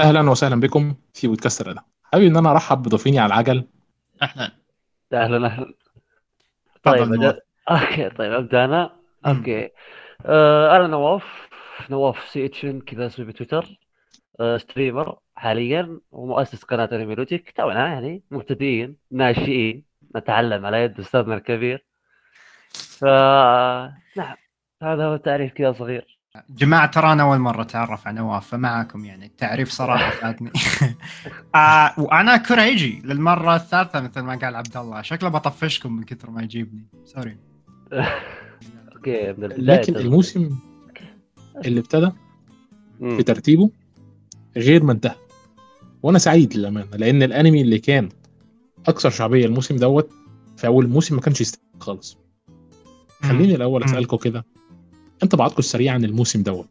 أهلا وسهلا بكم في بودكاست الرضا حابب إن أنا أرحب بضيفيني على العجل. أهلا. أهلا أهلا. طيب okay طيب أبدأ أنا. okay. آه أنا نواف. نواف CHN كذا أسمي بتويتر. آه streamer حاليا ومؤسس قناة انيميلوجيك تونا يعني مبتدئين ناشئين نتعلم على يد أستاذنا الكبير. ف نعم. هذا هو تعريف كذا صغير. جماعة ترى أنا أول مرة أتعرف على نواف فمعكم يعني. التعريف صراحة فادني. آه وأنا كوريجي للمرة الثالثة مثل ما قال عبد الله. شكله بطفشكم من كثر ما يجيبني. سوري البداية لكن الموسم اللي ابتدى. في ترتيبه غير ما انتهى وأنا سعيد للأمانة لأن الأنمي اللي كان أكثر شعبية الموسم دوت في أول موسم ما كانش يستحق خالص. خليني الأول مم. أسألكم كده انطباعاتكم السريعه عن الموسم دوت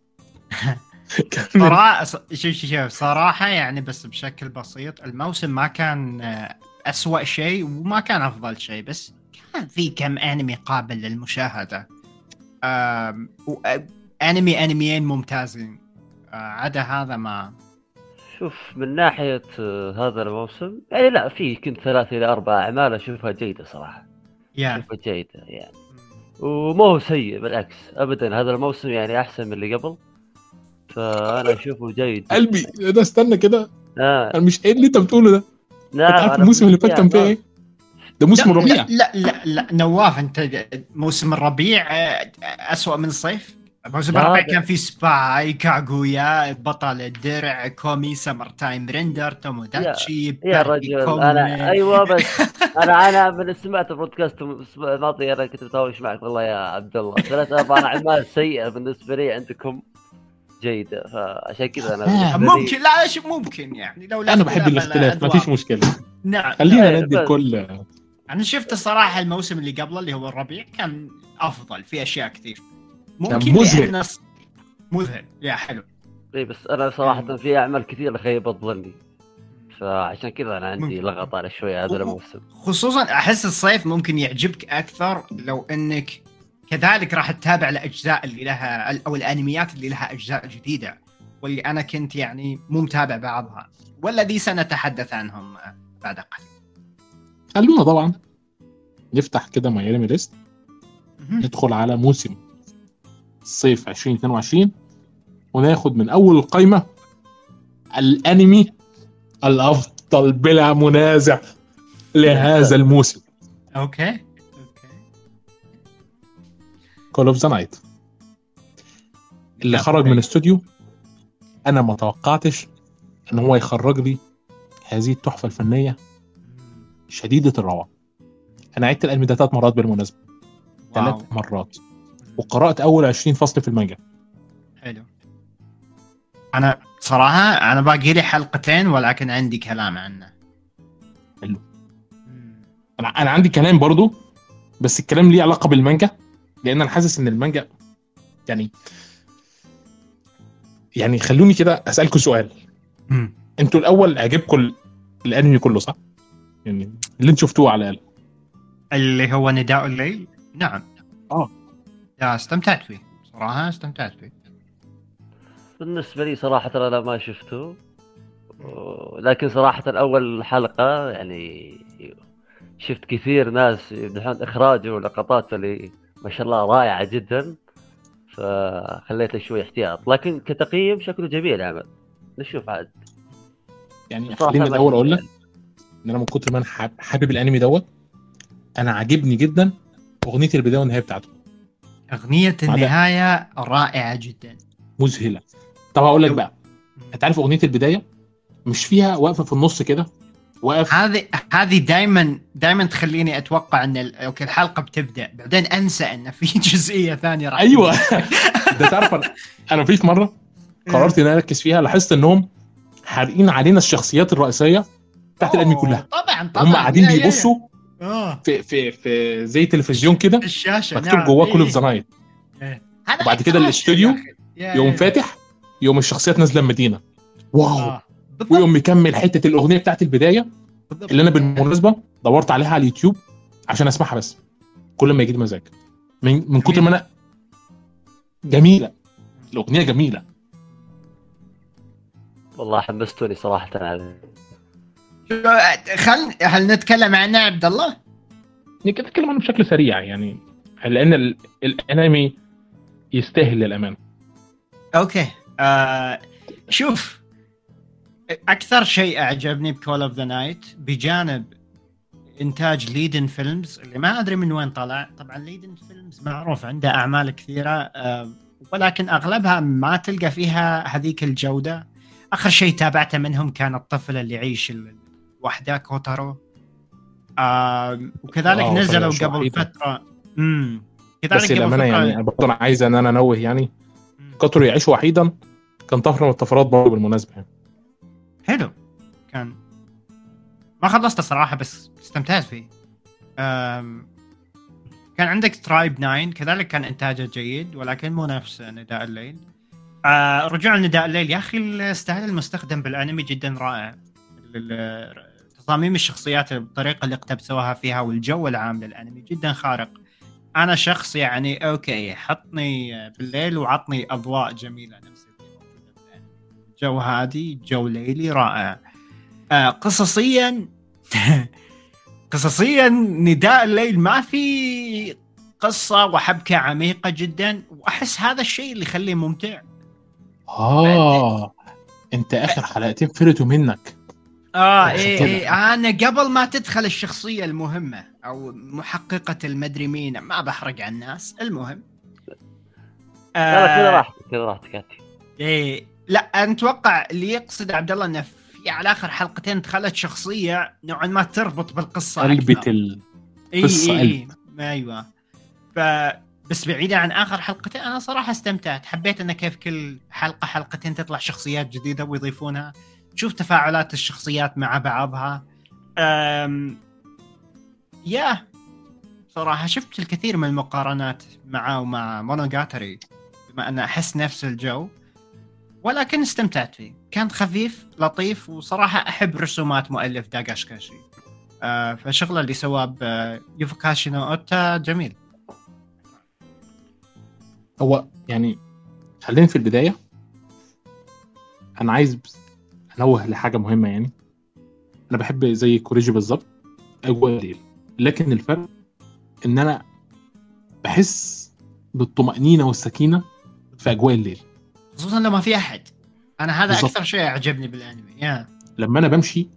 كان صراحة شوف شوف صراحة يعني بس بشكل بسيط الموسم ما كان آه، أسوأ شيء وما كان أفضل شيء بس كان في كم أنمي قابل و- آه، أنمي أنميين ممتازين. آه، عدا هذا ما. شوف من ناحية هذا الموسم يعني لا في كنت ثلاث إلى أربع أعمال أشوفها جيدة صراحة. يا. أشوفها جيدة يعني. وما هو سيء بالعكس ابدا. هذا الموسم يعني أحسن من اللي قبل. فأنا أشوفه جيد قلبي ده استنى كده. آه. أنا مش إيه اللي أنت بتقوله ده؟ نعم أنت عارف أنا الموسم اللي فات كان فيه. إيه؟ ده موسم لا- الربيع لا لا لا نواف أنت موسم الربيع آه، اسوء من الصيف. موسم لا، الربيع ب- كان في سباي كاغويا بطل الدرع كومي سمر تايم ريندر توموداتشي يا باربي رجل كومي. أنا أيوه بس أنا أنا من سمعت البودكاست الماضي أنا كنت متهاوش معك والله يا عبد الله ثلاث أربع اعمال سيئه بالنسبة لي عندكم جيده فعشان كذا أنا ممكن لا ممكن يعني لو لا أنا بحب اختلاف الاختلاف الأذواق. مفيش مشكله نعم خلينا ندي الكل أنا شفت الصراحه الموسم اللي قبله اللي هو الربيع كان افضل في اشياء كثير ممكن مذهل. الص- مذهل يا حلو. اي بس أنا صراحة في أعمال كثيرة خيبت ظني فعشان كذا أنا عندي. لغط على شوية هذا الموسم. خصوصا أحس الصيف ممكن يعجبك أكثر لو إنك كذلك راح تتابع الأجزاء اللي لها أو الأنميات اللي لها أجزاء جديدة واللي أنا كنت يعني مو متابع بعضها. والذي سنتحدث عنهم بعد قليل. خلونا طبعا نفتح كده مايامي ليست ندخل على موسم. الصيف 2022 وناخد من أول القايمة الأنمي الأفضل بلا منازع لهذا الموسم. okay. okay Call of the Night اللي خرج من استوديو أنا ما توقعتش إن هو يخرج لي هذه التحفة الفنية شديدة الروعة. أنا عدت الأنمي ده ثلاث مرات بالمناسبة. ثلاث مرات. وقرأت أول 20 فصل في المانجا حلو أنا صراحة أنا باقي لي حلقتين ولكن عندي كلام عنه حلو. أنا أنا عندي كلام برضو بس الكلام ليه علاقة بالمانجا لأن أنا حاسس إن المانجا يعني يعني خلوني كده أسألكم سؤال. أنتوا الأول عجبكم ال- الأنمي كله صح؟ يعني اللي أنتوا شفتوه على الأقل اللي هو نداء الليل نعم آه. لا استمتعت فيه صراحة استمتعت فيه. بالنسبة لي صراحة أنا ما شفته. لكن صراحة أول حلقة يعني شفت كثير ناس يمدحون إخراجه ولقطاته اللي ما شاء الله رائعة جدا. فخليته شوي احتياط. لكن كتقييم شكله جميل العمل نشوف عاد. يعني خليني الأول أقول لك. إن أنا من كتر ما أنا حاب- حابب الأنمي دوت أنا عاجبني جدا أغنية البداية والنهاية بتاعته. أغنية النهاية رائعة جدا. مذهلة. طب هقول لك بقى. أنت عارف أغنية البداية؟ مش فيها وقفه في النص كده؟ واقف هذه هذه دائما دائما تخليني أتوقع إن ال- أوكي الحلقة بتبدأ. بعدين أنسى إن في جزئية ثانية راح أيوه. ده تعرف أنا أنا في مرة قررت ان أركز فيها لاحظت إنهم حارقين علينا الشخصيات الرئيسية بتاعت الأنمي كلها. طبعا طبعا. هم قاعدين. بيبصوا آه. في في في زي تلفزيون كده الشاشة مكتوب نعم. جواه إيه، Call of the Night. إيه. وبعد كده احتراش الاستوديو يقوم فاتح يقوم الشخصيات نازلة المدينة. واو. آه. ويقوم مكمل حتة الأغنية بتاعت البداية بالضبط. اللي أنا بالمناسبة دورت عليها على اليوتيوب عشان أسمعها بس كل ما يجي مزاج. من من كتر ما أنا جميلة. الأغنية جميلة. والله حمستوني صراحة عليه خل هل نتكلم عنه عبد الله؟ نتكلم عنه بشكل سريع يعني لأن ال- الأنمي يستاهل للأمانة. okay. آه شوف أكثر شيء أعجبني ب Call of the Night بجانب إنتاج Liden Films اللي ما أدري من وين طلع. طبعا Liden Films معروف عنده أعمال كثيرة آه ولكن أغلبها ما تلقى فيها هذيك الجودة. آخر شيء تابعته منهم كان الطفل اللي يعيش وحده كوتارو آه وكذلك نزلوا قبل وحيدة. فترة. امم بس كذلك قبل للامانه يعني برضه أنا عايز إن أنا أنوه يعني. كوتارو يعيش وحيدا كان طفره من الطفرات برضه بالمناسبة يعني. حلو. كان ما خلصته صراحة بس استمتعت فيه. أم... كان عندك Tribe 9 كذلك كان إنتاجه جيد ولكن مو نفس نداء الليل. آه رجوع لنداء الليل يا أخي ال style المستخدم بالأنمي جدا رائع. تصاميم الشخصيات الطريقة اللي اقتبسوها فيها والجو العام للأنمي جدا خارق. أنا شخص يعني okay حطني بالليل وعطني أضواء جميلة. نفس جو هادي جو ليلي رائع. آه قصصيا قصصيا نداء الليل ما في قصة وحبكة عميقة جدا وأحس هذا الشيء اللي يخليه ممتع. آه أنت آخر حلقتين فرتوا منك. آه إيه كده. إيه أنا قبل ما تدخل الشخصية المهمة أو محققة المدري مين ما بحرق على الناس المهم لا لا كذا آه راحتك كذا راحتك إيه لا أنا أتوقع اللي يقصد عبد الله إنه في على آخر حلقتين دخلت شخصية نوعا ما تربط بالقصة قلبة أكثر. ال... اي اي. اي أيوه ف بس بعيدا عن آخر حلقتين أنا صراحة استمتعت حبيت انه كيف كل حلقة حلقتين تطلع شخصيات جديدة ويضيفونها تشوف تفاعلات الشخصيات مع بعضها. أم... يا صراحة شفت الكثير من المقارنات معه ومع مونوغاتاري بما أن أحس نفس الجو ولكن استمتعت فيه. كان خفيف لطيف وصراحة أحب رسومات مؤلف داغاشكاشي. آه فشغله اللي سواه بيوفوكاشي نو أوتا جميل. هو يعني خلينا في البداية. أنا عايز بس انوه لحاجة مهمة يعني. أنا بحب زي كوريجي بالظبط أجواء الليل. لكن الفرق إن أنا بحس بالطمأنينة والسكينة في أجواء الليل. خصوصا لما في أحد. أنا هذا بالضبط. أكثر شيء أعجبني بالأنمي يا لما أنا بمشي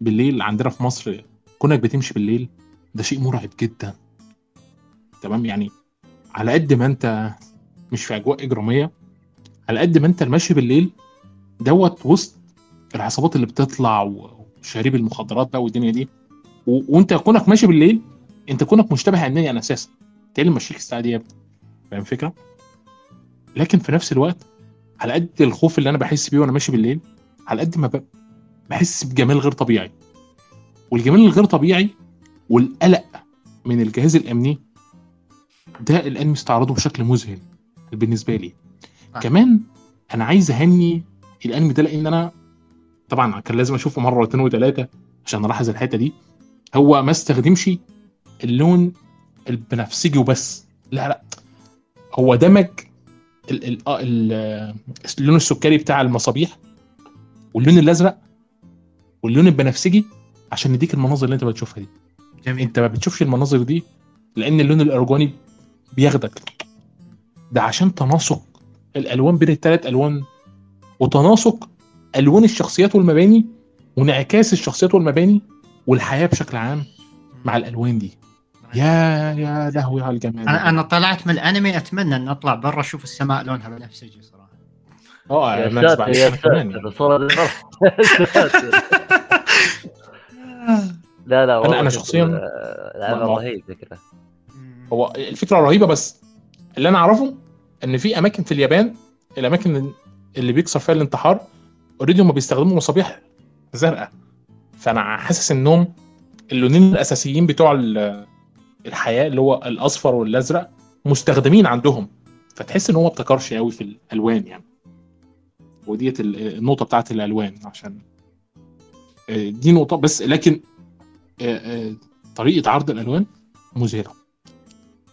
بالليل عندنا في مصر كونك بتمشي بالليل ده شيء مرعب جدا. تمام؟ يعني على قد ما أنت مش في أجواء إجرامية على قد ما أنت المشي بالليل دوت وسط العصابات اللي بتطلع وشارب المخدرات بقى والدنيا دي و... وانت كونك ماشي بالليل انت كونك مشتبه عنني أنا أساسا انت اللي ماشيك الساعة دي يا ابني فاهم الفكرة؟ لكن في نفس الوقت على قد الخوف اللي أنا بحس بيه وأنا ماشي بالليل على قد ما ب... بحس بجمال غير طبيعي والجمال الغير طبيعي والقلق من الجهاز الأمني ده الأنمي استعرضه بشكل مذهل بالنسبة لي صح. كمان أنا عايز أهني الأنمي ده لأن أنا طبعا كان لازم أشوفه مرة واثنين وثلاثة عشان ألاحظ الحتة دي. هو ما استخدمش اللون البنفسجي وبس. لا لا. هو دمج ال ال آه ال اللون السكري بتاع المصابيح واللون الأزرق واللون البنفسجي عشان يديك المناظر اللي أنت بتشوفها دي. جميل أنت ما بتشوفش المناظر دي لأن اللون الارجوني بياخدك. ده عشان تناسق الألوان بين الثلاث ألوان. وتناسق ألوان الشخصيات والمباني وانعكاس الشخصيات والمباني والحياة بشكل عام مع الألوان دي. يا يا لهوي على الجمال. أنا أنا طلعت من الأنمي أتمنى أن أطلع برا أشوف السماء لونها بنفسجي صراحة. آه يا أنا ساتر يا. ساتر. ساتر. لا لا والله أنا شوف، شخصياً آه، رهيب فكرة. هو الفكرة رهيبة بس اللي أنا أعرفه إن في أماكن في اليابان الأماكن اللي بيكسر فيها الانتحار اوريدي هم بيستخدموا مصابيح زرقاء. فأنا حاسس إنهم اللونين الأساسيين بتوع ال- الحياة اللي هو الأصفر والأزرق مستخدمين عندهم. فتحس إن هو ما ابتكرش قوي في الألوان يعني. وديت ال- النقطة بتاعت الألوان عشان آه، دي نقطة بس لكن آه، آه، طريقة عرض الألوان مذهلة.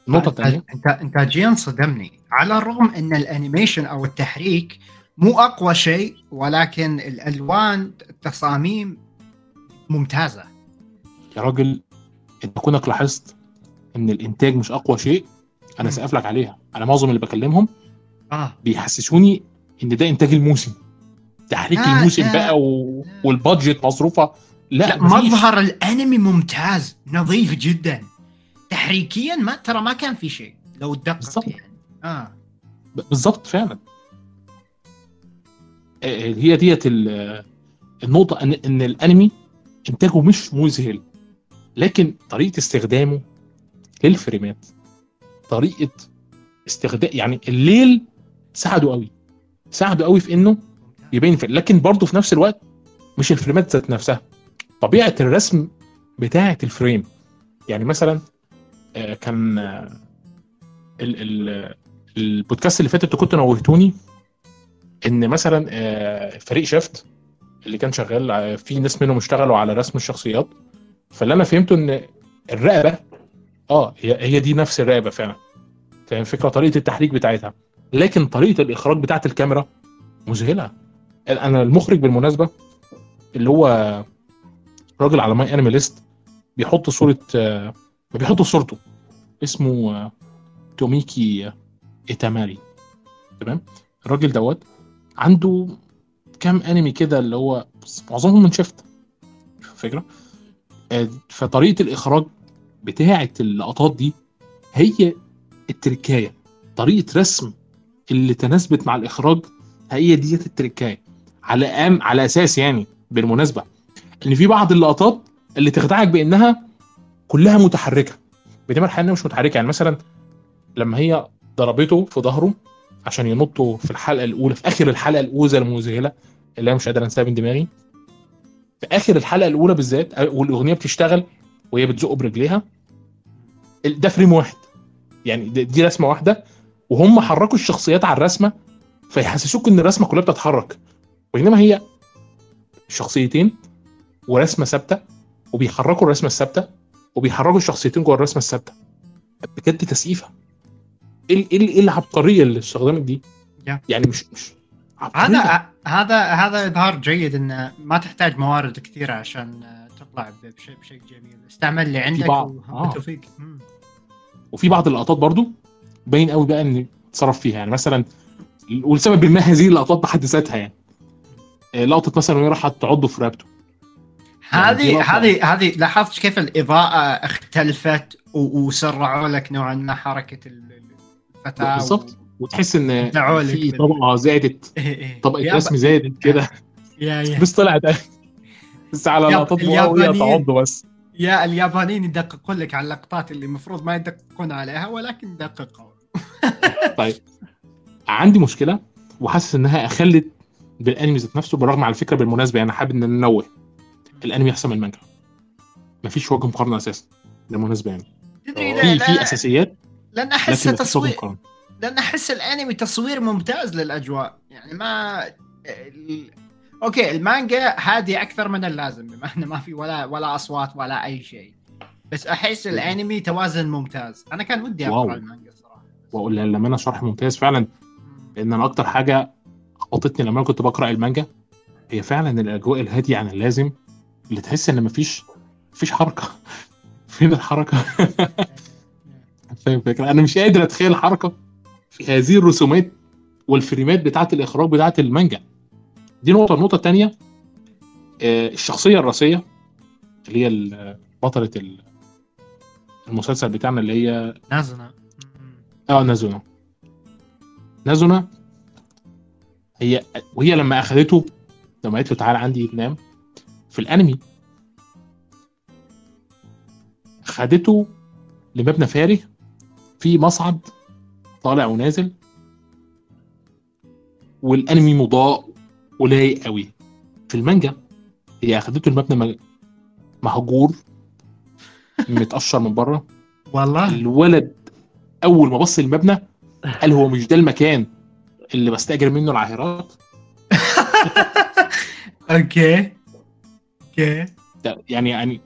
النقطه الثانية أنت انتاجيا صدمني على الرغم إن الأنيميشن أو التحريك مو أقوى شيء ولكن الألوان التصاميم ممتازة. يا راجل أنت كونك لاحظت إن الإنتاج مش أقوى شيء أنا مم. سقف لك عليها. أنا معظم اللي بكلمهم آه. بيحسسوني إن ده إنتاج الموسم. تحريك لا، الموسم لا. بقى و... والبادجت مصروفة. لا, لا. مظهر الأنمي ممتاز نظيف جدا. تحريكيا ما ترى ما كان في شيء لو تدقق. يعني. آه. بالظبط فعلا. آه، هي ديت ال- النقطة ان إن الأنمي إنتاجه مش مذهل لكن طريقة استخدامه للفريمات طريقة استخدام يعني الليل ساعده قوي ساعده قوي في إنه يبين في لكن برضه في نفس الوقت مش الفريمات ذات نفسها طبيعة الرسم بتاعة الفريم. يعني مثلا آه، كان آه، ال ال البودكاست اللي فات أنتوا كنتوا نوهتوني إن مثلا آه، فريق شفت اللي كان شغال آه، في ناس منهم اشتغلوا على رسم الشخصيات فاللي أنا فهمته إن الرقبة آه هي هي دي نفس الرقبة فعلا. فاهم الفكرة؟ طريقة التحريك بتاعتها. لكن طريقة الإخراج بتاعت الكاميرا مذهلة. أنا المخرج بالمناسبة اللي هو راجل على ماي انمي ليست بيحط صورة آه، بيحط صورته. اسمه توميكي إيتاماري. تمام؟ الراجل دوت عنده كام انمي كده اللي هو معظمهم من شفت فكره آه، فطريقة الإخراج بتاعة اللقطات دي هي التركاية. طريقة رسم اللي تناسبت مع الإخراج هي ديت التركاية. على أم على أساس يعني بالمناسبة إن في بعض اللقطات اللي تخدعك بإنها كلها متحركة. بينما الحقيقة مش متحركة. يعني مثلا لما هي ضربته في ظهره عشان ينطوا في الحلقة الأولى في آخر الحلقة الاولى المذهلة اللي أنا مش قادر أنساها من دماغي. في آخر الحلقة الأولى بالذات والأغنية بتشتغل وهي بتزقه برجليها ده فريم واحد. يعني دي رسمة واحدة وهم حركوا الشخصيات على الرسمة فيحسسوك إن الرسمة كلها بتتحرك. بينما هي شخصيتين ورسمة ثابتة وبيحركوا الرسمة الثابتة وبيحركوا الشخصيتين جوه الرسمة الثابتة. بجد تسقيفة. إيه ال- إيه ال- العبقرية اللي استخدمت دي يا. يعني مش مش عبقرية. هذا هذا هذا إظهار جيد انه ما تحتاج موارد كثيرة عشان آه، تطلع بشيء بشيء جميل استعمل اللي عندك بعض- آه. مم. وفي بعض اللقطات برضو باين قوي بقى إن اتصرف فيها يعني مثلا ولسبب ما هذه اللقطات بحد ذاتها يعني آه، لقطة مثلا وهي راحت تعضه في رقبته يعني هذه. هذه هذه لاحظت كيف الإضاءة اختلفت وسرعوا لك نوعا ما حركة ال- بالظبط. وتحس إن في طبقة زادت. إيه إيه. طبقة رسم زادت كده. بس طلعت. بس على لقطات وهي اليابانيين. تعض بس. يا اليابانيين يدققون لك على اللقطات اللي المفروض ما يدققون عليها ولكن يدققوا طيب. عندي مشكلة وحاسس إنها اخلت بالأنمي ذات نفسه بالرغم على فكرة بالمناسبة يعني حابب إن ننوه الأنمي أحسن من المانجا. مفيش وجه مقارنة أساسا بالمناسبة يعني. أوه. في في أساسيات لأن أحس تصوير لأن أحس الأنمي تصوير ممتاز للأجواء. يعني ما ال... okay المانجا هادي أكثر من اللازم بما انه ما في ولا ولا أصوات ولا أي شيء. بس أحس الأنمي توازن ممتاز. أنا كان ودي. أقرأ المانجا صراحة. واقول لما أنا شرح ممتاز فعلا. لأن أنا أكتر حاجة خبطتني لما أنا كنت بقرأ المانجا هي فعلا الأجواء الهادية عن اللازم اللي تحس إن مفيش مفيش حركة. فين الحركة. فاهم الفكرة؟ أنا مش قادر أتخيل الحركه في هذه الرسومات والفريمات بتاعة الإخراج بتاعة المانجا. دي نقطة. النقطة الثانية الشخصية الرئيسية اللي هي بطلة ال- المسلسل بتاعنا اللي هي نازنا آه نازونا نازونا هي وهي لما اخذته لما قالت له تعالى عندي تنام في الأنمي خدته لمبنى فارغ في مصعد طالع ونازل والانمي مضاء ولايق قوي. في المانجا هي أخدته المبنى مهجور متقشر من بره. والله. الولد أول ما بص المبنى قال هو مش ده المكان اللي بستأجر منه العاهرات؟ okay. okay. يعني يعني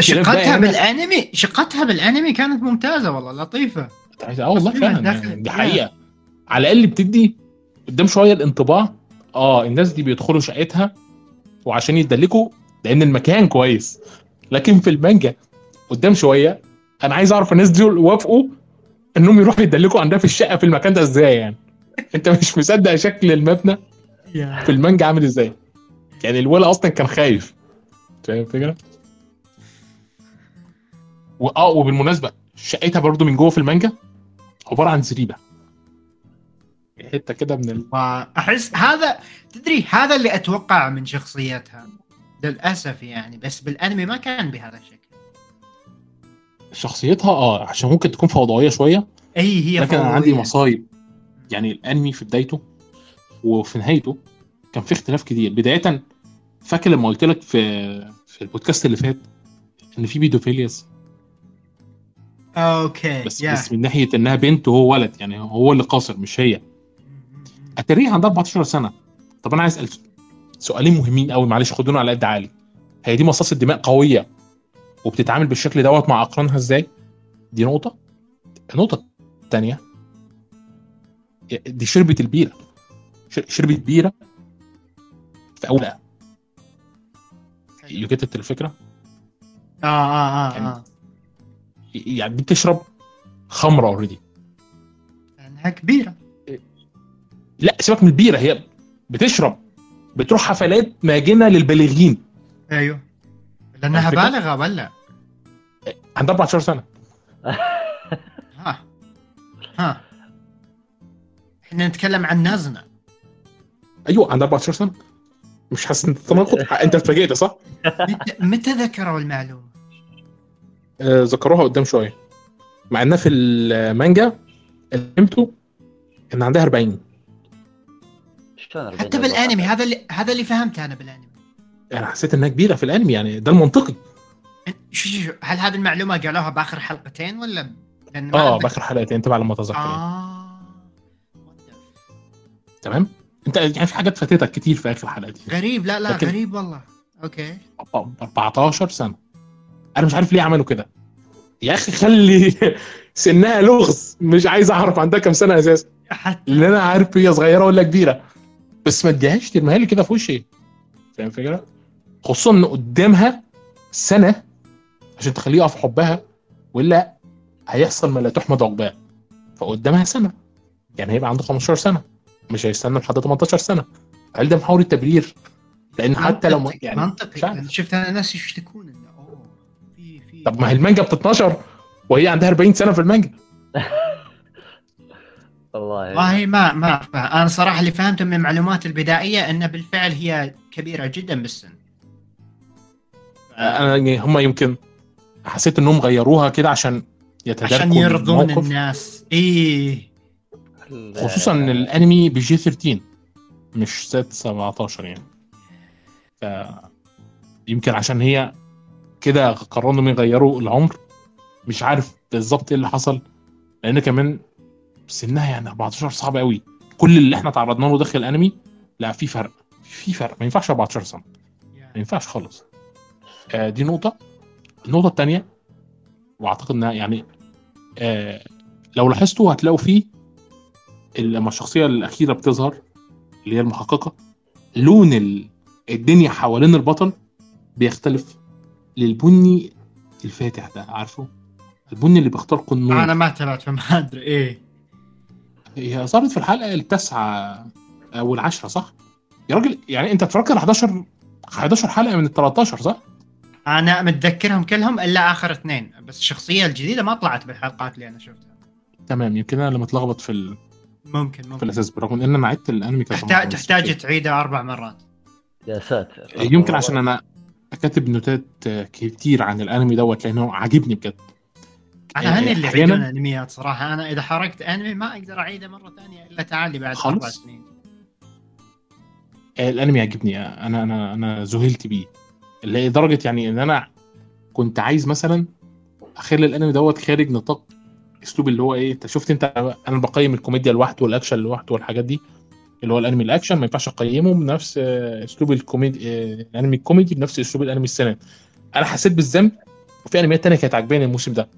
شقتها. بالأنمي شقتها بالأنمي كانت ممتازة والله لطيفة. آه والله فعلا يعني دي حقيقة. على الأقل بتدي قدام شوية الانطباع. آه الناس دي بيدخلوا شقتها وعشان يتدلكوا لأن المكان كويس. لكن في المانجا قدام شوية أنا عايز أعرف الناس دول وافقوا إنهم يروحوا يتدلكوا عندها في الشقة في المكان ده إزاي يعني؟ أنت مش مصدق شكل المبنى في المانجا عامل إزاي؟ يعني الولد أصلا كان خايف. فاهم الفكرة؟ وآه وبالمناسبة شقتها برضو من جوه في المانجا عبارة عن زريبة. حتة كده من ال... أحس هذا تدري هذا اللي أتوقع من شخصيتها؟ للأسف يعني بس بالأنمي ما كان بهذا الشكل. شخصيتها آه عشان ممكن تكون فوضوية شوية إي هي لكن أنا فوضوية. عندي مصايب يعني الأنمي في بدايته وفي نهايته كان في اختلاف كتير. بداية فاكر لما قلت لك في في البودكاست اللي فات إن في pedophilias okay بس يا. بس من ناحية إنها بنت وهو ولد يعني هو اللي قاصر مش هي. أتاريها عندها 14 سنة. طب أنا عايز أسأل سؤالين مهمين قوي معلش خدونا على قد عقلي هي دي مصاصه دماء قوية وبتتعامل بالشكل دوت مع أقرانها إزاي؟ دي نقطة. النقطة الثانية دي شربت البيرة. شربت بيرة في أول دقيقة. يوجدت الفكرة؟ آه آه آه, يعني- آه. يعني دي بتشرب خمرة اوريدي لأنها كبيرة. لا سيبك من البيرة هي بتشرب بتروح حفلات ماجنة للبالغين. أيوه. لأنها؟ بالغة ولا عندها 14 سنة. ها. ها. إحنا نتكلم عن نازنة. أيوه عندها 14 سنة. مش حاسس إن أنت اتفاجئت صح؟ متى ذكروا المعلومة؟ آه ذكروها قدام شوية. مع انها في المانجا اللي فهمته ان عندها 40 شلون 40 حتى بالأنمي هذا اللي هذا اللي فهمته أنا بالأنمي. أنا حسيت إنها كبيرة في الأنمي يعني ده المنطقي. شو شو شو هل هذه المعلومة قالوها بآخر حلقتين ولا آه. بآخر حلقتين تبع لما اتذكر. آه. تمام؟ أنت يعني في حاجات فاتتك كتير في آخر حلقه دي غريب لا لا لكن- غريب والله. أوكي. 14 سنة. أنا مش عارف ليه عملوا كده. يا أخي خلي سنها لغز مش عايز اعرف عندها كام سنة أساسا. لأن أنا عارف هي صغيرة ولا كبيرة. بس ما اديهاش ترميها لي كده في وشي. فاهم الفكرة؟ خصوصا ان قدامها سنة عشان تخليه يقع في حبها وإلا هيحصل ما لا تحمد عقباه. فقدامها سنة. يعني هيبقى عنده 15 سنة. مش هيستنى لحد 18 سنة. هل ده محاولة تبرير؟ لأن حتى لو يعني منطقي. أنا شفت أنا ناس يشتكون طب ما هي المانجا ب 12 وهي عندها 40 سنة في المانجا. والله. والله ما ما فهم. أنا صراحة اللي فهمته من المعلومات البدائية انه بالفعل هي كبيرة جدا بالسن. أنا يعني هم يمكن حسيت إنهم غيروها كده عشان يتداركوا عشان يرضون الموقف. الناس. إيه. خصوصا إن الأنمي بجي 13 مش زاد 17 يعني. ف يمكن عشان هي كده قرروا انهم يغيروا العمر. مش عارف بالظبط إيه اللي حصل لأن كمان سنها يعني 14 صعب قوي كل اللي إحنا تعرضنا له داخل الانمي لا في فرق في فرق. ما ينفعش 14 سنة. ما ينفعش خالص. آه دي نقطة. النقطة التانية وأعتقد إنها يعني آه لو لاحظتوا هتلاقوا فيه لما الشخصية الأخيرة بتظهر اللي هي المحققة لون ال- الدنيا حوالين البطل بيختلف. للبني الفاتح ده عارفه؟ البني اللي بيختار قنون أنا ما تابعت فما أدري. إيه؟ هي ظهرت في الحلقة التاسعة أو العاشرة صح؟ يا راجل يعني أنت اتفرجت على 11 11 حلقة من ال 13 صح؟ أنا متذكرهم كلهم إلا آخر اثنين بس الشخصية الجديدة ما طلعت بالحلقات اللي أنا شفتها. تمام يمكن أنا اللي متلخبط في ال... ممكن في ممكن الأساس برغم إن أنا عدت الأنمي كذا تحتاج تحتاج. تعيده أربع مرات. يا ساتر. يمكن عشان أنا كاتب notات كتير عن الأنمي دوت لأنه عاجبني بجد. أنا هني اللي أحياناً- يعيدون انميات صراحة. أنا إذا حرقت أنمي ما أقدر أعيده مرة ثانية إلا تعالي بعد. أربع سنين. الأنمي عجبني أنا أنا أنا ذهلت بيه. لدرجة يعني إن أنا كنت عايز مثلا أخلي الأنمي دوت خارج نطاق أسلوب اللي هو إيه أنت شفت أنت أنا بقيم الكوميديا لوحده والأكشن لوحده والحاجات دي. اللي هو الانمي الاكشن ما ينفعش اقيمه بنفس آه، اسلوب الكوميدي آه، الانمي الكوميدي بنفس اسلوب الانمي السنة أنا حسيت بالذنب وفي انميات تانية كانت عجباني الموسم ده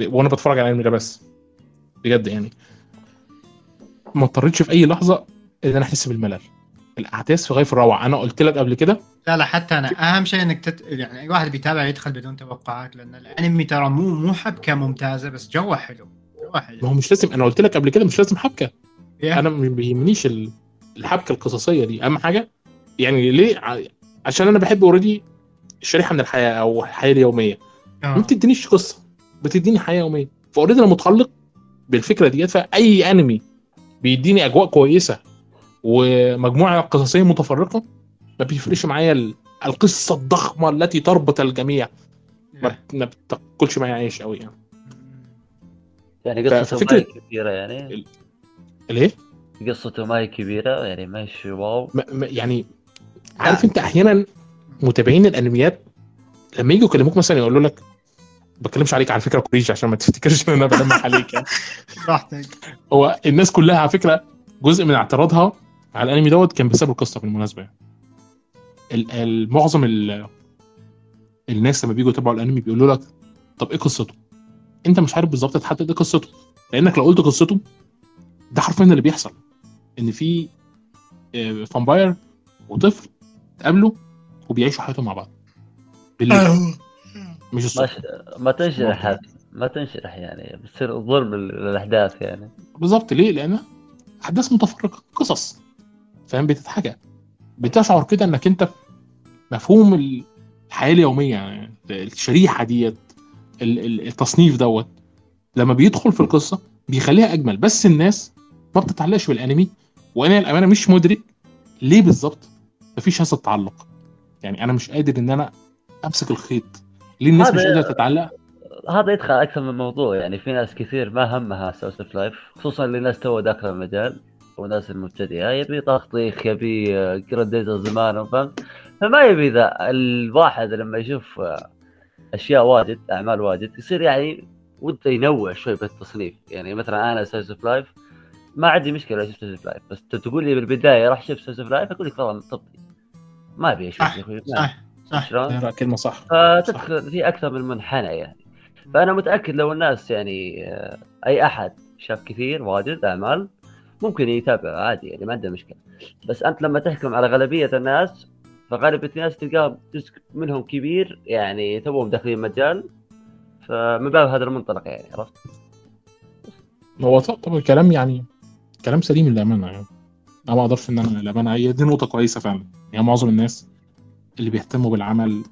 وأنا بتفرج على الانمي ده بس بجد يعني. ما اضطريتش في اي لحظة ان أنا احس بالملل. الاحداث في غاية الروعة. أنا قلت لك قبل كده لا لا حتى أنا اهم شيء انك تت... يعني اي واحد بيتابع يدخل بدون توقعات لأن الانمي ترى مو مو حبكة ممتازة بس جوه حلو جوه حلو. ما هو مش لازم أنا قلت لك قبل كده مش لازم حبكة. Yeah. أنا ما بيهمنيش ال- الحبكة القصصية دي. أهم حاجة يعني ليه عشان أنا بحب already شريحة من الحياة أو الحياة اليومية. آه. ما بتدينيش قصة بتديني حياة يومية. ف already أنا متعلق بالفكرة ديت. فأي انمي بيديني أجواء كويسة ومجموعة قصصية متفرقة ما بيفرقش معايا ال- القصة الضخمة التي تربط الجميع. ما, ما بتاكلش معايا عيش قوي يعني. يعني هي كبيره يعني. ليه؟ قصته ما هي كبيرة يعني ما هي واو ما ما- يعني عارف أنت أحيانا متابعين الأنميات لما يجوا يكلموك مثلا يقولوا لك ما بتكلمش عليك على فكرة كوريج عشان ما تفتكرش إن أنا بلمح عليك يعني براحتك هو الناس كلها على فكرة جزء من اعتراضها على الأنمي دوت كان بسبب القصة بالمناسبة يعني. ال- ال- معظم ال- الناس لما بيجوا يتابعوا الأنمي بيقولوا لك طب إيه قصته؟ أنت مش عارف بالظبط تحدد إيه قصته لأنك لو قلت قصته ده حرفيا اللي بيحصل إن في آه، فامباير وطفل اتقابلوا وبيعيشوا حياتهم مع بعض بالليل. مش ما الصبح. ما تنشرح. ما تنشرح يعني بتصير ظلم للأحداث يعني. بالظبط. ليه؟ لأن أحداث متفرقة قصص فاهم؟ بتتحكى. بتشعر كده إنك أنت مفهوم الحياة اليومية يعني الشريحة ديت ال- ال- التصنيف دوت. لما بيدخل في القصة بيخليها أجمل بس الناس ما بتتعلقش بالانمي وأنا الامانه مش مدرك ليه بالظبط مفيش هذا التعلق. يعني أنا مش قادر إن أنا أمسك الخيط. ليه الناس مش قادرة تتعلق؟ هذا يدخل أكثر من موضوع. يعني في ناس كثير ما همها slice of life خصوصا الناس تو داخل المجال وناس المبتدئة. يبي طخطيخ يبي جرندايزر زمان فهمت فما يبي ذا الواحد لما يشوف أشياء واجد أعمال واجد يصير يعني وده ينوع شوي بالتصنيف. يعني مثلا أنا slice of life ما عندي مشكلة أشوف of life بس تقول لي بالبداية راح شوف slice of life أقول لك والله طب ما أبي أشوف صح، صح صح. شلون؟ لا كلمة صح. فتدخل في أكثر من منحنى يعني. فأنا متأكد لو الناس يعني آه، أي أحد شاف كثير واجد أعمال ممكن يتابع عادي يعني ما عنده مشكلة. بس أنت لما تحكم على غالبية الناس فغالبية الناس تلقاهم جزء منهم كبير يعني توهم داخلين المجال فمن باب هذا المنطلق يعني عرفت؟ هو طبعا الكلام يعني كلام سليم للأمانة يعني. أنا ما أقدرش إن أنا للأمانة هي دي نقطة كويسة فعلا. يعني معظم الناس اللي بيهتموا بالعمل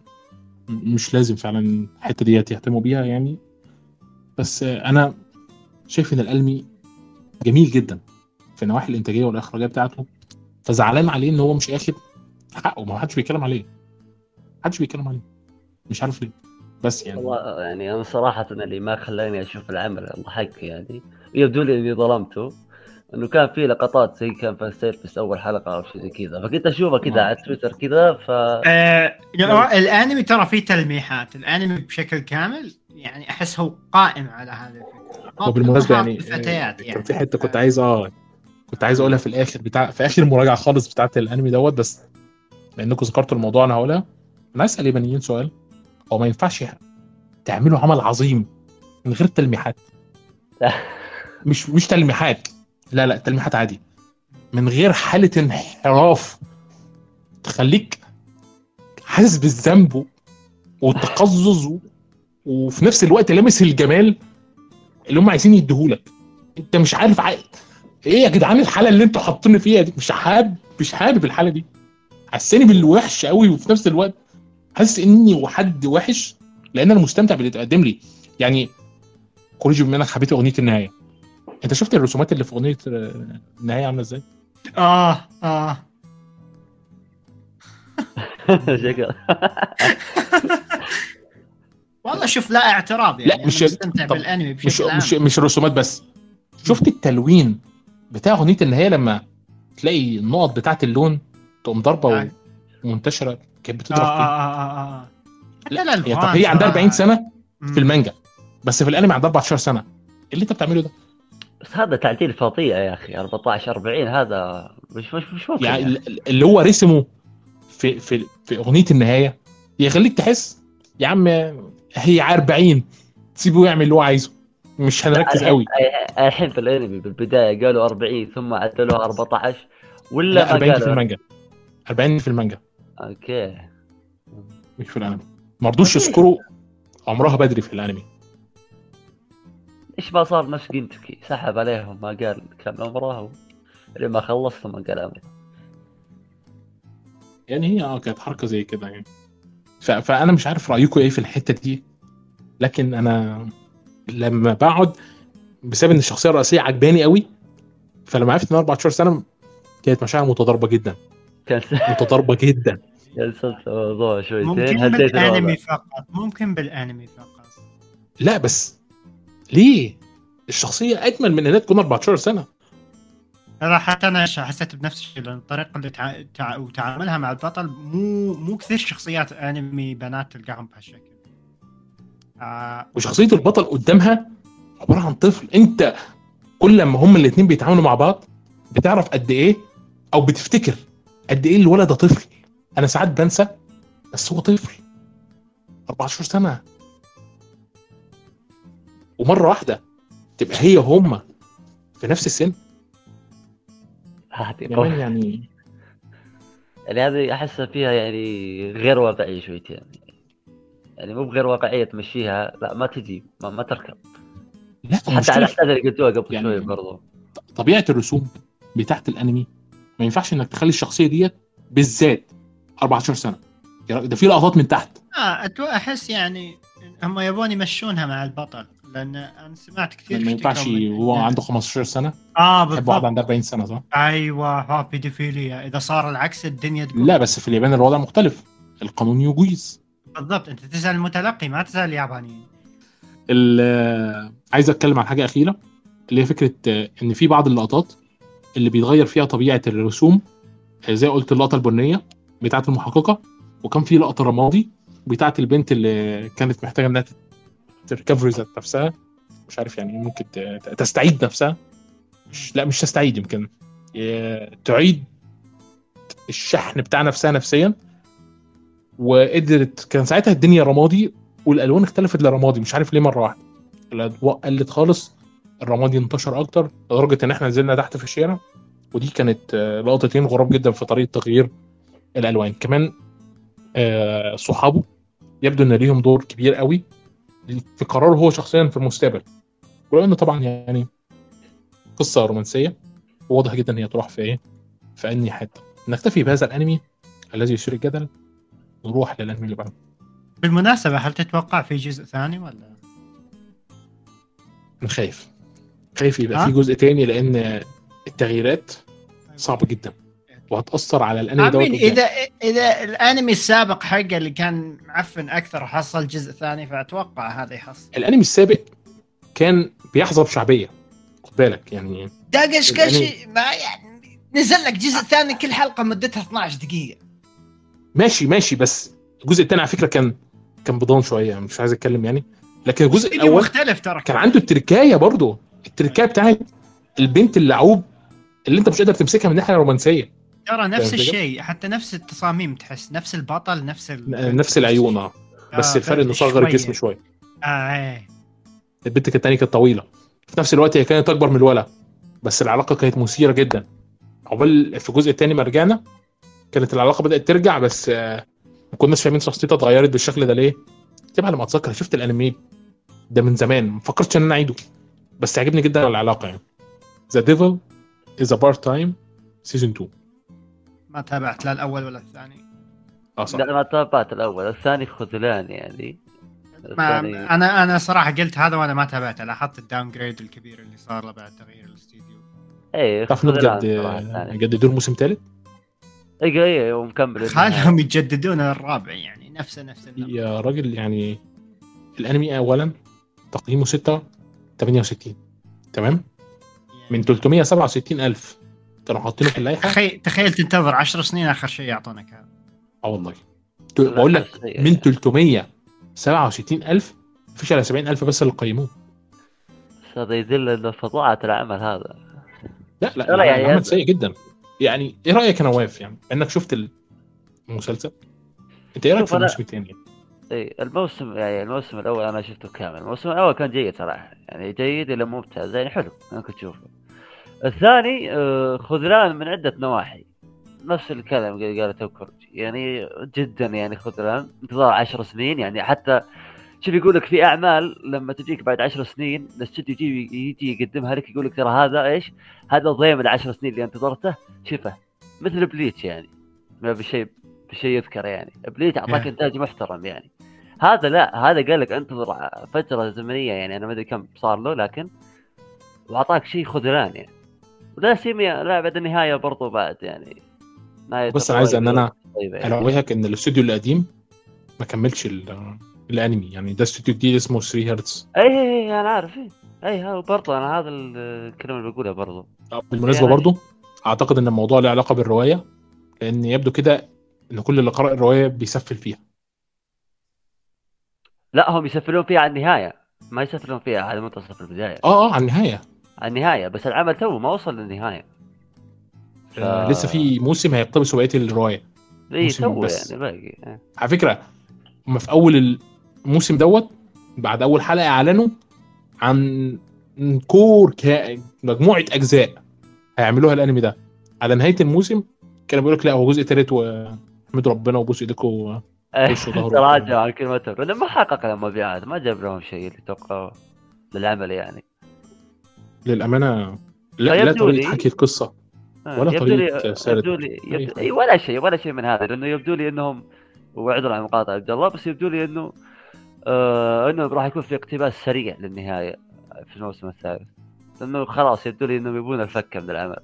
مش لازم فعلا الحتة ديت يهتموا بيها يعني. بس أنا شايف إن الانمي جميل جدا في النواحي الإنتاجية والإخراجية بتاعته. فزعلان عليه إن هو مش آخد حقه. ما حدش بيتكلم عليه. محدش بيتكلم عليه. مش عارف ليه. بس يعني. والله يعني أنا صراحة اللي ما خلاني أشوف العمل الله يعني يبدو لي إني ظلمته. إنه كان في لقطات زي كان في سيرفس أول حلقة أو شيء زي كذا. فكنت أشوفه كذا على تويتر كذا ف آه، جماعة، الأنمي ترى فيه تلميحات. الأنمي بشكل كامل يعني أحس هو قائم على هذه الفكرة. وبالمناسبه يعني كان يعني. في حتة كنت عايز آه كنت عايز أقولها في الآخر بتاع في آخر المراجعه خالص بتاعت الأنمي دوت بس لأنكم ذكرتوا الموضوع أنا هقولها. أنا عايز أسأل اليابانيين سؤال. هو ما ينفعش تعملوا عمل عظيم من غير تلميحات. مش مش تلميحات. لا لا تلميحات عادي. من غير حالة انحراف تخليك حاسس بالذنب والتقزز وفي نفس الوقت لامس الجمال اللي هم عايزين يديهولك. انت مش عارف ع... إيه يا جدعان الحالة اللي أنتوا حاطيني فيها دي؟ مش حابب مش حابب الحالة دي. حساني بالوحش قوي وفي نفس الوقت حاسس اني حد وحش لأن أنا مستمتع باللي اتقدم لي. يعني كوريجي بما إنك حبيت أغنية النهاية. انت شفت الرسومات اللي في اغنية آه، النهاية عاملة إزاي؟ آه آه شكرا والله شوف لا اعتراض يعني لا، مش- مستمتع بالأنمي مش بشكل عام مش مش الرسومات بس شفت التلوين بتاع أغنية النهاية لما تلاقي النقط بتاعت اللون تقوم ضربه آه. ومنتشرة كانت آه, بتضرب آه, آه, آه. حتى لا طب هي عندها ترى- 40 سنة. في المانجا بس في الأنمي عندها 14 سنة إيه اللي أنت بتعمله ده؟ بس هذا تعديل فظيع يا أخي 14 40 هذا مش مش مش ممكن يعني يعني. ال- اللي هو رسمه في في في أغنية النهاية يخليك تحس يا عم هي 40 سيبه يعمل اللي هو عايزه مش هنركز قوي الحين في الأنمي بالبداية قالوا 40 ثم عدلوها 14 ولا لا ما 40 في المانجا. 40 في المانجا. أوكي. مش في الأنمي. ما رضوش يذكروا عمرها بدري في الأنمي. إيش ما صار نفس جنتكي سحب عليهم ما قال كم عمره اللي ما خلص ما قال امري يعني هي آه كانت حركة زي كده يعني. ف... فأنا مش عارف رأيكم إيه في الحتة دي. لكن أنا لما بقعد بسبب إن الشخصية الرئيسية عجباني قوي فلما عرفت إن 14 سنة كانت مشاعر متضاربة جدا. متضاربة جدا. كنسلت الموضوع شويتين. ممكن بالأنمي فقط ممكن بالأنمي فقط. لا بس ليه؟ الشخصية أجمل من انها تكون 14 سنة. ترى حتى أنا حسيت بنفس الشيء لأن الطريقة اللي تع... تع... وتعاملها مع البطل مو مو كثير شخصيات أنمي بنات تلقاهم بهالشكل. آه وشخصية البطل قدامها عبارة عن طفل. أنت كل لما هم الاثنين بيتعاملوا مع بعض بتعرف قد إيه أو بتفتكر قد إيه الولد ده طفل. أنا ساعات بنسى بس هو طفل. 14 سنة. ومرة واحدة تبقى هي هم في نفس السن. كمان يعني يعني هذه احسها فيها يعني غير واقعية شويتين. يعني مو بغير واقعية تمشيها لا ما تجي ما, ما تركب. لا حتى على الحدث اللي قلتوها قبل يعني- شوي برضو. طبيعة الرسوم بتاعت الأنمي ما ينفعش إنك تخلي الشخصية ديت بالذات 14 سنة. راجل ده في لقطات من تحت. آه أتو... أحس يعني هم يبون يمشونها مع البطل. لأن أنا سمعت كثير ما ينفعش وهو عنده 15 سنة؟ آه يحب واحد بالضبط عنده 40 سنة صح؟ أيوه ها بيدوفيليا إذا صار العكس الدنيا تقول لا بس في اليابان الوضع مختلف. القانون يجيز بالضبط. أنت تسال المتلقي ما تسال اليابانيين. ال- عايز أتكلم عن حاجة أخيرة اللي هي فكرة آه، إن في بعض اللقطات اللي بيتغير فيها طبيعة الرسوم آه، زي قلت اللقطة البنية بتاعه المحققة وكان في لقطة رمادي بتاعه البنت اللي كانت محتاجة إنها تركفري ذات نفسها. مش عارف يعني ممكن تستعيد نفسها. مش لا مش تستعيد يمكن. تعيد الشحن بتاع نفسها نفسيا. وقدرت كان ساعتها الدنيا رمادي والألوان اختلفت لرمادي. مش عارف ليه مرة واحدة. الأضواء قلت خالص. الرمادي انتشر أكتر لدرجة إن إحنا نزلنا تحت في الشارع. ودي كانت آه، لقطتين غراب جدا في طريقة تغيير الألوان. كمان آه، صحابه يبدو إن ليهم دور كبير قوي. في قراره هو شخصيا في المستقبل. ولو ان طبعا يعني قصة رومانسية واضح جدا هي تروح في إيه؟ في أنهي حتة. نكتفي بهذا الأنمي الذي يثير الجدل. نروح للأنمي اللي بعده. بالمناسبة هل تتوقع في جزء ثاني ولا؟ أنا خايف. خايف يبقى ها؟ في جزء تاني لأن التغييرات صعبة جدا. وهتأثر على الأنمي دوت. اذا إذا الأنمي السابق حقه اللي كان معفن أكثر حصل جزء ثاني فأتوقع هذا يحصل. الأنمي السابق كان بيحظى بشعبية خد بالك يعني داقش كشي ما يعني نزل لك جزء ثاني كل حلقة مدتها 12 دقيقة. ماشي ماشي بس الجزء الثاني على فكرة كان كان بضان شوية مش عايز أتكلم يعني. لكن الجزء الأول مختلف ترى. كان عنده التركاية برضه. التركاية بتاعت البنت اللعوب اللي أنت مش قادر تمسكها من الناحيه الرومانسيه ترى نفس؟ الشيء حتى نفس التصاميم تحس نفس البطل نفس ال... نفس العيون آه بس الفرق إنه صغر. الجسم شوية. آه إيه. البنت كانت التانية كانت طويلة. في نفس الوقت هي كانت أكبر من الولد. بس العلاقة كانت مثيرة جدا. عقبال في الجزء الثاني ما رجعنا كانت العلاقة بدأت ترجع بس آه، ما كناش فاهمين شخصيتها اتغيرت بالشكل ده ليه. تبقى لما أتذكر شفت الأنمي ده من زمان. ما فكرتش إن أنا أعيده. بس عجبني جدا العلاقة يعني. The Devil Is a Part-Timer season 2 ما تابعت لا الأول ولا الثاني؟ آه صح. لا ما تابعت الأول. الثاني خذلان يعني. ما الثاني أنا أنا صراحة قلت هذا وأنا ما تابعته. لاحظت ال downgrade الكبير اللي صار له بعد تغيير الاستوديو. إيه الثاني. جددوا الموسم الثالث اي اي ومكمل خالهم يجددون الرابع يعني نفسه نفس النظام. يا راجل يعني الأنمي اولا تقييمه 6 68 تمام؟ من 367 ألف. كانوا حاطينه في اللائحة؟ تخيل تخيل تنتظر 10 سنين آخر شيء يعطونك هذا. آه والله. بقول لك من 367 ألف مفيش الا 70 ألف بس اللي قيموه هذا يدل إنه فظاعه العمل هذا. لا لا, لا، يعني يعني هذا- سيء جدا. يعني إيه رأيك يا نواف يعني؟ إنك شفت المسلسل؟ أنت إيه رأيك في الموسم الثاني؟ إي الموسم يعني الموسم الأول أنا شفته كامل. الموسم الأول كان جيد صراحة. يعني جيد إلى ممتع زين حلو. أنا كنت أشوفه. الثاني آه، خذلان من عدة نواحي. نفس الكلام اللي قالته كورجي يعني جدا يعني خذلان انتظار عشر سنين يعني حتى شوف يقول لك في أعمال لما تجيك بعد عشر سنين الاستوديو يجي يجي يقدمها لك يقول لك ترى هذا إيش؟ هذا ضيم العشر سنين اللي انتظرته. شوفه مثل بليتش يعني. ما بشيء بشيء يذكر يعني. بليتش أعطاك Yeah. إنتاج محترم يعني. هذا لا هذا قال لك انتظر فترة زمنية يعني. أنا ما أدري كم صار له لكن وأعطاك شيء خذلان يعني. ولا سيما لا بعد النهاية برضو بعد يعني. بس أنا عايز إن أنا يعني. انوهك إن الاستوديو القديم ما كملش ال- الأنمي. يعني ده استوديو جديد اسمه 3 هرتز اي اي اي أنا عارف. اي اي برضو أنا هذا ال- الكلام اللي بقوله برضو. بالمناسبة يعني- برضو أعتقد إن الموضوع له علاقة بالرواية لأن يبدو كده إن كل اللي قرأ الرواية بيسفل فيها. لا هم يسفلون فيها على النهاية. ما يسفلون فيها على منتصف البداية. آه آه على النهاية. النهاية بس العمل تو ما وصل للنهاية. ف... آه لسه في موسم هيقتبسوا بقية الرواية. اي تو. يعني باقي إيه. على فكرة هم في أول الموسم دوت بعد أول حلقة اعلنوا عن كور كا... مجموعة أجزاء هيعملوها الأنمي ده. على نهاية الموسم كانوا بيقول لك لا هو جزء تالت واحمدوا ربنا وبوسوا ايديكم وظهر تراجع عن كلمتهم لأنه ما حقق لهم مبيعات ما جاب لهم شيء اللي توقعوه للعمل يعني. للأمانة لا لا فيبدو لي- طريقه حكي القصة آه، ولا لي سرد. يبدو لي يبدو... أي ولا شيء ولا شيء من هذا لأنه يبدو لي إنهم وعذر عن مقاطعه عبد الله بس يبدو لي إنه آه إنه راح يكون في اقتباس سريع للنهاية في الموسم الثالث. لأنه خلاص يبدو لي إنهم يبون الفكه من العمل.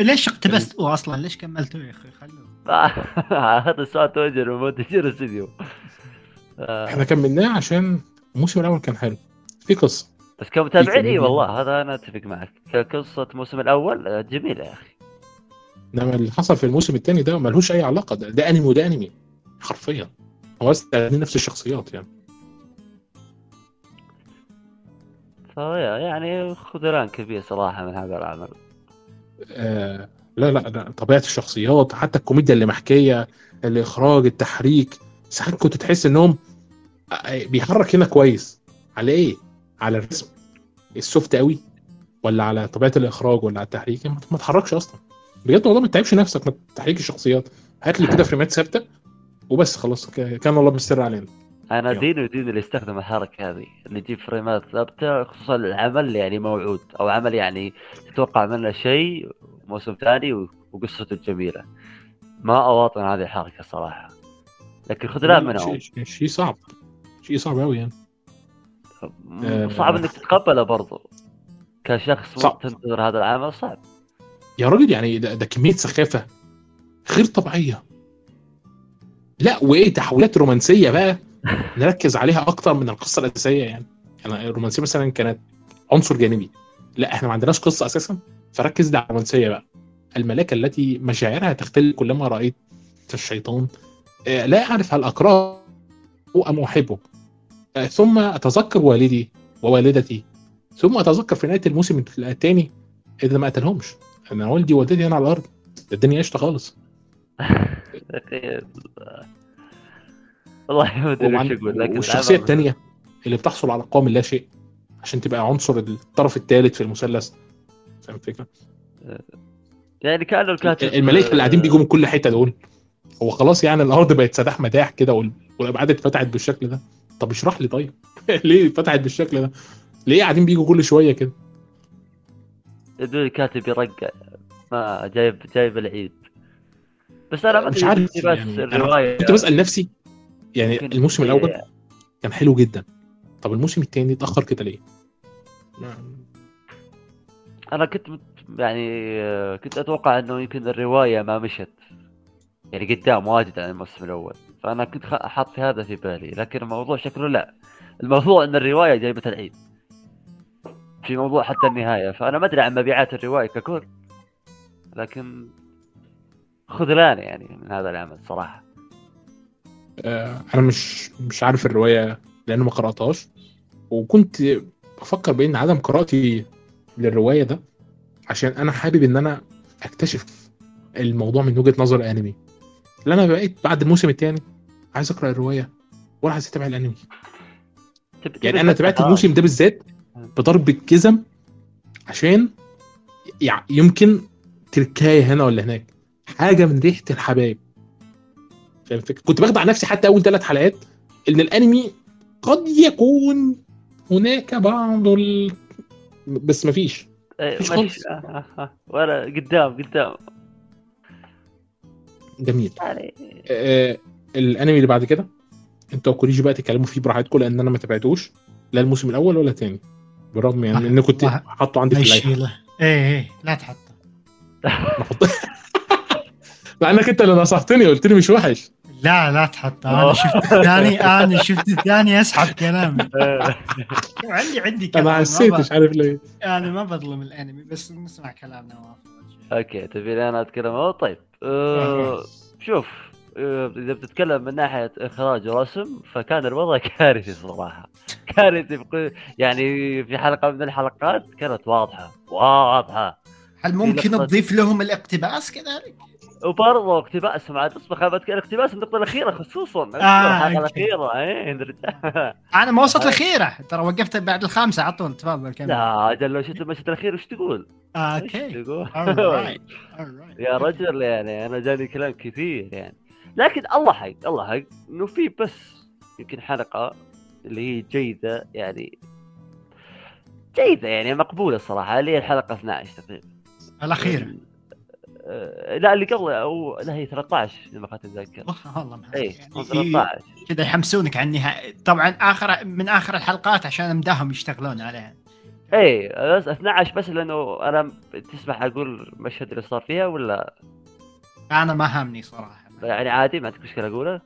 ليش اقتبستوا أصلا ليش كملتوا يا أخي؟ خلوه. هذا السؤال توجه لمنتجين الاستديو آه، إحنا كملناه عشان الموسم الأول كان حلو. في قصة. بس كمتابعين اي. والله هذا أنا أتفق معك. كقصة الموسم الأول آه، جميلة يا أخي. انما اللي حصل في الموسم الثاني ده ملهوش أي علاقة. ده, ده أنمي وده أنمي حرفيا. هو نفس الشخصيات يعني. فيا يعني خذلان كبير صراحة من هذا العمل. آه لا لا لا طبيعة الشخصيات حتى الكوميديا اللي محكية الإخراج التحريك ساعات كنت تحس إنهم آه، بيحرك هنا كويس. على إيه؟ على الرسم. ال soft قوي ولا على طبيعة الإخراج ولا على التحريك؟ ما ما تحركش أصلا. بجد الموضوع ما تتعبش نفسك ما تحريك الشخصيات هات لي كده فريمات ثابتة وبس خلاص كان الله مستر علينا. أنا. دين ودين اللي يستخدم الحركة هذه اللي يجيب فريمات ثابتة خصوصا العمل يعني موعود أو عمل يعني تتوقع منه شيء موسم ثاني وقصته الجميلة. ما أواطن هذه الحركة صراحة. لكن خذلان منهم. شيء صعب. شيء صعب قوي يعني. صعب إنك تتقبله برضو. كشخص صعب. تنتظر هذا العمل صعب. يا راجل يعني ده, ده كمية سخافة غير طبيعية. لا وإيه تحولات رومانسية بقى نركز عليها أكتر من القصة الأساسية يعني. يعني الرومانسية مثلا كانت عنصر جانبي. لا إحنا ما عندناش قصة أساسا فركز على الرومانسية بقى. الملاكة التي مشاعرها تختلف كلما رأيت الشيطان. آه، لا أعرف هل اكرهه أم أحبه. آه، ثم أتذكر والدي ووالدتي ثم أتذكر في نهاية الموسم الثاني اذا ما قتلهمش. أنا والدي ووالدتي هنا على الأرض الدنيا قشطة خالص. والله ما أدري وش أقول لكن والشخصية الثانية اللي بتحصل على قوى من لا شيء عشان تبقى عنصر الطرف الثالث في المثلث. فاهم الفكرة؟ يعني كأنه الكاتب الملائكه اللي قاعدين بيجوا من كل حتة دول. هو خلاص يعني الأرض بقت سداح مداح كده وال- والأبعاد اتفتحت بالشكل ده. طب اشرح لي طيب ليه اتفتحت بالشكل ده؟ ليه قاعدين بيجوا كل شوية كده؟ الكاتب يرقع ما جايب جايب العيد بس أنا مش عارف بس يعني الرواية كنت بسأل نفسي يعني الموسم الأول كان حلو جدا طب الموسم الثاني اتأخر كده ليه؟ أنا كنت. يعني كنت أتوقع إنه يمكن الرواية ما مشت يعني قدام واجد عن الموسم الأول فانا كنت حاط هذا في بالي لكن الموضوع شكله لا. الموضوع إن الرواية جايبة العيد في موضوع حتى النهاية فأنا ما أدري عن مبيعات الرواية ككل لكن خذلان يعني من هذا العمل صراحة. آه، أنا مش مش عارف الرواية لأن ما قرأتهاش. وكنت بفكر بان عدم قراءتي للرواية ده عشان أنا حابب إن أنا أكتشف الموضوع من وجهة نظر الأنمي. لأن أنا بقيت بعد الموسم الثاني عايز أقرأ الرواية. ولا عايز اتابع الأنمي. يعني أنا تابعت آه. الموسم ده بالذات بضرب الجزم عشان يعني يمكن تركاية هنا ولا هناك. حاجة من ريحة الحبايب. فاهم الفكرة؟ كنت باخد على نفسي حتى أول ثلاث حلقات إن الأنمي قد يكون هناك بعض ال... بس مفيش إيه، مفيش خالص. آه، آه، آه. ولا قدام قدام. جميل. يعني آه الانمي اللي بعد كده انت وكوريجي بقى تتكلموا فيه براحتكم لأن أنا ما تابعتوش لا الموسم الأول ولا الثاني بالرغم يعني إن كنت الله. حاطه عندي في يشيله إيه إيه لا تحطه مع انك أنت اللي نصحتني قلت لي مش وحش. لا لا تحطه أنا شفت الثاني أنا شفت الثاني أسحب كلامي. عندي عندي كلام أنا ما حسيت مش عارف ليه. يعني ما بظلم الأنمي بس نسمع كلام نواف أوكي تبي أنا اتكلم طيب. أه شوف إذا بتتكلم من ناحية إخراج ورسم فكان الوضع كارثي صراحة. كارثي يعني في حلقة من الحلقات كانت واضحة واضحة. هل ممكن تضيف لهم الاقتباس كذلك؟ وبرضه اقتباس مع تصبح الاقتباس النقطة الأخيرة خصوصا. آه، الحلقة. الأخيرة إيه أنا ما وصلت الأخيرة ترى وقفت بعد الخامسة على طول تفضل كمل. لا أجل لو شفت المشهد الأخير وش تقول؟ آه، أوكي. يا رجل يعني أنا جاني كلام كثير يعني. لكن الله حق الله حق إنه في بس يمكن حلقة اللي هي جيدة يعني. جيدة يعني مقبولة الصراحه اللي هي الحلقة 12 تقريبا. الأخيرة. آه، لا اللي قبل أو لا هي 13 اذا ما كنت أتذكر. والله ما اي يعني 13 كذا يحمسونك على النهاية. طبعا آخر من آخر الحلقات عشان أمداهم يشتغلون عليها. اي بس 12 بس لأنه أنا تسمح أقول المشهد اللي صار فيها ولا؟ أنا ما هامني صراحة. يعني عادي ما عندك مشكلة اقولها؟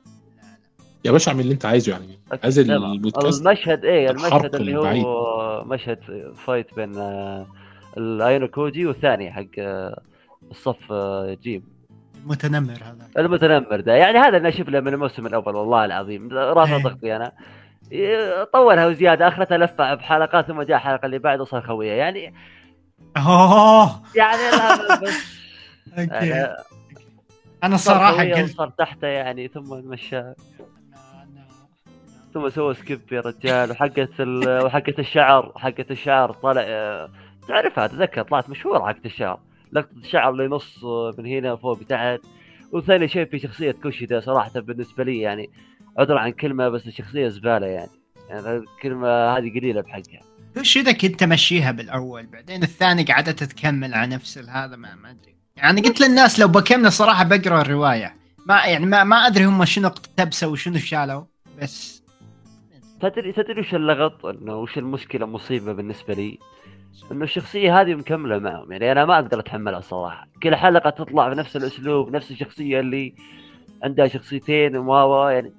يا باشا اعمل اللي انت عايزه يعني. عايز. البودكاست المشهد إيه المشهد اللي البعيد. هو مشهد fight بين آه، الاينوكوجي والثاني حق آه، الصف آه، جيم. المتنمر هذا. المتنمر ده. يعني هذا اللي أشوف له من الموسم الأول والله العظيم. رافع إيه. ضغطي أنا. ي- طولها وزيادة أخرتها لفة بحلقات ثم جاء الحلقة اللي بعده صار خوية. يعني أوه! يعني لا بس يعني أنا صار خوية قلت وصار تحته يعني ثم مشى. ثم سوى سكيب يا رجال وحقت ال... وحقت الشعر حقت الشعر طلع تعرفها اتذكر طلعت مشهورة حقت الشعر. لقطة الشعر اللي نص من هنا فوق تحت وثاني شيء في شخصية كوشيدا صراحة بالنسبة لي يعني عذر عن كلمة بس الشخصية زبالة يعني. يعني الكلمة هذه قليلة بحقها. وش اذا كنت تمشيها بالأول بعدين الثاني قعدت تكمل على نفس هذا ما ما أدري. يعني قلت للناس لو بكمل صراحة بقرأ الرواية. ما يعني ما ما أدري هم شنو اقتبسوا وشنو شالوا بس تدري تدري وش اللغط؟ إنه وش المشكلة مصيبة بالنسبة لي؟ إنه الشخصية هذه مكملة معهم يعني أنا ما أقدر أتحملها الصراحه كل حلقة تطلع بنفس الأسلوب نفس الشخصية اللي عندها شخصيتين و يعني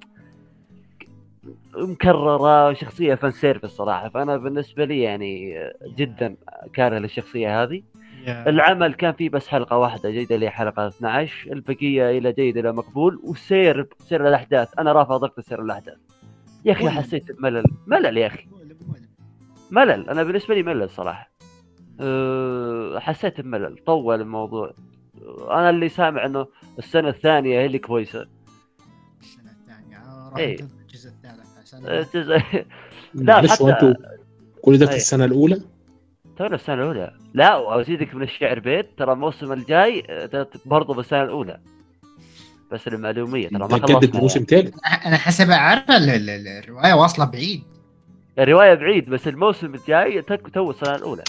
مكررة شخصيه fan service صراحة. فأنا بالنسبة لي يعني جدا كاره للشخصية هذه. يا- العمل كان فيه بس حلقة واحدة جيدة اللي هي حلقة 12 البقية إلى جيد إلى مقبول وسير سير الأحداث. أنا رافع ضغط سير الأحداث. يا أخي. حسيت بملل. ملل يا أخي. ملل. أنا بالنسبة لي ملل صراحة. أه حسيت بملل. طول الموضوع. أنا اللي سامع إنه السنة الثانية هي اللي كويسة. السنة الثانية. آه، راح إيه. الجزء الثالث. عشان أه، لا، معلش هو حتى- أنتوا كل ده في أي. السنة الأولى؟ تونا السنة الأولى. لا وأزيدك من الشعر بيت ترى الموسم الجاي أه، برضه بالسنة الأولى. بس المعلوميه ترى ما جدد خلصنا. موسم ثالث أنا حسب اعرف ال- ال- ال- الرواية واصلة بعيد. الرواية بعيد بس الموسم الجاي تو السنة الأولى.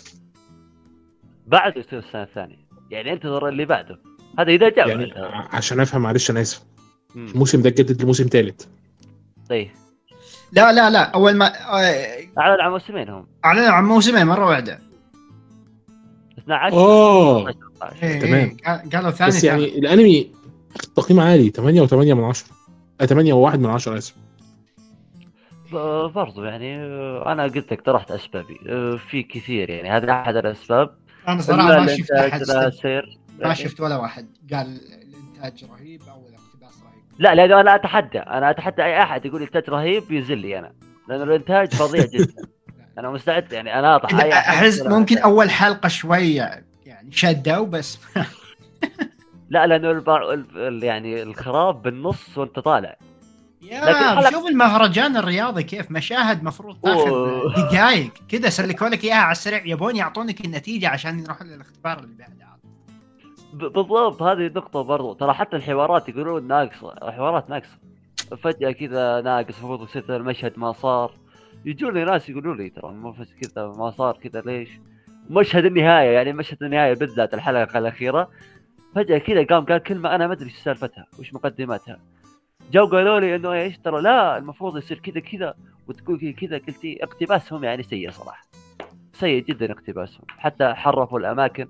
بعده يصير السنة الثانية. يعني انتظر اللي بعده. هذا إذا جاء يعني عشان أفهم معلش أنا آسف. الموسم ده اتجدد لموسم ثالث. طيب. لا لا لا. أول ما آه، أعلن عن موسمين هم. اعلنوا عن موسمين مرة واحدة. 12 آه. 13 إيه، تمام. إيه، قال- قالوا ثاني بس ثاني. يعني الانمي تقييم عالي 8 و8 من 10 آه 8 و1 من 10 آسف. برضو يعني آه، أنا قلت لك طرحت أسبابي. آه، في كثير يعني هذا أحد الأسباب. أنا صراحة ما شفت أحد ما شفت ولا واحد. قال الإنتاج رهيب أو الاقتباس رهيب. لا لأنه أنا أتحدى. أنا أتحدى أي أحد يقول إنتاج رهيب ينزل لي أنا. لأنه الإنتاج فظيع جدا. أنا مستعد يعني أنا أحد أحس ممكن أول حلقة شوية يعني شدوا بس لا لأنه البع... ال- ال- يعني الخراب بالنص وأنت طالع. يا الحلقة- شوف المهرجان الرياضي كيف مشاهد مفروض تاخذ أوه. دقائق كذا سلكوا لك إياها على السريع. يبون يعطونك النتيجة عشان يروحون للاختبار اللي بعده. ب- بالضبط. هذه النقطة برضو. ترى حتى الحوارات يقولون ناقصة. حوارات ناقصة. فجأة كذا ناقص المفروض يصير المشهد ما صار. يجوني ناس يقولوا لي ترى المفروض كذا ما صار كذا ليش؟ مشهد النهاية يعني مشهد النهاية بالذات الحلقة الأخيرة. فجأة كذا قام قال كلمة أنا ما أدري إيش سالفتها وش مقدماتها. جو قالوا لي إنه إيش؟ ترى لا المفروض يصير كذا كذا وتقول كذا قلت لي اقتباسهم يعني سيء صراحة. سيء جدا اقتباسهم. حتى حرفوا الأماكن.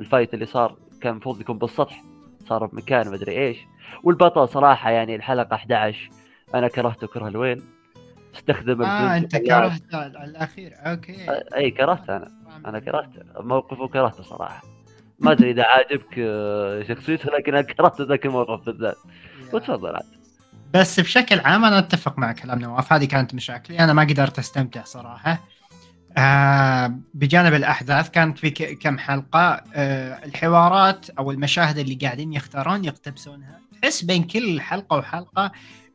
ال fight اللي صار كان المفروض يكون بالسطح. صار بمكان مدري إيش. والبطل صراحة يعني الحلقة 11 أنا كرهته كره الوين استخدم آه أنت. كرهت الأخير. أوكي. أي كرهت أنا. أنا كرهته موقفه كرهته صراحة. ما أدري إذا عاجبك آه، شخصيته لكن أنا كرهت ذاك الموقف بالذات. وتفضل عاد. بس بشكل عام أنا أتفق مع كلام نواف. هذه كانت مشاكلي. أنا ما قدرت أستمتع صراحة. آه بجانب الأحداث كانت في كم حلقة. آه الحوارات أو المشاهد اللي قاعدين يختارون يقتبسونها. تحس بين كل حلقة وحلقة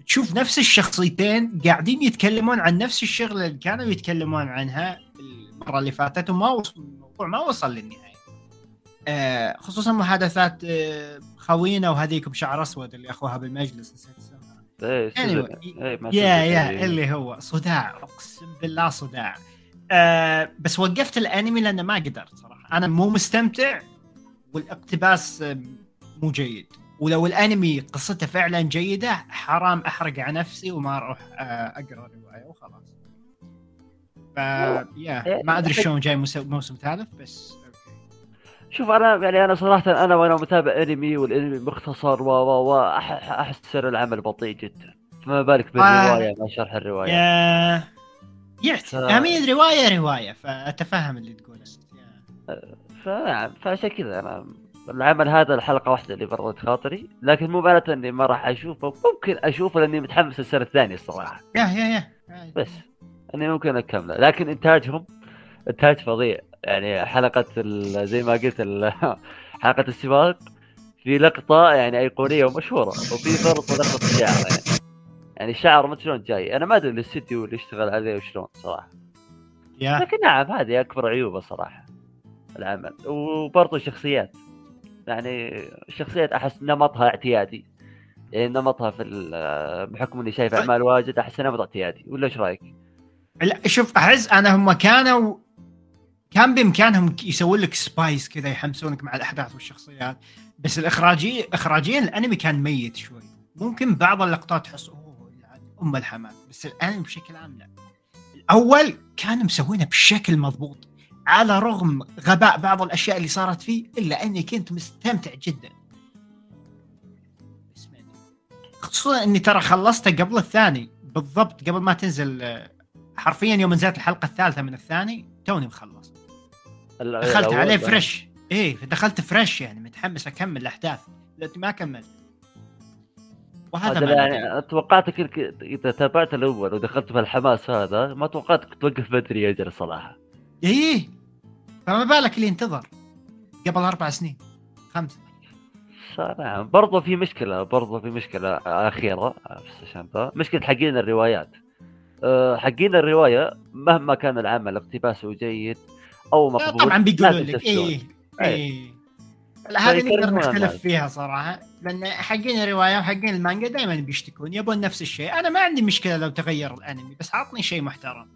تشوف نفس الشخصيتين قاعدين يتكلمون عن نفس الشغلة اللي كانوا يتكلمون عنها المرة اللي فاتت وما وصل الموضوع ما وصل للنهاية آه خصوصا محادثات آه خوينا وهذيك بشعر أسود اللي أخوها بالمجلس نسيت اسمها إيه Anyway. إيه، يا. يا إيه. اللي هو صداع أقسم بالله صداع آه بس وقفت الأنمي لأنه ما قدرت صراحة أنا مو مستمتع والإقتباس مو جيد ولو الانمي قصته فعلا جيدة حرام أحرق على نفسي وما أروح آه أقرأ الروايه وخلاص. ف يا ما أدري شلون جاي موس- موسم ثالث بس أوكي. شوف أنا يعني أنا صراحة أنا وأنا متابع أنمي والأنمي مختصر و و و احس سر العمل بطيء جدا. فما بالك بالرواية مع شرح الرواية. يا يعت ف- امين روايه رواية فأتفهم اللي تقوله. فنعم فعشان كذا أنا العمل هذا الحلقة واحدة اللي بردت خاطري لكن مو معناته إني ما راح أشوفه. ممكن أشوفه لأني متحمس السنة الثانية الصراحة. يا يا يا. بس. إني ممكن أكمله. لكن إنتاجهم إنتاج فظيع. يعني حلقة زي ما قلت حلقة السباق في لقطة يعني أيقونية ومشهورة. وفي برضه لقطة الشعر يعني. يعني الشعر ما شلون جاي. أنا ما أدري الاستديو اللي اشتغل عليه وشلون صراحة. لكن نعم هذه أكبر عيوبه صراحة. العمل. وبرضه الشخصيات. يعني الشخصيات أحس نمطها اعتيادي. يعني نمطها في بحكم إني شايف أعمال واجد أحس نمط اعتيادي. ولا إيش رأيك؟ لا شوف أحس أنا هم كانوا كان بإمكانهم يسوون لك سبايس كذا يحمسونك مع الأحداث والشخصيات. بس الاخراجي اخراجيا الأنمي كان ميت شوي. ممكن بعض اللقطات تحس أوه يعني أم الحماس بس الأنمي بشكل عام لا. الأول كانوا مسوينه بشكل مضبوط. على رغم غباء بعض الأشياء اللي صارت فيه إلا أني كنت مستمتع جدا. خصوصا إني ترى خلصته قبل الثاني. بالضبط قبل ما تنزل آه، حرفيا يوم نزلت الحلقة الثالثة من الثاني توني مخلص. دخلت عليه. فريش إيه دخلت فريش يعني متحمس أكمل الأحداث. ما كملت. وهذا هذا ما يعني توقعتك إنك اذا تابعت الأول ودخلت في الحماس هذا ما توقعتك توقف بدري يا صراحة إيه فما بالك اللي ينتظر قبل أربع سنين خمسه نعم برضه في مشكلة برضه في مشكلة أخيرة بس عشان ذا مشكلة حقين الروايات. أه، حقين الرواية مهما كان العمل اقتباسه جيد أو لا، مقبول طبعا بيقولوا لك. إيه لا هذه نقدر نختلف. فيها صراحة لأن حقين الرواية وحقين المانجا دائما بيشتكون يبون نفس الشيء. أنا ما عندي مشكلة لو تغير الأنمي بس عطني شيء محترم.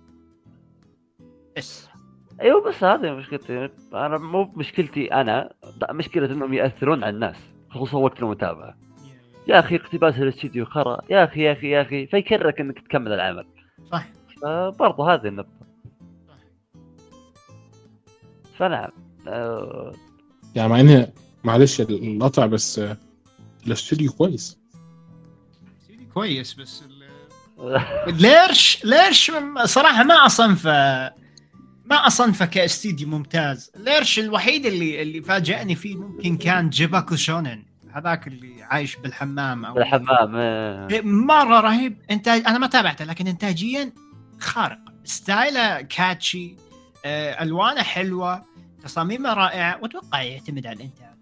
بس. أيوه بس هذه مشكلتي. أنا مو مشكلتي أنا مشكلة إنهم يأثرون على الناس. خصوصا وقت المتابعه يا أخي اقتباس الاستديو خرا. يا أخي يا أخي يا أخي فيكررك إنك تكمل العمل. صح. فبرضه هذه النقطة. فنعم. أه، يعني مع ان معلش القطع بس الاستوديو كويس. كويس بس ليرش ليرش صراحة ما أصنفه ما أصنفه كأستديو ممتاز. ليرش الوحيد اللي اللي فاجأني فيه ممكن كان جيباكو شونن. هذاك اللي عايش بالحمام أو الحمام آه. مرة رهيب. انتاج أنا ما تابعته لكن انتاجيا خارق. style ه catchy آه، ألوانه حلوة تصاميمه رائعة وأتوقع يعتمد على الإنتاج.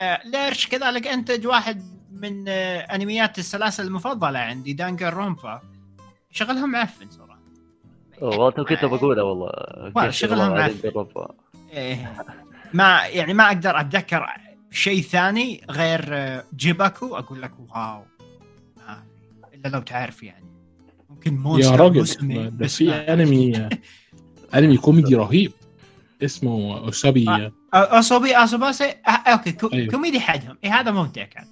آه، ليرش كذلك انتج واحد من آه، أنميات السلاسل المفضلة عندي دانجانرونبا. شغلهم معفن صراحة. والله تو كنت بقوله والله شغلها معفن. ربع. إيه. ما يعني ما أقدر أتذكر شيء ثاني غير آه، جيباكو أقول لك wow ما في. إلا لو تعرف يعني ممكن يا مونستر راجل موسمي، ده بس في أنمي أنمي كوميدي رهيب اسمه أسوبي آه. اسوبي اسوباسي آه، okay كو... أيوه. كوميدي حدهم إيه هذا ممتع كان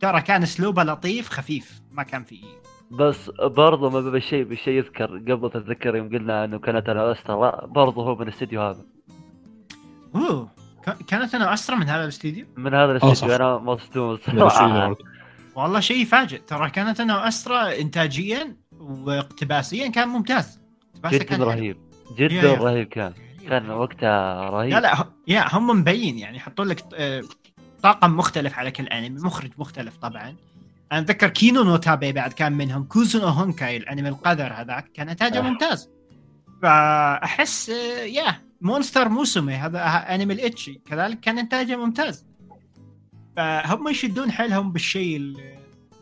ترى كان أسلوبه لطيف خفيف ما كان فيه بس برضه ما بالشيء بالشيء يذكر. قبل تتذكر يوم قلنا إنه كاناتا نو استرا برضه هو من الاستديو هذا. أوه. كاناتا نو استرا من هذا الاستديو من هذا آه، الاستديو. أنا مصدوم صراحة الشيء والله شيء يفاجئ ترى كاناتا نو استرا انتاجيا واقتباسيا كان ممتاز. جدا كان. رهيب. جدا yeah. رهيب كان. كان وقتها رهيب. لا لا ه- yeah هم مبين يعني. يحطوا لك آه، طاقم مختلف على كل أنمي. مخرج مختلف طبعا. أنا أتذكر كينو نو تابي بعد كان منهم كوزو نو هونكاي الأنمي القذر هذاك كان إنتاجه آه. ممتاز. فأحس آه، yeah مونستر موسمي هذا أنمي الإتشي كذلك كان إنتاجه ممتاز. فهم يشدون حيلهم بالشيء ال-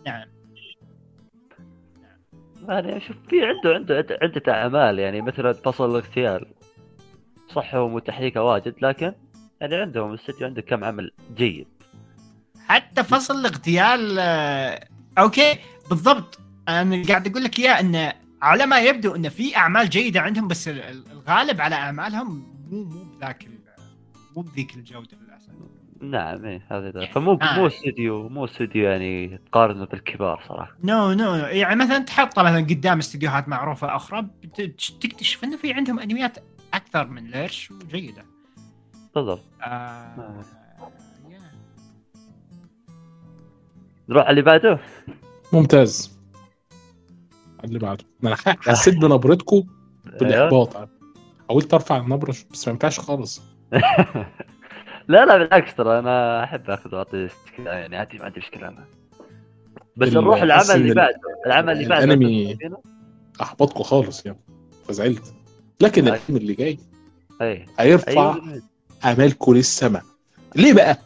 نعم. يعني شوف في عنده عنده عدة- عدة أعمال يعني مثلا فصل الاغتيال. صح هو متحركه واجد لكن يعني عندهم الاستديو عنده كم عمل جيد. حتى فصل الاغتيال آه، أوكي بالضبط. أنا قاعد أقول لك إياه إنه على ما يبدو إنه في أعمال جيدة عندهم بس ال- ال- الغالب على أعمالهم مو مو بذاك مو بذيك الجودة للأسف. نعم إيه هذا ده. فمو آه. مو استديو مو استديو يعني تقارنه بالكبار صراحة. no no يعني مثلا تحطه مثلا قدام استديوهات معروفة أخرى تكتشف إنه في عندهم أنميات أكثر من ليرش وجيدة. بالضبط. آه. yeah. نروح على اللي بعده؟ ممتاز. اللي بعده. أنا حسيت بنبرتكم أيوه. بالاحباط حاولت أرفع النبرة بس ما ينفعش خالص. لا لا بالعكس ترى أنا أحب آخذ وأعطي يعني عادي ما عندي مشكلة أنا. بس نروح العمل اللي ال- بعده. العمل اللي بعده. الأنمي- احبطكم خالص يعني فزعلت. لكن أيوه. الفيلم اللي جاي أي. هيرفع امالكم للسماء. ليه بقى؟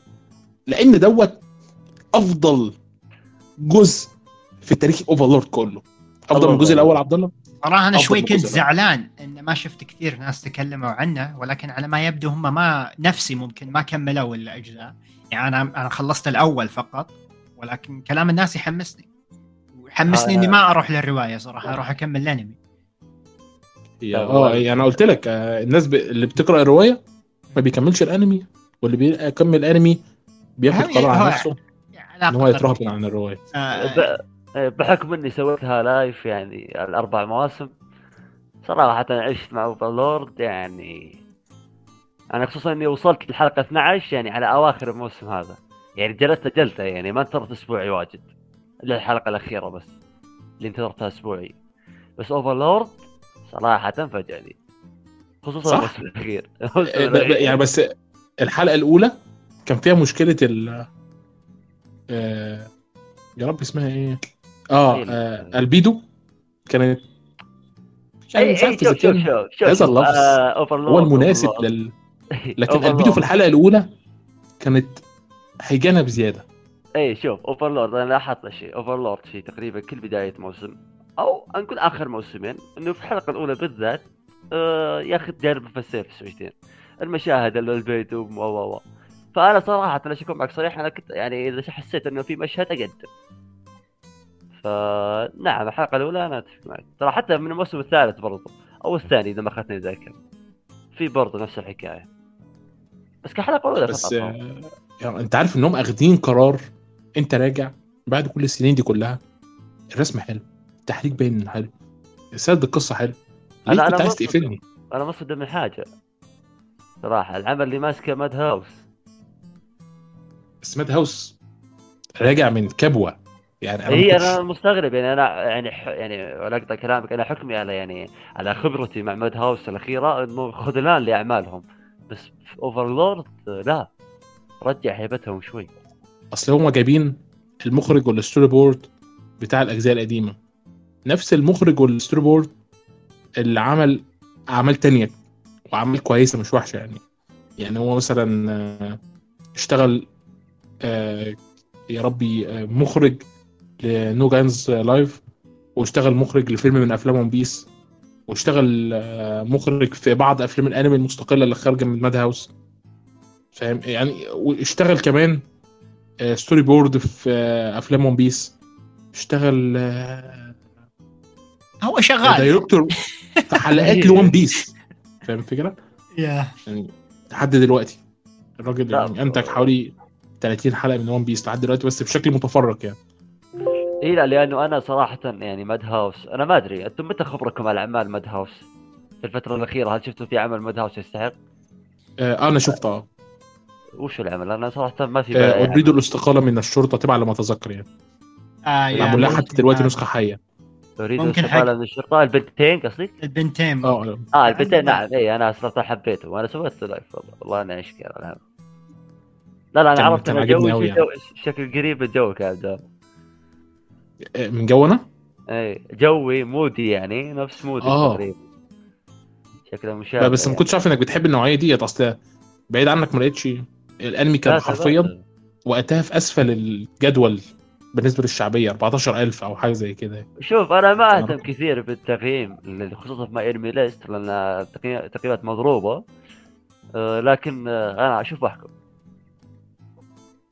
لأن دوت أفضل جزء في تاريخ اوفرلورد كله. أفضل من الجزء الأول عبد الله؟ صراحة أنا أفضل شوي كنت. زعلان إن ما شفت كثير ناس تكلموا عنه ولكن على ما يبدو هم ما نفسي ممكن ما كملوا الأجزاء. يعني أنا أنا خلصت الأول فقط ولكن كلام الناس يحمسني. ويحمسني آه. إني ما أروح للرواية صراحة أروح أكمل الأنمي. هي- طب آه يعني أنا قلت لك آه، الناس ب... اللي بتقرأ الرواية ما بيكملش الأنمي واللي بيكمل الأنمي بياخد قرار على نفسه. هو يترهبن عن الرواية. آه إيه، بحكم إني سويتها live يعني الأربع مواسم صراحة عشت مع اوفرلورد يعني أنا خصوصا إني وصلت للحلقة 12 يعني على أواخر الموسم هذا. يعني جلست جلسة يعني ما انتظرت أسبوعي واجد إلا الحلقة الأخيرة بس اللي انتظرتها أسبوعي. بس اوفرلورد صراحة فاجأني خصوصا صح؟ الموسم الأخير. آه، الأخير. يعني بس الحلقة الأولى كان فيها مشكلة ال آه، يا رب اسمها إيه؟ آه, أيوة. آه ألبيدو كانت يعني مش عارف شوف إذا شوف كان شوف شوف هذا. اللفظ آه، هو المناسب. لل لكن. ألبيدو في الحلقة الأولى كانت هيجانة بزيادة اي شوف اوفرلورد أنا لاحظت شيء اوفرلورد في تقريبا كل بداية موسم أو نقول آخر موسمين إنه في الحلقة الأولى بالذات آه ياخذ جانب الفلسفي شويتين المشاهد اللي البيت و و و فأنا صراحة أنا اكون معك صريح أنا كنت يعني إذا حسيت إنه في مشهد أقدم. فنعم الحلقة الأولى أنا أتفق معك. ترى حتى من الموسم الثالث برضو أو الثاني إذا ما أخذتني ذاكر في برضو نفس الحكاية. بس كحلقة أولى بس آه، يعني أنت عارف إنهم اخدين قرار أنت راجع بعد كل السنين دي كلها. الرسم حلو التحريك باين إنه حلو سرد القصة حلو. كنت أنا عايز. تقفلني أنا مصدوم من حاجة. صراحة العمل اللي ماسكه ماد هاوس بس ماد هاوس راجع من كبوة. يعني أنا اي أنا مستغرب يعني أنا يعني ح... يعني ولا اقطع كلامك أنا حكمي على يعني على خبرتي مع ماد هاوس الأخيرة إنه خذلان لأعمالهم. بس في اوفرلورد لا رجع هيبتهم شوي. أصل هم جايبين المخرج وال storyboard بتاع الأجزاء القديمة. نفس المخرج وال storyboard اللي عمل أعمال تانية وأعمال كويسة مش وحشة يعني. يعني هو مثلا آه، اشتغل يا ربي آه، مخرج ل No Game No Life واشتغل مخرج لفيلم من أفلام ون بيس واشتغل آه، مخرج في بعض أفلام الأنمي المستقلة اللي خارجة من ماد هاوس. فاهم؟ يعني واشتغل كمان آه، storyboard في آه، أفلام ون بيس. اشتغل آه، هو شغال. director في حلقات لون بيس. فاهم الفكرة؟ يا يعني لحد دلوقتي. الراجل. يعني أنتج حوالي 30 حلقة من ون بيس لحد دلوقتي بس بشكل متفرق يعني اي لا لأنه أنا صراحة يعني ماد هاوس أنا ما أدري أنتم متى خبركم على أعمال ماد هاوس؟ في الفترة الأخيرة هل شفتوا في عمل ماد هاوس يستحق؟ آه أنا شفت آه وش العمل؟ أنا صراحة ما في آه، أريد عمل. الاستقالة من الشرطة تبع لما أتذكر يعني آه يا معمول لها حتى ممكن- دلوقتي آه، نسخة حية أريد الاستقاله من الشرطة البنتين قصدك؟ البنتين آه آه البنتين نعم اي أنا صراحة حبيته وأنا سويت له لايف والله والله أنا اشكر على العمل. لا لا أنا عرفت عاجبني جوي جو شكل قريب من جوك يا عبد من جو أنا اي جوي مودي يعني نفس مودي آه. تقريبا. شكله مشابه لا بس ما يعني. كنتش عارف إنك بتحب النوعية دي أصل بعيد عنك ما لقيتش الأنمي كان حرفيا. وقتها في أسفل الجدول بالنسبة للشعبية 14000 أو حاجة زي كده. شوف أنا ما أهتم كثير بالتقييم خصوصا في ماي انمي ليست لأن التقييم- التقييمات مضروبة. آه، لكن آه، أنا أشوف واحكم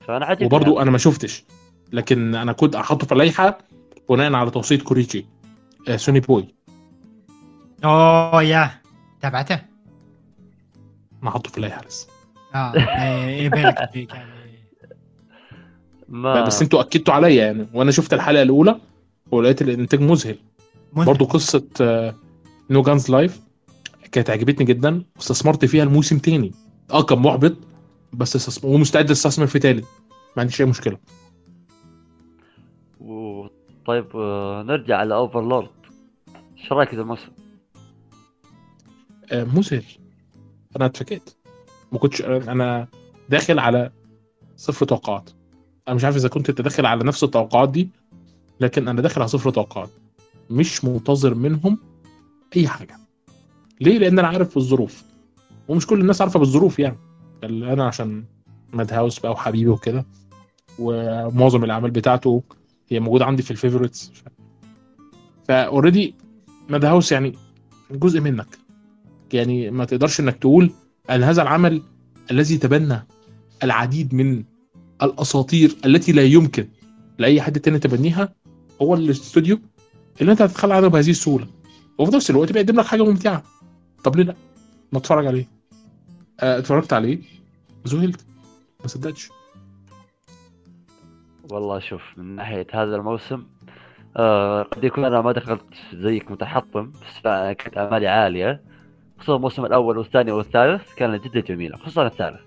فأنا عجبني وبرضو أنا ما شفتش. لكن أنا كنت احطه في اللائحة بناء على توصية كوريتشي آه، سوني بوي. oh yeah. تابعته؟ أنا حاطه في اللائحة لسه. آه إيه، يبيلك فيك يعني؟ ما بس أنتوا أكدتوا عليا يعني. وأنا شفت الحلقة الأولى ولقيت الإنتاج مذهل. مذهل. برضو قصة No Game No Life كانت عجبتني جدا. واستثمرت فيها الموسم تاني. آه كان محبط. بس استثمر ومستعد استثمر في تالت. ما عنديش أي مشكلة. و... طيب آه، نرجع على اوفرلورد إيش رأيك في الموسم؟ آه، مذهل. أنا اتفاجئت ما كنتش أنا داخل على صفر توقعات. أنا مش عارف إذا كنت أنت داخل على نفس التوقعات دي لكن أنا داخل على صفر توقعات. مش منتظر منهم أي حاجة. ليه؟ لأن أنا عارف الظروف. ومش كل الناس عارفة بالظروف يعني. أنا عشان ماد هاوس بقى وحبيبي وكده. ومعظم الأعمال بتاعته هي موجودة عندي في ال favorites ف already ماد هاوس يعني جزء منك. يعني ما تقدرش إنك تقول أن هذا العمل الذي تبنى العديد من الأساطير التي لا يمكن لأي حد تاني تبنيها هو الاستوديو اللي أنت هتتخلى عنه بهذه السهولة. وفي نفس الوقت بيقدم لك حاجة ممتعة. طب ليه لأ؟ ما اتفرج عليه. اتفرجت عليه. ذهلت ما صدقتش. والله شوف من ناحية هذا الموسم آه قد يكون أنا ما دخلت زيك متحطم بس كانت امالي عالية. خصوصا الموسم الأول والثاني والثالث كانت جدا جميله خصوصا الثالث.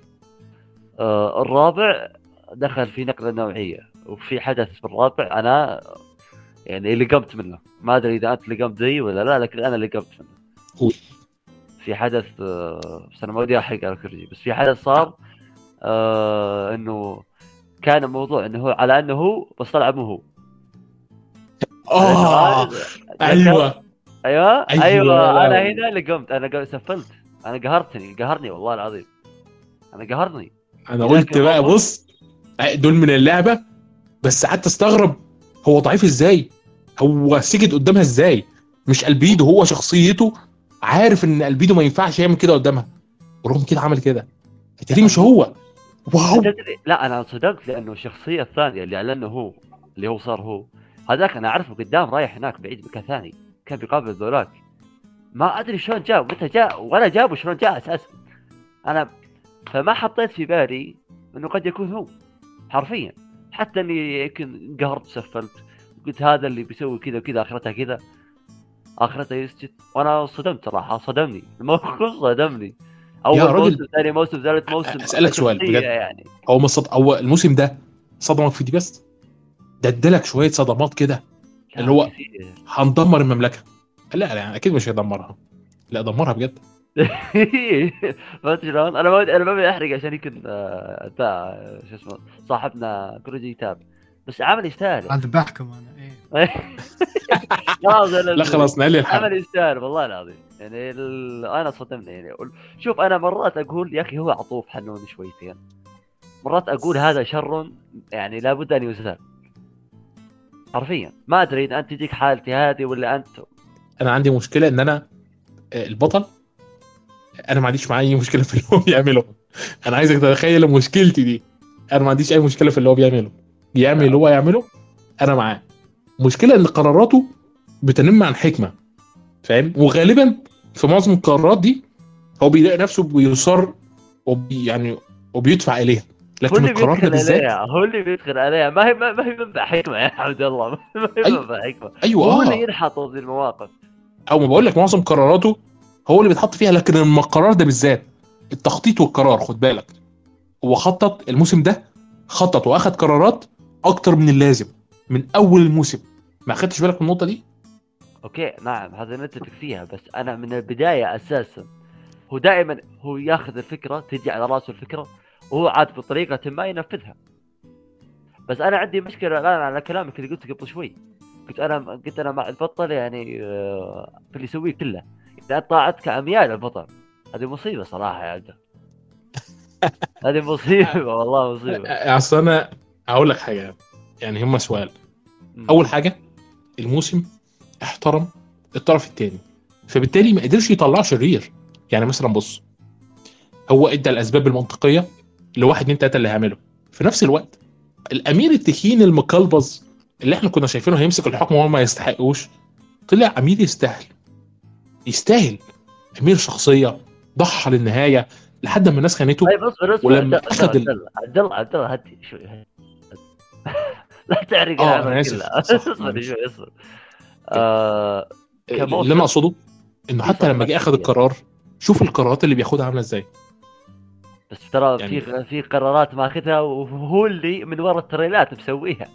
آه الرابع دخل في نقلة نوعية وفي حدث في الرابع أنا يعني لقمت منه. ما أدري إذا أنت لقمت زي ولا لا لكن أنا لقمت منه. في حدث آه، بس أنا ما ودي أحرق على كوريجي بس في حدث صار آه إنه كان الموضوع إنه هو على إنه هو بس طلع مو هو. آه أيوه. أيوه أيوة، أيوه أنا. هنا اللي قمت أنا سفلت أنا قهرتني قهرني والله العظيم أنا قهرني. أنا قلت بقى بص دول من اللعبة بس قعدت أستغرب هو ضعيف إزاي؟ هو سجد قدامها إزاي؟ مش البيدو هو شخصيته عارف إن ألبيدو ما ينفعش يعمل كده قدامها. ورغم كده عمل كده. التاني مش هو؟ واو. لا أنا صدقت لأنه الشخصية الثانية اللي أعلنه هو اللي هو صار هو. هذاك أنا أعرفه قدام رايح هناك بعيد مكان ثاني. كان بيقابل ذولاك. ما أدري شلون جاء متى جاء ولا جابه شلون جاء أساسا. أنا فما حطيت في بالي إنه قد يكون هو. حرفيا. حتى إني يمكن انقهرت سفلت. قلت هذا اللي بيسوي كذا وكذا آخرتها كذا. اخرتها يسجد وأنا صدمت صراحة صدمني. الموقف صدمني. أول موسم ثاني موسم ثالث موسم. أسألك سؤال بجد. يعني. هو مصد... هو الموسم ده صدمك في دي بس؟ ده ادالك شوية صدمات كده. اللي هو-. هندمر المملكة. لا لا يعني أكيد مش هيدمرها. لا دمرها بجد. فهمت شلون؟ أنا ما أنا ما احرق عشان يمكن آه، بتاع شو اسمه صاحبنا كروجي يتابع بس عمل يستاهل. اذبحكم أنا إيه. لا خلاص نقلل الحلقة. عمل يستاهل والله العظيم. يعني ال... أنا صدمني يعني شوف أنا مرات أقول يا أخي هو عطوف حنون شويتين مرات أقول هذا شر يعني لابد أن يزال حرفيا. ما أدري إذا أنت تجيك حالتي هذه ولا أنت. أنا عندي مشكلة إن أنا آه، البطل أنا ما عنديش معاه أي مشكلة في اللي هو بيعمله. أنا عايزك تتخيل مشكلتي دي. أنا ما عنديش أي مشكلة في اللي هو بيعمله. بيعمل اللي هو يعمله أنا معاه. مشكلة إن قراراته بتنم عن حكمة فاهم؟ وغالبا في معظم القرارات دي هو بيلاقي نفسه بيصر وبي يعني وبيدفع إليها. لكن القرار ده بالذات هو اللي بيدخل عليها. ما هي ما هي منبع حكمة يا عبد الله. ما هي. منبع حكمة. أيوه. هو اللي ينحط في المواقف. أو ما بقول لك معظم قراراته هو اللي بيتحط فيها لكن القرار ده بالذات التخطيط والقرار خد بالك. هو خطط الموسم ده خطط وأخد قرارات أكتر من اللازم من أول الموسم. ما أخدتش بالك من النقطة دي؟ أوكي نعم هذا نتفق فيها بس أنا من البداية أساسا هو دائما هو ياخذ الفكرة تجي على راسه الفكرة وهو عاد بطريقة ما ينفذها. بس أنا عندي مشكلة الآن على كلامك اللي قلته قبل شوي. قلت أنا قلت أنا مع البطل يعني آه، في اللي يسويه كله. إذا طاعتك اميال البطل هذه مصيبة صراحة يا عبد هذه مصيبة والله مصيبة. أصل أنا هقول لك حاجة. يعني هم سؤال. أول حاجة الموسم احترم الطرف الثاني فبالتالي ما قدرش يطلعه شرير يعني مثلا بص هو إدى الأسباب المنطقية لواحد اتنين تلاتة اللي هيعمله. في نفس الوقت الأمير التخين المقلبز اللي إحنا كنا شايفينه هيمسك الحكم وهو ما يستحقوش طلع امير يستاهل. يستاهل أمير شخصية ضحى للنهاية لحد ما الناس خانته. طيب ولما أخذ عبد ال- الله عبد الله هدي شوي. لا تعرق آه،. صح، اصبر. شوي اصبر آه. اللي أنا أقصده إنه حتى لما جه آخذ القرار شوف القرارات اللي بياخدها عاملة إزاي. بس ترى يعني- في في قرارات ماخذها وهو اللي من ورا التريلات مسويها.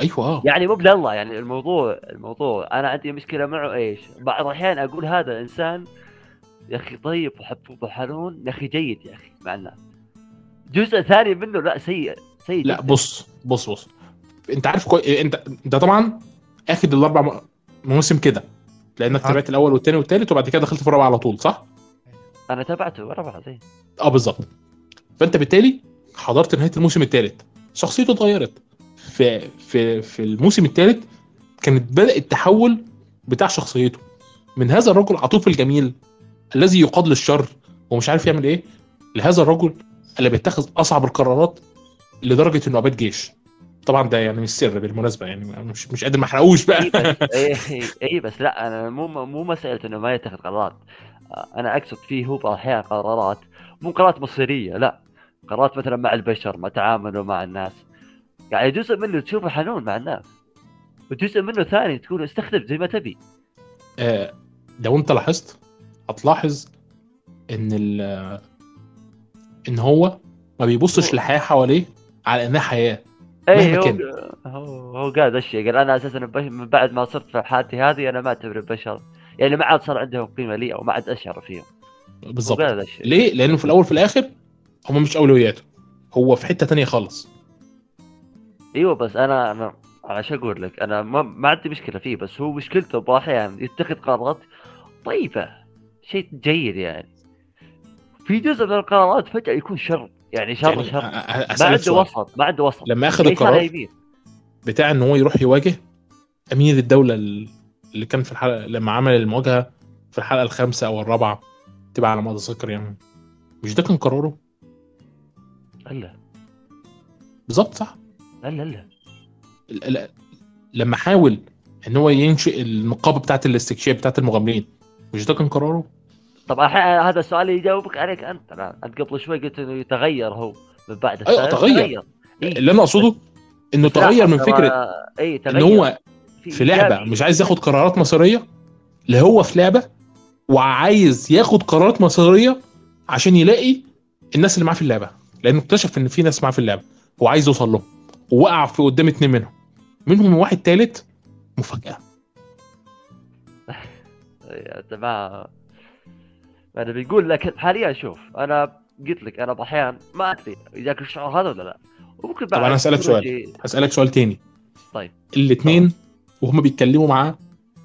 أيوه آه. يعني مو بالله يعني الموضوع الموضوع أنا عندي مشكلة معه إيش؟ بعض الأحيان أقول هذا انسان يا أخي طيب وحبوب وحنون يا أخي جيد يا أخي مع الناس جزء ثاني منه لا سيء. سيء لا. بص بص بص انت عارف كوي... انت انت طبعا اخد الأربع مواسم كده لأنك. تابعت الأول والثاني والثالث وبعد كده دخلت في الرابع على طول صح؟ أنا تابعته ورا بعض إيه. آه بالظبط فأنت بالتالي حضرت نهاية الموسم الثالث شخصيته اتغيرت في في في الموسم الثالث كانت بدأ التحول بتاع شخصيته من هذا الرجل العطوف الجميل الذي يقاد للشر ومش عارف يعمل إيه لهذا الرجل اللي بيتخذ أصعب القرارات لدرجة إنه اباد جيش. طبعا ده يعني مش سر بالمناسبة يعني مش مش قادر ما احرقوش بقى. اي بس اي اي بس لا أنا مو مو مسألة إنه ما يتخذ قرارات. أنا أقصد فيه هو بعض الاحيان قرارات مو قرارات مصيرية لا. قرارات مثلا مع البشر مع تعامله مع الناس. يعني جزء منه تشوفه حنون مع الناس وجزء منه ثاني تقول استخدم زي ما تبي. آه، لو أنت لاحظت هتلاحظ إن ال إن هو ما بيبصش للحياه حواليه على إنها حياة. اي هو كان. هو هو قال ذا الشيء قال أنا أساسا من بعد ما صرت في حالتي هذه أنا ما اعتبر البشر يعني ما عاد صار عندهم قيمة لي أو ما عاد أشعر فيهم. الشيء ليه؟ لأنه في الأول وفي الآخر هم مش أولوياته. هو في حتة تانية خالص. إيوه بس أنا أنا شو أقول لك؟ أنا ما, ما عندي مشكلة فيه بس هو مشكلته بعض الاحيان يتخذ قرارات طيبة. شيء جيد يعني. في جزء من القرارات فجأة يكون شر. يعني شر يعني شر. ما عنده. وسط ما عنده وسط لما أخذ القرار بتاع إن هو يروح يواجه امير الدولة ال- اللي كان في الحلقة لما عمل المواجهة في الحلقة الخامسة أو الرابعة تبقى على ما اتذكر يعني. مش ده كان قراره؟ لا بالظبط صح؟ لا لا لا. لما حاول إن هو ينشئ النقابه بتاعت الاستكشاف بتاعت المغامرين مش ده كان قراره؟ طبعا هذا السؤال يجاوبك عليك أنت. الان أنت قبل شوي قلت إنه يتغير هو من بعد أيوة، الثالث تغير. إيه. اللي أنا أقصده إنه تغير من فكرة اي إن تغير. هو في لعبة. مش عايز ياخد قرارات مصيرية اللي هو في لعبة وعايز ياخد قرارات مصيرية عشان يلاقي الناس اللي معاه في اللعبة. لأنه اكتشف إن في ناس معاه في اللعبة هو عايز يوصل لهم ووقع في قدام اتنين منهم. منهم واحد تالت مفاجأة. يا جماعة. أنا بيقول لك حاليا شوف أنا قلت لك أنا أحيانا ما أدري اجاك الشعور هذا ولا لا. وممكن طب أنا أسألك سؤال. هسالك سؤال تاني. طيب. الاثنين وهم بيتكلموا مع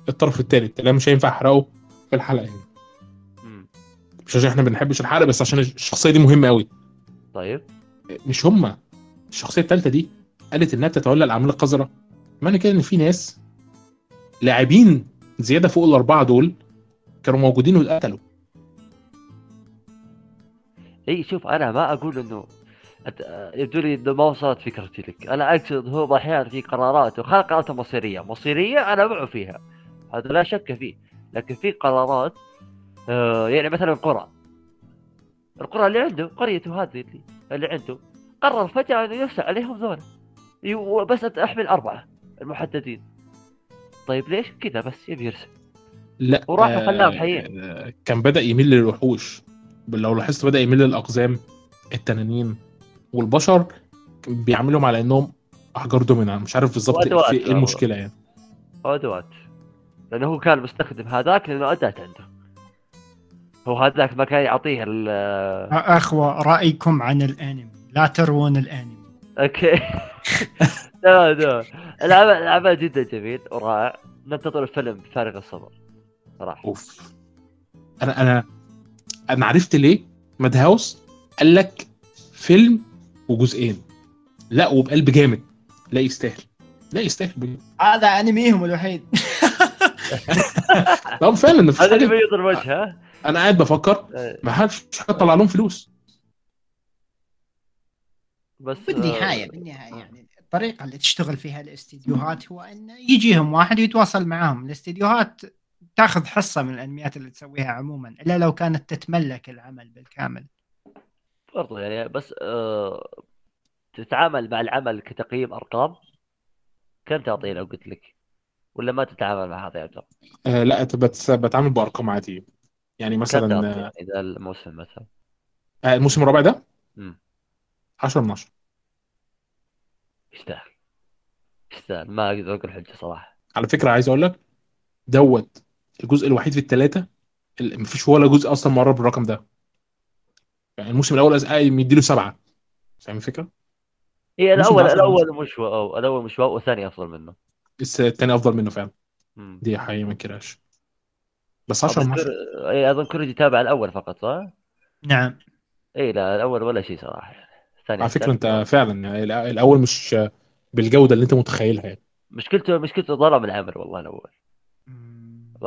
الطرف التالت اللي مش هينفع أحرقه في الحلقة يعني. مم. مش عشان إحنا ما بنحبش الحرق بس عشان الشخصية دي مهمة قوي طيب. مش هم الشخصية الثالثه دي قالت إنها بتتولى الاعمال القذرة. معنى كده إن في ناس لاعبين زيادة فوق الأربعة دول كانوا موجودين واتقتلوا. اي شوف أنا ما أقول إنه يبدو لي إنه ما وصلت فكرتي لك. أنا أقصد هو أحيانا في قرارات وخلق قرارات مصيرية. مصيرية أنا معه فيها. هذا لا شك فيه. لكن في قرارات آه يعني مثلا القرى. القرى اللي عنده قريته هذه اللي, اللي عنده قرر فجأة إنه يوسع عليهم يو- بس احمل اربعه المحددين. طيب ليش كذا بس يبي يرسم لا وراح وخلاهم حيين. آه، كان بدأ يميل للوحوش لو لاحظت بدأ يميل للأقزام التنانين والبشر كان بيعاملهم على إنهم أحجار دومينا مش عارف بالظبط إيه المشكلة يعني. ادوات لأنه هو كان مستخدم هذاك لأنه أداة عنده. هو هذاك ما كان يعطيه ال أخوة رأيكم عن الأنمي. لا تروون الأنمي. أوكي. لا لا. العمل العمل جدا جميل ورائع. ننتظر الفيلم بفارغ الصبر. صراحة. أوف. أنا أنا أنا عرفت ليه؟ ماد هاوس قال لك فيلم وجزئين. لا وبقلب جامد. لا يستاهل. لا يستاهل بجد. هذا انميهم الوحيد. طب فعلا مفيش هذا اللي حاجة. بيض الوجه ها؟ أنا قاعد بفكر. آه، ما حدش طلع لهم فلوس. بس بالنهاية آه، بالنهاية يعني الطريقة اللي تشتغل فيها الاستديوهات هو إنه يجيهم واحد ويتواصل معاهم. الاستديوهات تاخذ حصة من الأنميات اللي تسويها عموما إلا لو كانت تتملك العمل بالكامل. برضو يعني بس آه تتعامل مع العمل كتقييم أرقام؟ كم تعطيه لو قلت لك؟ ولا ما تتعامل مع هذا يا عبد؟ آه لا بت- بتعامل بأرقام عادية. يعني مثلا إذا الموسم مثلا؟ آه الموسم الرابع ده؟ مم. 10 من 10 يستاهل. يستاهل. ما أقدر أقول حجة صراحة. على فكرة عايز أقول لك دوت الجزء الوحيد في الثلاثه اللي مفيش ولا جزء أصلا مقرب بالرقم ده يعني الموسم الأول مديله سبعة فاهم الفكرة؟ هي الأول الأول مش wow الأول مش wow والثاني أفضل منه بس الثاني أفضل منه فعلا مم. دي حقيقة ما انكرهاش بس 10 من بس 10 كر- اي أظن كوريجي تابع الأول فقط صح؟ نعم اي لا الأول ولا شيء صراحة يعني الثاني على فكرة. أنت فعلا يعني الأول مش بالجودة اللي أنت متخيلها يعني مشكلته مشكلته ظلم العمل والله الأول.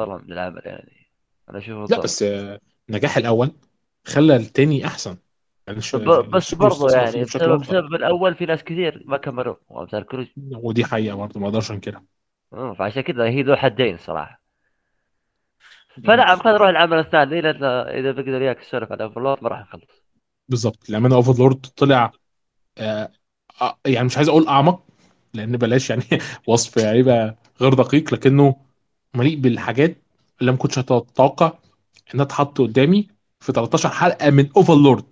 ظلم العمل يعني أنا أشوفه لا. بس آه، نجاح الأول خلى التاني أحسن. يعني بس يعني فيه بشكل بسبب. بسبب الأول في ناس كثير ما كملوه وأمثال ودي حقيقة برضه ما أقدرش أنكرها. فعشان كذا هي ذو حدين صراحة. فنعم خلينا نروح العمل الثاني. لأن إذا بقدر وياك السولف على أوفرلورد ما راح نخلص بالظبط للامانه أوفرلورد طلع آه آه، يعني مش عايز أقول أعمق لأن بلاش يعني وصف يعني غير دقيق لكنه مليء بالحاجات اللي ما كنتش أتوقع إنها تحط قدامي في 13 حلقة من اوفرلورد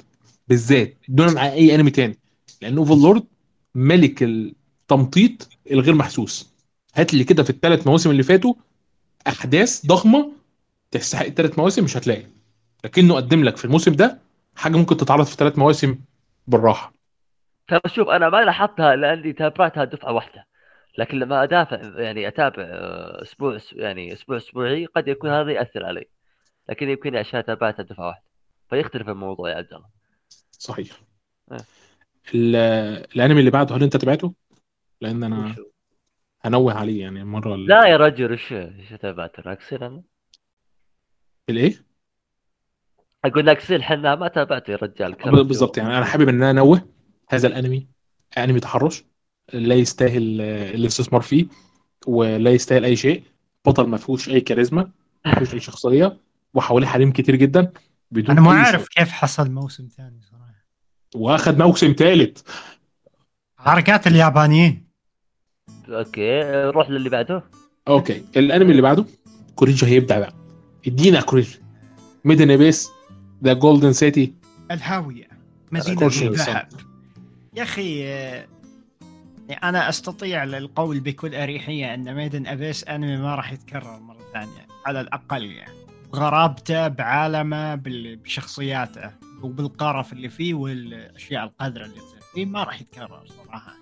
بالذات. دون عن أي انمي تاني. لأن اوفرلورد ملك التمطيط الغير محسوس. هات لي كده في الثلاث مواسم اللي فاتوا أحداث ضخمة تستحق الثلاث مواسم مش هتلاقي. لكنه قدم لك في الموسم ده حاجة ممكن تتعرض في ثلاث مواسم بالراحة. ترى شوف أنا ما لاحظتها لاني تابعتها دفعة واحدة. لكن لما أدافع يعني أتابع آه، أسبوع يعني أسبوع أسبوعي قد يكون هذا يأثر علي لكن يمكن عشان تابعتها دفعة واحدة فيختلف الموضوع يا عبد الله صحيح آه. ال- الأنمي اللي بعده هل أنت تابعته؟ لأن أنا وشو؟ هنوه عليه يعني المره ال- لا يا رجل إيش إيش تابعت ناكسل أنا؟ الايه؟ أقول ناكسل حنا ما تابعته يا رجال كرم بالظبط يعني أنا حابب إن أنا أنوه هذا الأنمي أنمي تحرش لا يستاهل آه، الاستثمار فيه ولا يستاهل أي شيء. بطل ما فيهوش أي كاريزما ما فيهوش أي شخصية وحواليه حريم كتير جدا. بدون أنا ما أعرف. كيف حصل موسم ثاني صراحة. واخد موسم ثالث. حركات اليابانيين. أوكي روح للي بعده. okay الأنمي اللي بعده كوريجي هيبدع بقى. ادينا كوريجي Made in Abyss the golden city الهاوية مدينة الذهب. يا أخي آه، أنا أستطيع القول بكل أريحية أن Made in Abyss انمي ما راح يتكرر مرة ثانية على الأقل يعني. غرابته بعالمه بشخصياته وبالقرف اللي فيه والأشياء القذرة اللي تصير فيه ما راح يتكرر صراحة.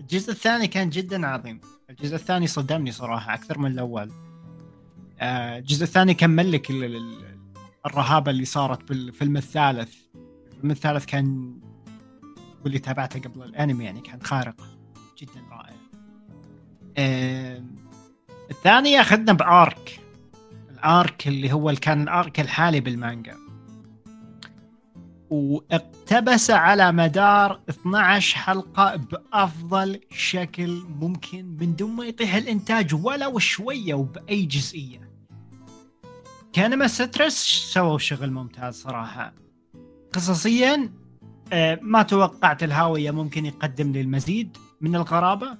الجزء الثاني كان جدا عظيم. الجزء الثاني صدمني صراحة أكثر من الأول. آه، الجزء الثاني كمل لك ال- ال- الرهابة اللي صارت بالفيلم الثالث. الفيلم الثالث كان تقول لي تابعته قبل الانمي يعني كان خارق جدا رائع. آم، الثاني أخذنا بأرك. الأرك اللي هو اللي كان الأرك الحالي بالمانجا. واقتبس على مدار 12 حلقة بأفضل شكل ممكن من دون ما يطيح الإنتاج ولو شوية وبأي جزئية. كانما ستريس سووا شغل ممتاز صراحة. قصصيا آه، ما توقعت الهاوية ممكن يقدم لي المزيد من الغرابة.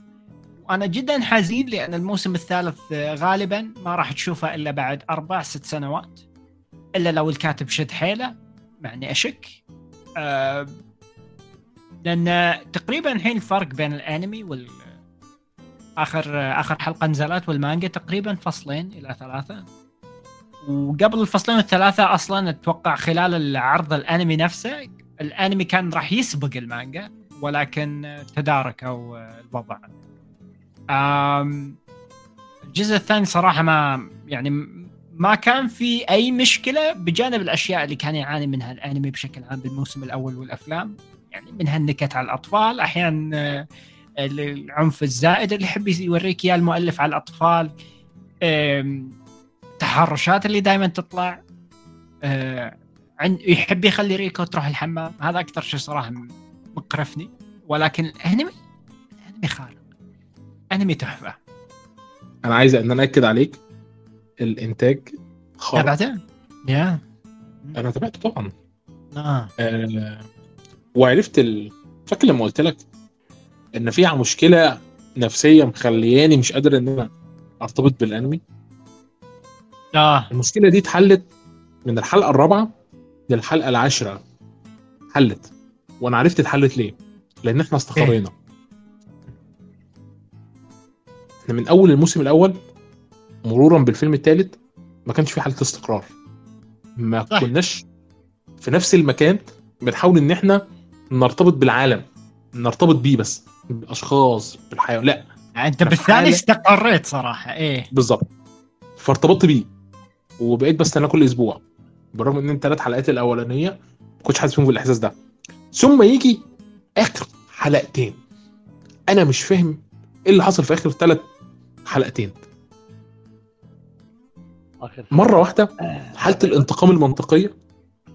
وأنا جدا حزين لأن الموسم الثالث آه، غالبا ما راح تشوفه إلا بعد أربع ست سنوات. إلا لو الكاتب شد حيله مع اني أشك. آه لأن تقريبا الحين الفرق بين الأنمي وال آخر آخر حلقة نزلت والمانجا تقريبا فصلين إلى ثلاثة. وقبل الفصلين الثلاثه أصلا أتوقع خلال العرض الأنمي نفسه الانمي كان راح يسبق المانجا ولكن تداركوا الوضع. الجزء الثاني صراحة ما يعني ما كان في أي مشكلة بجانب الأشياء اللي كان يعاني منها الأنمي بشكل عام بالموسم الأول والأفلام. يعني منها النكت على الأطفال أحيانا آه، العنف الزائد اللي يحب يوريك إياه المؤلف على الأطفال. التحرشات اللي دائما تطلع. آه، عن- يحب يخلي ريكو تروح الحمام. هذا أكثر شيء صراحة مقرفني. ولكن الانمي الأنمي خارق. أنمي تحفة. أنا عايز إن أنا اكد عليك. الإنتاج خارق. تابعته؟ يا. أنا تابعته طبعا. آه. آه وعرفت ال... فاكر لما قلت لك إن في مشكلة نفسية مخلياني مش قادر إن أنا أرتبط بالأنمي. آه. المشكلة دي اتحلت من الحلقة الرابعة للحلقه العاشرة. حلت. وأنا عرفت اتحلت ليه. لأن إحنا استقرينا إحنا من أول الموسم الأول مرورا بالفيلم الثالث ما كانش في حالة استقرار. ما. كناش في نفس المكان بنحاول إن إحنا نرتبط بالعالم. نرتبط بيه بس. بالأشخاص بالحياة. لا. يعني أنت في بالثاني استقريت صراحة. إيه. بالظبط. فارتبطت بيه. وبقيت بستناه كل أسبوع. بالرغم إن الثلاث حلقات الأولانية ما كنتش حاسس فيهم بالإحساس ده. ثم يجي آخر حلقتين. أنا مش فاهم إيه اللي حصل في آخر ثلاث حلقتين. مرة واحدة حالة الانتقام المنطقية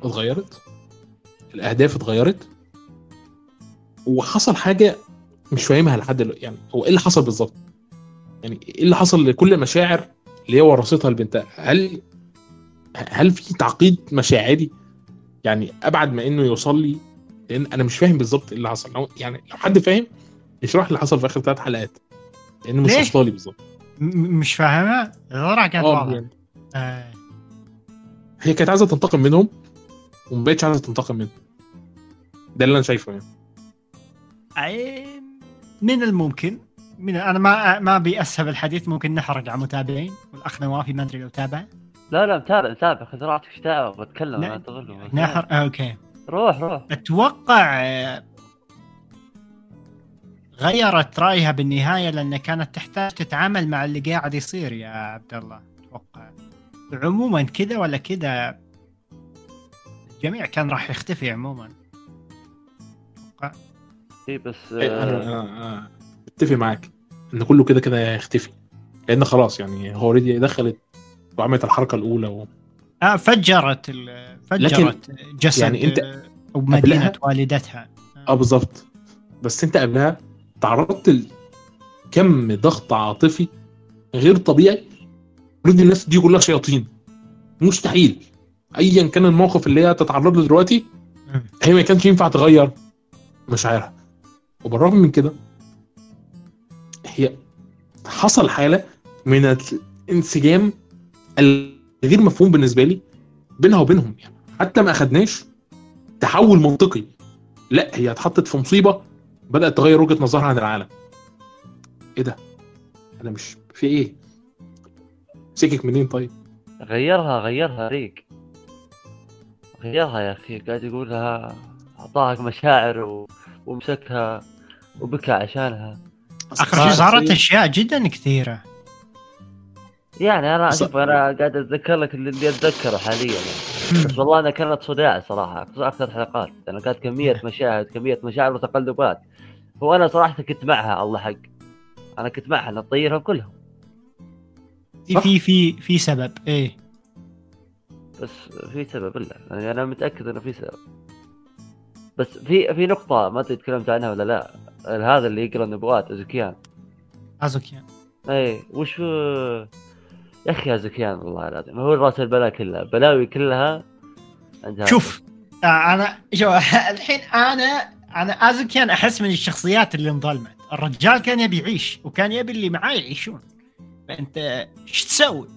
اتغيرت. الأهداف اتغيرت. وحصل حاجة مش فاهمها لحد دلوقتي يعني هو إيه اللي حصل بالظبط؟ يعني إيه اللي حصل لكل المشاعر اللي هي ورثتها البنت؟ هل هل في تعقيد مشاعري؟ يعني أبعد ما إنه يوصل لي لأن أنا مش فاهم بالظبط إيه اللي حصل. لو يعني لو حد فاهم يشرح لي اللي حصل في آخر ثلاث حلقات. لأن مش؟ واصلة لي بالظبط. مش فاهمها؟ الصراحه كانت واضحه يعني آه. هي كانت عايزة تنتقم منهم وما بقتش عايزة تنتقم منهم. ده اللي أنا شايفه يعني. أي- من الممكن من أنا ما ما ابي اسهب الحديث ممكن نحرق على المتابعين والأخ نوافي ما أدري لو تابع. لا لا متابع متابع. خذ راحتك إيش بتكلم لا، أنا تغلب نحر آه، أوكي. روح روح. أتوقع آه، غيرت رأيها بالنهاية لأن كانت تحتاج تتعامل مع اللي قاعد يصير يا عبد الله. أتوقع. عموما كذا ولا كذا؟ الجميع كان راح يختفي عموما. أتوقع. اي بس إيه، أنا آه، أنا أتفق معاك إن كله كده كده هيختفي لأن خلاص يعني هو اوريدي دخلت وعملت الحركة الأولى و... آه فجرت ال- فجرت جسد يعني آه، أو مدينه قبلها- والدتها. آه. بالظبط بس أنت قبلها تعرضت لكم ضغط عاطفي غير طبيعي؟ اوريدي الناس دي كلها شياطين. مستحيل. ايا كان الموقف اللي هي تتعرض له دلوقتي. هي ما كانش ينفع تغير مشاعرها. وبالرغم من كده هي حصل حالة من الانسجام الغير مفهوم بالنسبة لي بينها وبينهم يعني. حتى ما أخدناش تحول منطقي. لا هي اتحطت في مصيبة بدأت تغير وجهة نظرها عن العالم. إيه ده؟ أنا مش في إيه؟ سكك منين طيب؟ غيرها غيرها ريق غيرها يا أخي قاعد يقولها أعطاها مشاعر و... ومسكها وبكى عشانها. اخر شيء صارت أشياء جدا كثيرة. يعني أنا شوف أنا قاعد أتذكر لك اللي أتذكره حاليا يعني. بس والله أنا كانت صداع صراحة خصوصا أكثر حلقات. لأن كانت كمية مشاهد كمية مشاعر وتقلبات. وأنا صراحة كنت معها الله حق. أنا كنت معها نطيرهم كلهم. في في في في سبب إيه. بس في سبب الا يعني أنا متأكد إنه في سبب. بس في في نقطة ما أدري تكلمت عنها ولا لا. هذا اللي يقرأ النبوات ازوكيان ازوكيان اي وش يا أخي ازوكيان والله العظيم. هو رأس البلاء كلها بلاوي كلها عندها. شوف آه، أنا شوف الحين أنا أنا ازوكيان أحس من الشخصيات اللي انظلمت. الرجال كان يبي يعيش وكان يبي اللي معاه يعيشون. فأنت إيش تسوي؟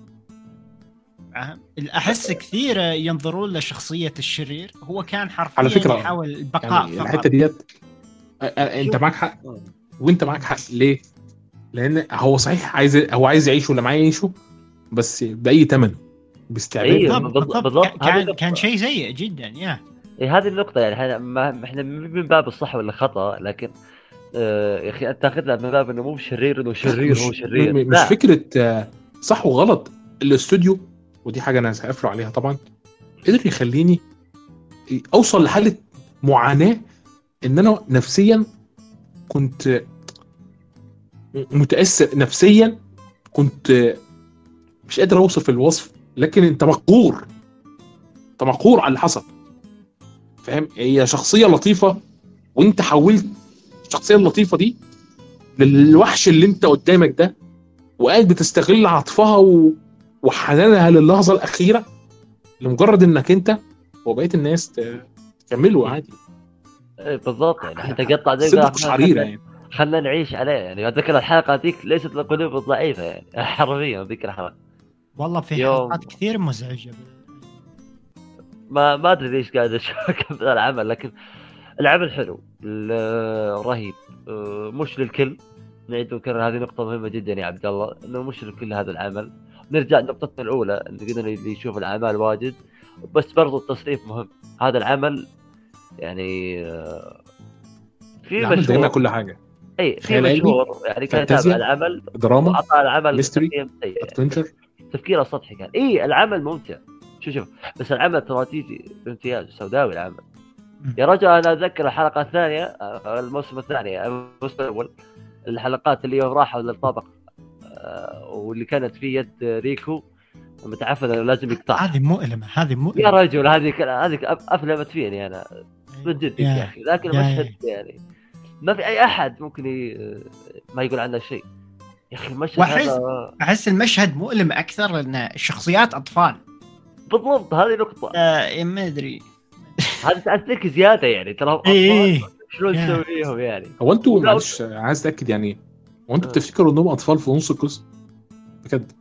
فاهم؟ أحس كثير ينظرون لشخصية الشرير. هو كان حرفيا على فكرة، يحاول البقاء يعني فقط. الحتة ديت أ- أ- أنت معاك حق. وأنت معاك حق. ليه؟ لأن هو صحيح عايز هو عايز يعيش ولا معاه يعيشه؟ بس بأي ثمن باستعباد أيوة. بالضبط كان. كان شيء سيء جدا يا إيه هذه النقطة يعني إحنا ما إحنا مو من باب الصح ولا خطأ لكن آه يا أخي أنت تاخذها من باب إنه مو شرير إنه شرير مش هو شرير مش لا. فكرة آه، صح وغلط الاستوديو ودي حاجة أنا هقفله عليها طبعا قدر يخليني أوصل لحالة معاناة إن أنا نفسيا كنت متأثر نفسيا كنت مش قادر أوصف الوصف لكن أنت مقهور. أنت مقهور على اللي حصل. فاهم؟ هي شخصية لطيفة وأنت حولت الشخصية اللطيفة دي للوحش اللي أنت قدامك ده وقاعد بتستغل عطفها و... وحنانها للحظة الأخيرة لمجرد إنك أنت وبقية الناس تكملوا عادي. إيه بالضبط. يعني حتى قطع زي صدق قشعريره يعني. خلنا نعيش عليه يعني أتذكر الحلقة ذيك ليست القلوب الضعيفة يعني حرفيا ذيك الحلقة. والله في يوم. حلقات كثير مزعجة. ما ما أدري ليش قاعد أشوف العمل لكن العمل حلو رهيب. آه، مش للكل. نعيد ونكرر هذه نقطة مهمة جدا يا عبد الله إنه مش للكل هذا العمل. نرجع لنقطتنا الأولى ان قلنا اللي يشوف الأعمال واجد. بس برضو التصنيف مهم. هذا العمل يعني آه، في مشهور كل حاجة. اي في مشهور يعني كان يتابع العمل دراما واعطى العمل mystery،. adventure تفكيره سطحي كان. اي العمل ممتع. شوف شوف بس العمل تراتيجي بامتياز سوداوي العمل. يا رجل أنا أتذكر الحلقة الثانية الموسم الثاني الموسم الأول الحلقات اللي يوم راحوا للطابق آه، واللي كانت في يد ريكو متعفن انه لازم يقطعها هذه مؤلمة هذه يا مؤلمه رجل هذه هذه أفلمت فيني أنا. من جد يا- يا أخي لكن يا- المشهد يعني. ما في أي أحد ممكن ي... ما يقول عنه شيء. يا أخي المشهد وأحس- هذا أحس المشهد مؤلم أكثر لأن الشخصيات أطفال. بالضبط هذه نقطة. آه ما أدري. هذا تاثرك زيادة يعني ترى إيه شلون يا. تسويهم يعني. هو أنتوا معلش عايز أتأكد يعني هو أنتوا آه. بتفتكروا إنهم أطفال في نص القصة؟ بجد.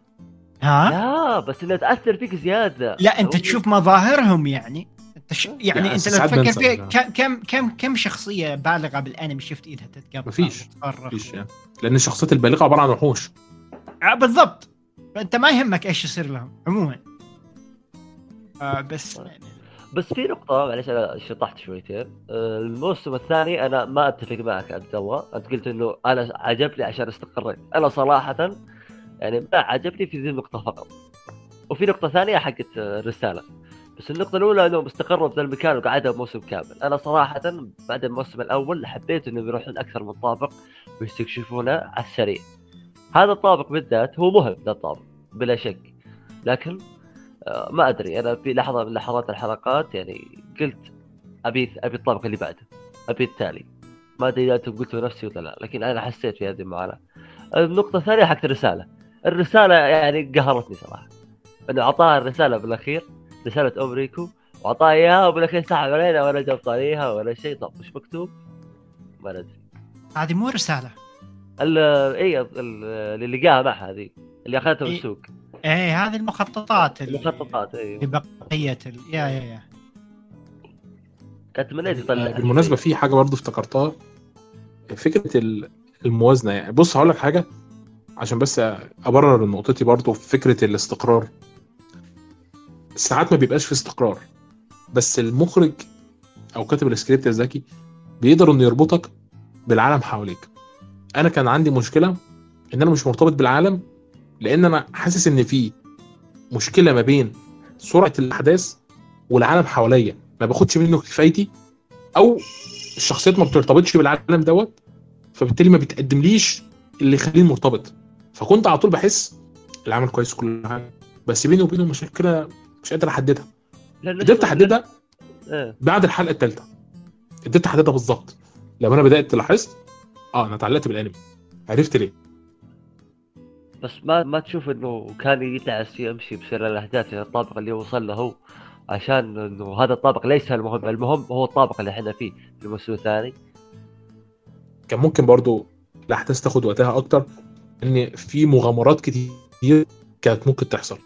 ها؟ لا بس إنها تأثر فيك زيادة. لا أنت تشوف مظاهرهم يعني. يعني يعني انت لو تفكر فيها. كم كم كم كم شخصية بالغة بالأنمي شفت إيدها تتقطع مفيش. مفيش يعني لأن الشخصيات البالغة عبارة عن وحوش آه بالضبط فأنت ما يهمك إيش يصير لهم عموما آه بس بس في نقطة معلش أنا شطحت شويتين آه، الموسم الثاني أنا ما أتفق معك عبد الله، أنت قلت إنه أنا عجبني عشان استقريت، أنا صراحة يعني ما عجبني في ذي النقطة فقط. وفي نقطة ثانية حقت آه، الرسالة. بس النقطة الأولى انهم استقروا في ذا المكان وقعدوا موسم كامل، أنا صراحة بعد الموسم الأول حبيت إنهم يروحون أكثر من طابق ويستكشفونه على السريع. هذا الطابق بالذات هو مهم ذا الطابق بلا شك. لكن آه، ما أدري. أنا في لحظة من لحظات الحلقات يعني قلت أبي أبي الطابق اللي بعده أبي التالي. ما أدري إذا أنتم قلتوا نفسي ولا لا لكن أنا حسيت في هذه المعاناة. النقطة الثانية حقت الرسالة. الرسالة يعني قهرتني صراحة. أنه أعطاها الرسالة بالأخير. رساله ام ريكو وأعطاها إياها وبالاخير سحب علينا ولا جاب طاريها ولا شيء. طب وش مكتوب؟ ما ندري. هذه مو رسالة. ال- إي ال- اللي لقاها معها هذه اللي أخذتها من إيه. السوق. إيه هذه المخططات المخططات إي. لبقيه ال... yeah yeah yeah. كنت تمنيت يطلع بالمناسبة في حاجة برضو افتكرتها. فكرة ال- الموازنة يعني بص هقول لك حاجة عشان بس أبرر نقطتي برضو في فكرة الاستقرار. ساعات ما بيبقاش في استقرار. بس المخرج أو كاتب السكريبت الذكي بيقدر إنه يربطك بالعالم حواليك. أنا كان عندي مشكلة إن أنا مش مرتبط بالعالم لأن أنا حاسس إن في مشكلة ما بين سرعة الأحداث والعالم حواليا. ما باخدش منه كفايتي أو الشخصيات ما بترتبطش بالعالم دوت فبالتالي ما بتقدمليش اللي يخليني مرتبط. فكنت على طول بحس العمل كويس كل حاجة بس بيني وبينه مشاكل كده مش قادر أحددها. قدرت أحددها؟ إيه. بعد الحلقة الثالثه قدرت أحددها بالظبط. لما أنا بدأت لاحظت آه أنا اتعلقت بالأنمي. عرفت ليه؟ بس ما ما تشوف إنه كان يتعس يمشي بسير الاحداث إلى الطابق اللي وصل له هو عشان إنه هذا الطابق ليس المهم. المهم هو الطابق اللي إحنا فيه في الموسم الثاني. كان ممكن برضو الأحداث تاخد وقتها أكتر ان في مغامرات كتير كانت ممكن تحصل.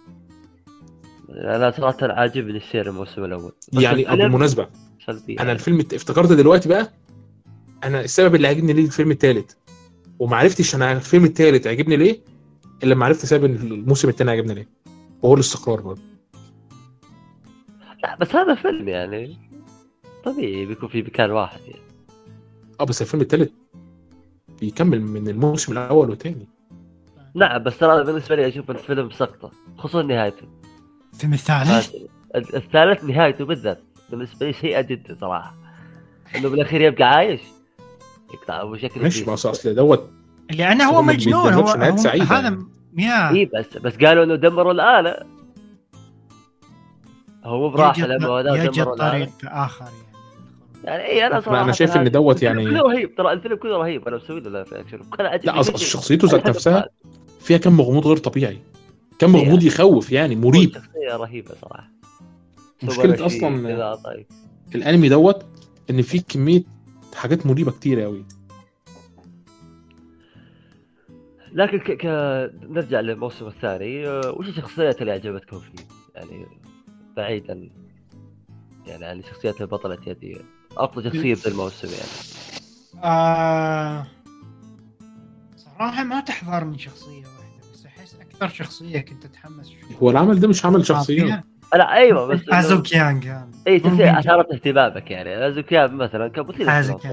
أنا صراحة عاجبني السير الموسم الأول. يعني الفيلم بالمناسبه سلبي أنا الفيلم الت- افتكرت دلوقتي بقى. أنا السبب اللي عجبني ليه الفيلم الثالث وما عرفتش أنا الفيلم الثالث عجبني ليه إلا لما عرفت سبب الموسم الثاني عجبني ليه. وهو الاستقرار برضه. لا بس هذا فيلم يعني. طبيعي بيكون في مكان واحد يعني. آه بس الفيلم الثالث بيكمل من الموسم الأول والثاني نعم بس ترى بالنسبة لي أشوف الفيلم سقطة خصوصا نهايته. الفيلم الثالث. ال- الثالث نهايته بالذات. بالنسبة لي سيئه جدا صراحة. إنه بالأخير يبقى عايش. يقطع بشكل ماشي كبير. بس اصل دوت لأنه هو هو ما مجنون هو, هو هذا يعني. يا. اي بس بس قالوا إنه دمروا الآلة. هو مو براحة لما هذا يجد طريق آخر يعني. يعني اي أنا صراحة أنا شايف إن دوت يعني كله رهيب. ترى الفيلم كله رهيب. أنا مسوي له لا أصل جداً. شخصيته ذات نفسها فيها كم غموض غير طبيعي. كم إيه. غموض يخوف يعني مريب. شخصية رهيبة صراحة. أصلاً- كذا، طيب. الأنمي دوت إن فيه كمية حاجات مريبة كتير قوي لكن ك... ك... نرجع للموسم الثاني. أه، وش الشخصيات اللي عجبتكم فيه؟ يعني بعيدا يعني عن شخصيات البطلة يدي. أفضل شخصية في الموسم يعني. آه صراحة ما تحضر من أكثر شخصيه كنت اتحمس شوي هو العمل ده مش عمل شخصيات لا أيوه بس إنه- ازوكيان كان اي شخصية ممكن- اثارت اهتمامك يعني. ازوكيان مثلا كان مثير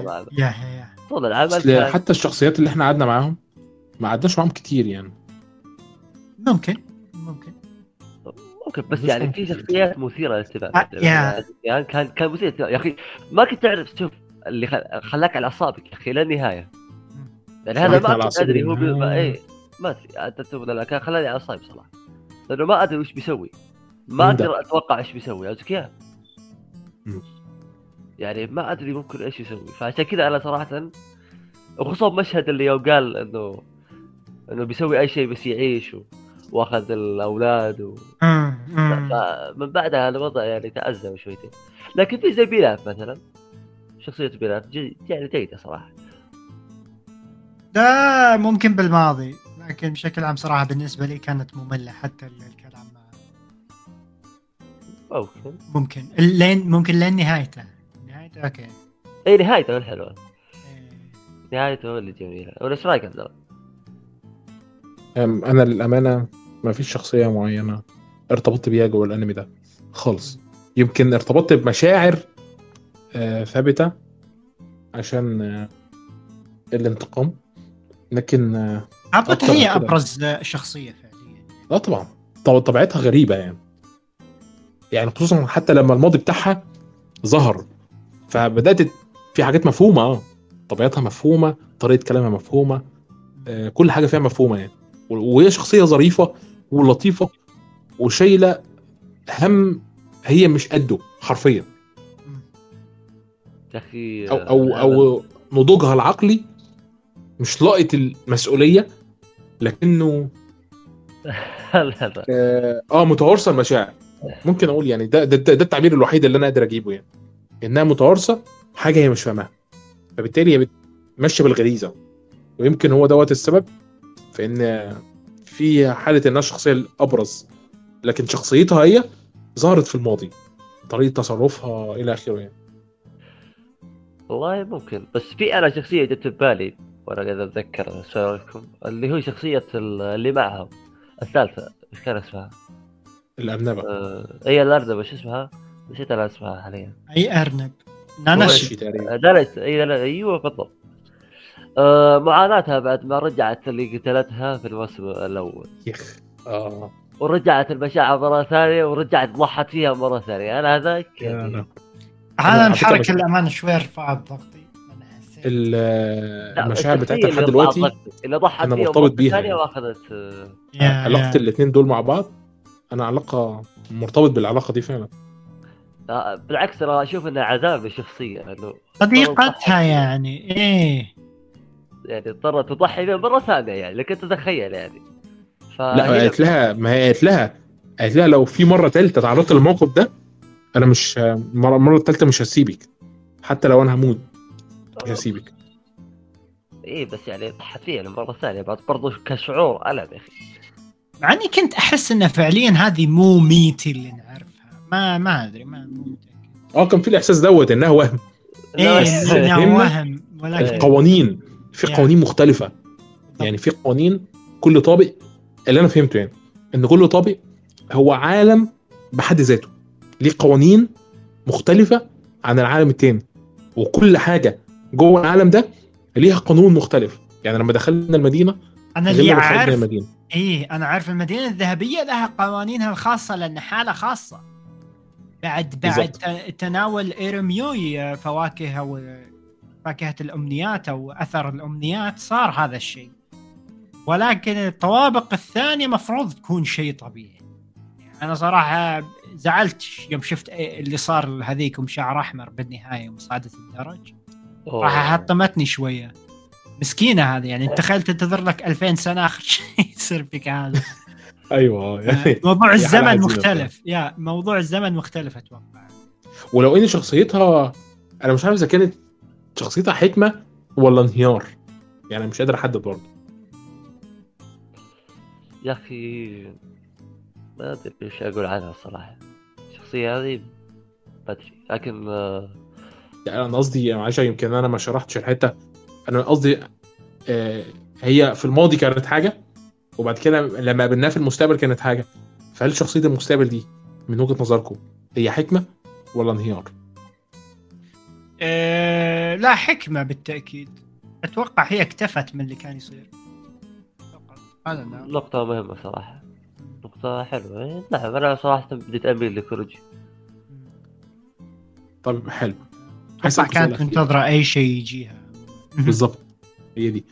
طبعاً. يا يا طول العمل كان حتى الشخصيات اللي إحنا قعدنا معاهم ما قعدناش معاهم كتير يعني. ممكن ممكن. ممكن بس يعني ممكن. في شخصيات مثيرة للاهتمام. آه، يا. يعني كان كان مثير. يا أخي ما كنت تعرف شوف اللي خل- خلاك على أعصابك يا أخي للنهايه يعني هذا ما كنت أدري هو بي... ما أدري انت تقول لا؟ كان خلاني على اعصابي صراحة. لأنه ما أدري وش بيسوي. ما؟ أقدر أتوقع إيش بيسوي ازكيان مم. يعني ما أدري ممكن إيش يسوي. فعشان كذا أنا صراحة وخصوصا مشهد اللي يوم قال انه إنه بيسوي أي شيء بس يعيش و... وأخذ الأولاد و... فمن بعدها الوضع يعني تأزم شويتين. لكن في زي بيلاف مثلا. شخصية بيلاف جي يعني جيدة صراحة. ده ممكن بالماضي. لكن بشكل عام صراحة بالنسبة لي كانت مملة حتى ال- الكلام. معه. ممكن. ممكن لين ممكن لين نهايته. نهايته أوكي. إي نهايته الحلوة. إيه. نهايته اللي جميلة. ولا إيش رأيك عبد الله؟ أنا للأمانة ما فيش شخصية معينة ارتبطت بيها جوه الأنمي ده. خالص. يمكن ارتبطت بمشاعر آه، ثابتة عشان آه، الانتقام. لكن آه، اعتقد هي. أبرز شخصية فعليا. لا طبعا. طب- طبيعتها غريبة يعني. يعني خصوصا حتى لما الماضي بتاعها ظهر. فبدأت في حاجات مفهومة آه. طبيعتها مفهومة طريقة كلامها مفهومة آه، كل حاجة فيها مفهومة يعني. وهي شخصية ظريفة ولطيفة وشايلة هم هي مش قده حرفيا. أخي أو أو أو نضوجها العقلي مش لاقط المسؤولية لكنه لا لا. آه آه، متوارثة المشاعر. ممكن أقول يعني ده ده, ده, ده التعبير الوحيد اللي أنا قادر أجيبه يعني. إنها متوارثة حاجة هي مش فاهماها فبالتالي هي ماشيه بالغريزة. ويمكن هو دوت السبب في إن في حالة إنها الشخصيه الابرز لكن شخصيتها هي ظهرت في الماضي. طريقة تصرفها إلى آخره يعني. والله ممكن. بس في أنا شخصية جت في بالي. وأنا قاعد أتذكر اسولفكم اللي هو شخصية ال- اللي معهم. الثالثة إيش كان اسمها؟ الارنبه آه... هي الأردبة شو اسمها؟ نسيت أنا اسمها حاليا. أي أرنب. ناناشي إي لا أيوه بالضبط. آه معاناتها بعد ما رجعت اللي قتلتها في الموسم الأول. يخ. آه. ورجعت المشاعر مرة ثانية ورجعت ضحت فيها مرة ثانية. أنا هذاك يعني. هذا الحركه الامانه شوي رفعت ضغطي المشاعر بتاعتها لحد دلوقتي اللي ضحت أنا فيها مرتبط بيها يعني. وأخذت آه، علاقة. الاثنين دول مع بعض أنا علاقة مرتبط بالعلاقة دي فعلا. بالعكس أنا أشوف انها عذاب للشخصيه لأنه صديقتها يعني إيه. يعني اضطرت تضحي بها مرة ثانية يعني لك انت تتخيل يعني. لا قالت لها ما هي قالت لها قالت لها لو في مرة ثالثه تعرضت للموقف ده أنا مش المره الثالثه مش هسيبك حتى لو أنا هموت. مش هسيبك إيه بس يعني ضحت فيها المره الثانية بعد برضو كشعور ألم يا أخي. مع اني كنت أحس انه فعليا هذه مو ميتي اللي نعرفها. ما ما أدري ما آه كان في الإحساس دوت إنها وهم. إيه بس انه فهمنا؟ وهم ولكن إيه. قوانين في يعني. قوانين مختلفة. يعني في قوانين كل طابق اللي أنا فهمته يعني إن كل طابق هو عالم بحد ذاته. ليه قوانين مختلفة عن العالم التاني. وكل حاجة جوه العالم ده ليها قانون مختلف. يعني لما دخلنا المدينة أنا اللي عارف المدينة. إيه أنا عارف المدينة الذهبية لها قوانينها الخاصة لأن حاله خاصة. بعد بعد بالضبط. ت- تناول إيرميوي فواكه أو فاكهة الأمنيات أو أثر الأمنيات صار هذا الشيء. ولكن الطوابق الثانية مفروض تكون شيء طبيعي. أنا صراحة زعلت يوم شفت اللي صار هذيك شعر أحمر بالنهاية يوم صعدت الدرج. راح حطمتني شوية. مسكينة هذه يعني تخيل تنتظر لك 2000 سنة آخر شيء يصير فيك هذا. أيوه يعني موضوع الزمن مختلف. يا موضوع الزمن مختلف أتوقع. ولو إن شخصيتها أنا مش عارف إذا كانت شخصيتها حكمة ولا انهيار. يعني مش قادر أحدد برضه. يا أخي ما أدري إيش أقول عنها الصراحه الشخصية هذه ما ادري لكن آه، يعني أنا قصدي معلش يمكن أنا ما شرحتش الحتة. أنا قصدي آه، هي في الماضي كانت حاجة وبعد كده لما قابلناها في المستقبل كانت حاجة. فهل شخصية المستقبل دي من وجهة نظركم هي حكمة ولا انهيار؟ أه لا حكمة بالتأكيد. أتوقع هي اكتفت من اللي كان يصير. هذا. نقطة مهمة صراحة. نقطة حلوة. إيه، نعم أنا صراحة بديت اميل لكوروجي طيب حلو. أتوقع كانت. منتظرة أي شيء يجيها. بالظبط هي دي.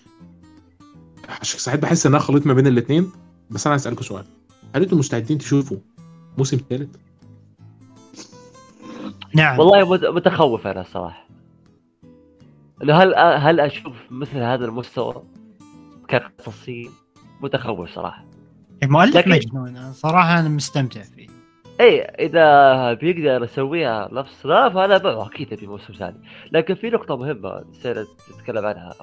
عشان ساعات بحس إنها خليط ما بين الاثنين بس أنا عايز اسالكم سؤال. هل أنتم مستعدين تشوفوا موسم ثالث؟ نعم. والله مت- متخوف أنا الصراحه إنه هل هل أشوف مثل هذا المستوى كقصصي؟ متخوف صراحة. المؤلف لكن- مجنون أنا صراحة أنا مستمتع فيه. اي إذا بيقدر يسويها نفس ذا فانا بقى أكيد أبي موسم ثاني. لكن في نقطة مهمة نسينا نتكلم عنها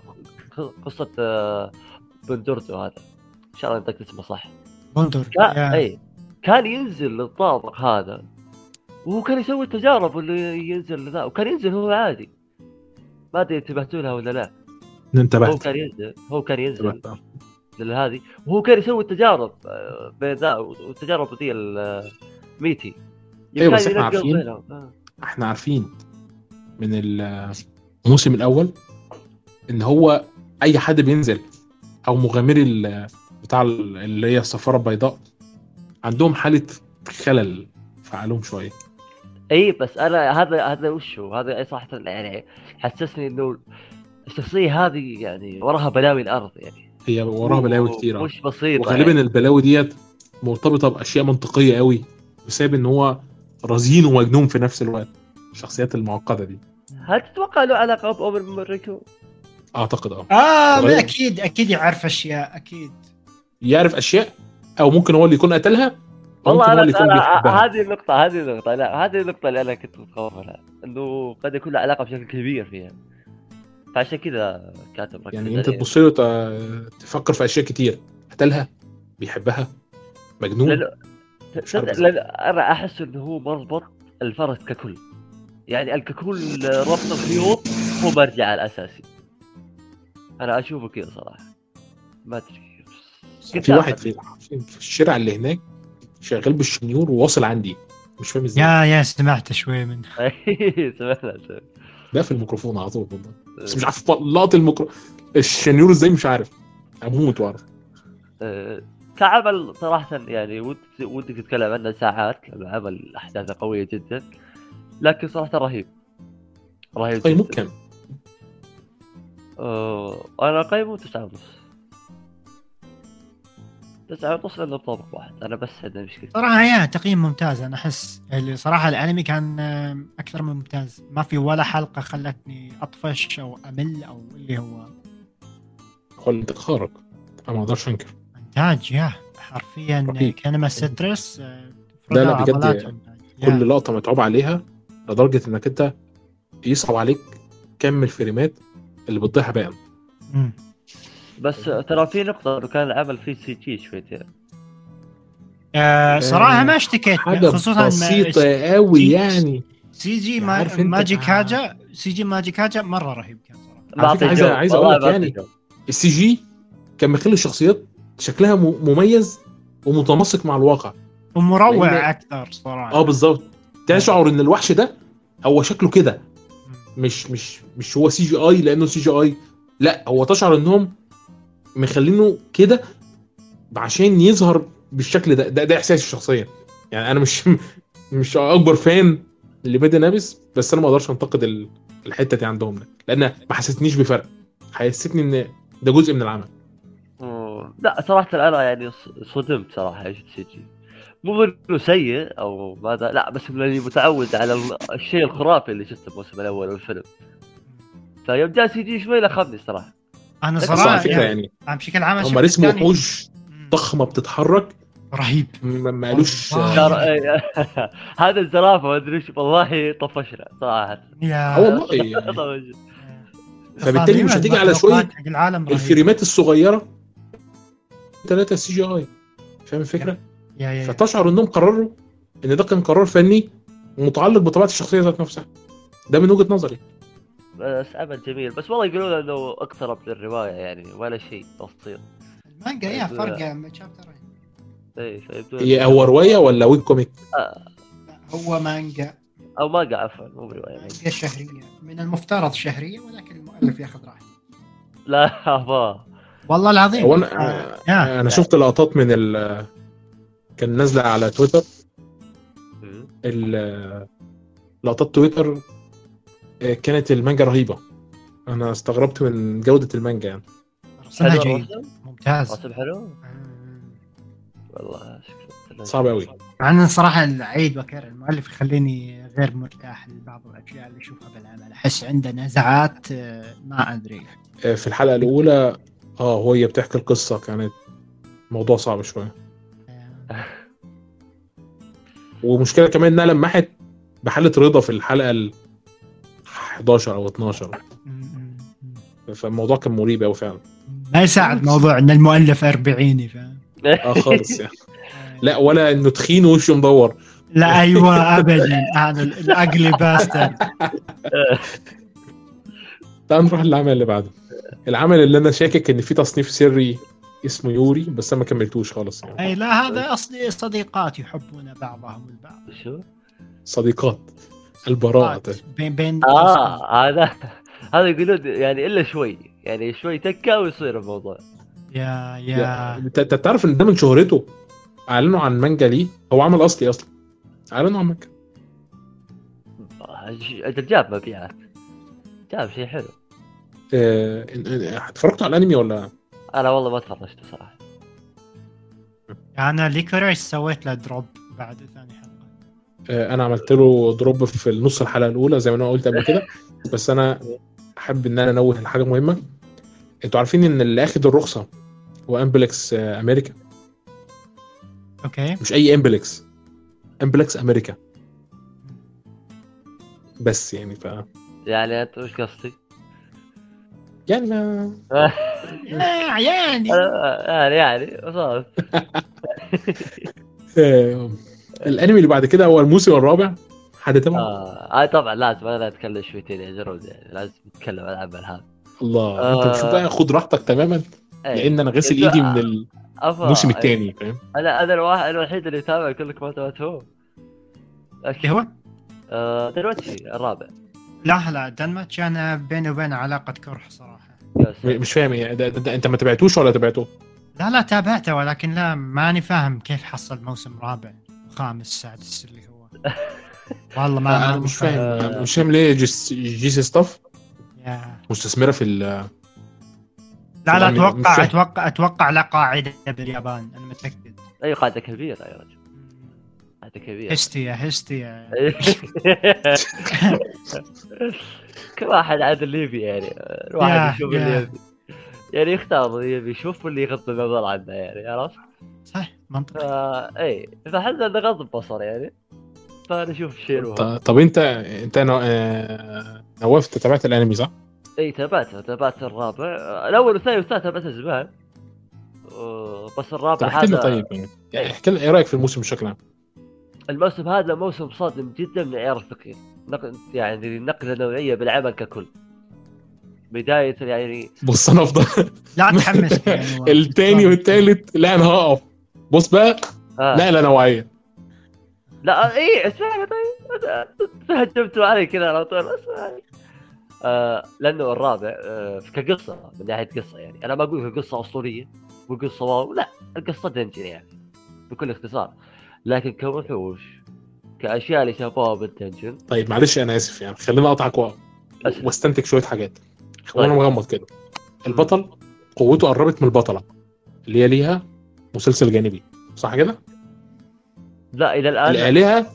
قصة آه، بندوردو هذا. إن شاء الله نطقت اسمه صح. بندر كان اي كان ينزل للطابق هذا وهو كان يسوي التجارب اللي ينزل ذا وكان ينزل هو عادي. ما أدري انتبهتوا لها ولا لا. هو انتبهت كان ينزل هو كان ينزل. لهذه وهو كان يسوي التجارب آه، بين ذا والتجارب ذي الميتي أيوة، بس ينقل عارفين. آه. إحنا عارفين من الموسم الأول إن هو أي حد بينزل أو مغامري ال- بتاع ال- اللي هي السفارة البيضاء عندهم حالة خلل في عقلهم شوية اي بس أنا هذا هذا وش هو؟ هذا أي صراحة يعني حسسني إنه الشخصية هذه يعني وراها بلاوي الأرض يعني هي وراها بلاوي كتير أوي. مش بسيطة وغالبا يعني. البلاوي ديت مرتبطة بأشياء منطقية قوي بسبب إن هو رزين ومجنون في نفس الوقت الشخصيات المعقدة دي. هل تتوقع له علاقة بأوبر موريكو؟ أعتقد آه. آه. أكيد أكيد يعرف أشياء أكيد. يعرف أشياء؟ أو ممكن هو اللي يكون قتلها؟ والله ممكن هو أنا اللي يكون أنا بيحبها؟ هذه النقطة هذه النقطة لا هذه النقطة اللي أنا كنت متخوف منها إنه قد يكون له علاقة بشكل كبير فيها. فعشان كذا كاتب يعني أنت. تبص له تفكر في أشياء كتير. قتلها؟ بيحبها؟ مجنون؟ لأنه أنا أحس إنه هو مربط الفرس ككل. يعني الككل ربط الخيوط هو مرجع الأساسي. أنا اشوفه كذا صراحة. ما أدري في واحد. في في الشارع اللي هناك شغال بالشنيور وواصل عندي. مش فاهم إزاي. يا يا سمعت شوي من سمعنا. ده في الميكروفون على طول والله. بس مش عارف لقط الميكرو الشنيور إزاي مش عارف. أموت واعرف آه، كعمل صراحة يعني ود- ودك تتكلم عنه ساعات لأنه عمل احداثه قوية جدا لكن صراحة رهيب. رهيب قيموه جداً. كام؟ آه، أنا قيمه تسعة ونص. تسعة ونص لأنه بطابق واحد. أنا بس عندي مشكلة. صراحة yeah تقييم ممتاز. أنا أحس اللي صراحة الأنمي كان أكثر من ممتاز. ما في ولا حلقة خلتني أطفش أو أمل أو اللي هو. هو خارق. أنا ما أقدرش أنكر. إنتاج yeah حرفيا رهيب. Kinema Citrus آه، لا، لا، بجد. كل لقطة متعوب عليها لدرجة إنك أنت يصعب عليك كم الفريمات اللي بتضيعها بقى مم. بس ترى في نقطة إنه كان العمل فيه CG شويتين آه، صراحة ما اشتكيت خصوصا بسيطة ما قوي يعني سي جي يعني ما ماجيك آه. هاجا سي جي ماجيك هاجا مرة رهيب كان صراحة عايز-. عايز أقول لك يعني. ال CG كان مخلي الشخصيات شكلها مميز ومتناسق مع الواقع. ومروع لأن- أكثر صراحة. آه بالظبط. تشعر إن الوحش ده هو شكله كده. مش مش مش هو سي جي اي لأنه سي جي اي لأ هو تشعر إنهم مخلينه كده عشان يظهر بالشكل ده. ده, ده إحساسي الشخصي يعني أنا مش مش أكبر fan ل Made in Abyss بس أنا ما أقدرش أنتقد ال- الحتة دي عندهم ده. لأن ما حسستنيش بفرق. حسيتني إن ده جزء من العمل. لا صراحة أنا يعني ص- صدمت صراحة إيش CG مو إنه سيء أو ماذا لا بس اني متعود على ال- الشيء الخرافي اللي شفته الموسم الأول والفيلم فيوم جاء CG شوي لخمني الصراحه أنا بس صراحة على فكرة يعني يعني أنا بشكل عام هم رسموا وحوش. ضخمة بتتحرك رهيب ما ما قالوش والله. ترى هذا الزرافة ما أدري إيش والله طفشنا صراحة yeah آه والله يعني. فبالتالي مش هتيجي على شوية حق العالم رهيب. الفريمات الصغيرة ثلاثة CGI. فاهم الفكرة؟ yeah yeah yeah. فتشعر إنهم قرروا إن ده كان قرار فني متعلق بطبيعة الشخصية ذات نفسها. ده من وجهة نظري. بس عمل جميل. بس والله يقولون إنه اقترب من الرواية يعني ولا شيء تفصيل. المانجا yeah فرق شابترين اي فيبدو هي هو رواية ولا web comic؟ هو مانجا. أو مانجا عفوا مو بروايه مانجا. شهرية. من المفترض شهرية ولكن المؤلف ياخذ راحته. لا والله العظيم. هو آه، أنا yeah. أنا شفت لقطات من ال كان نازلة على تويتر. ال- لقطات تويتر آه، كانت المانجا رهيبة. أنا استغربت من جودة المانجا يعني. رسمها حلو جيد؟ ممتاز. رسم حلو؟ مم. والله صعب قوي مع ان صراحة العيد وكر المؤلف يخليني غير مرتاح لبعض الأشياء اللي أشوفها بالعمل أحس عنده نزعات آه، ما أدري. آه، في الحلقة الأولى آه وهي بتحكي القصة كانت موضوع صعب شوية. ومشكلة كمان إنها لمحت بحالة رضا في الحلقة ال 11 أو 12 مم، مم، مم. فالموضوع كان مريب قوي فعلا. ما يساعد موضوع إن المؤلف أربعيني فاهم آه خالص يعني. لا ولا إنه تخين ووشه مدور لا أيوه ابدا. هذا الأجلي باستر تعال نروح للعمل اللي بعده. العمل اللي أنا شاكك إن فيه تصنيف سري اسمه يوري بس أنا ما كملتوش خالص يعني. أي لا هذا أصلي صديقات يحبون بعضهم البعض. شو؟ صديقات. البراءة. بين بين آه هذا هذا يقولون يعني إلا شوي يعني شوي تكة ويصير الموضوع. يا يا- انت تعرف إن ده من شهرته؟ أعلنوا عن مانجا ليه؟ هو عمل أصلي أصلا. أعلنوا عن مانجا. أجل جاب مبيعات. جاب شيء حلو. آه، اتفرجتوا على الانمي ولا؟ أنا والله ما تفرجت صراحة. أنا Lycoris سويت له drop بعد ثاني حلقة. آه، أنا عملت له drop في النص الحلقة الأولى زي ما أنا قلت قبل كده. بس أنا أحب إن أنا أنوه لحاجه مهمة. أنتوا عارفين إن اللي آخد الرخصة هو Aniplex آه، أمريكا. okay. مش أي Aniplex امبلكس أمريكا. بس يعني ف يعني أنت وش قصدي؟ يعني ما يا يعني آه، يعني يعني آه، الأنمي اللي بعد كده هو الموسم الرابع حد تابعه آه آه، طبعا لازم أنا أتكلم شويتين يا جرود يعني لازم نتكلم عن العمل هذا الله أنت آه. مش بقى خد راحتك تماما إيه. لأن أنا غسل إيدي من الموسم إيه. الثاني فاهم؟ أنا أنا الواحد الوحيد اللي يتابع كلكم ما تابعتوه اللي هو آه دلوقتي الرابع. لا لا DanMachi أنا بيني وبينه علاقة كره صراحة. مش فاهم إيه ده, ده, ده انت ما تابعتوش ولا تابعته لا لا تابعته ولكن لا ماني فاهم كيف حصل موسم رابع خامس سادس اللي هو. والله ما أنا مش فاهم مش فاهم ليه جيس J.C. Staff؟ yeah. مستثمرة في ال لا لا مش أتوقع. أتوقع أتوقع له قاعدة باليابان أنا متأكد. أي قاعدة كبيرة يا رجل. قاعدة كبيره هستيا هستيا كل واحد عاد اللي يبي يعني يا- الواحد يشوف اللي يا. يبي يعني يختار اللي يبي يشوف اللي يغض النظر عنه يعني عرفت؟ صح منطقي فا اي فاحنا نغض البصر يعني فنشوف ط- طب انت أنت آه، نواف أنت تابعت الأنمي صح؟ اي تابعته تابعت الرابع الأول والثاني والثالث تابعته زمان آه، بس الرابع احكي لنا هذا طيب يعني يعني احكي لنا إيه رأيك في الموسم بشكل عام؟ الموسم هذا موسم صادم جدا من عيار الفكري نقل يعني نقلة نوعية بالعمل ككل. بداية يعني بص أنا أفضل. لا تحمس التاني والتالت لا أنا هقف. بص بقى. آه. لا لا نوعيه لا اي اسمعني طيب. تهجمتوا علي كذا على طول. اسمعني آه لأنه الرابع آه كقصة من ناحية قصة يعني. أنا ما أقول قصة أسطورية وقصه wow لا القصة dungeon يعني بكل اختصار. لكن كوحوش كأشياء اللي شافوها بال dungeon طيب معلش أنا آسف يعني. خليني اقطعك و-. وأستنتج شوية حاجات. وأنا طيب. مغمض كده. البطل قوته قربت من البطلة اللي هي ليها مسلسل جانبي. صح كده؟ لا إلى الآن الآلهة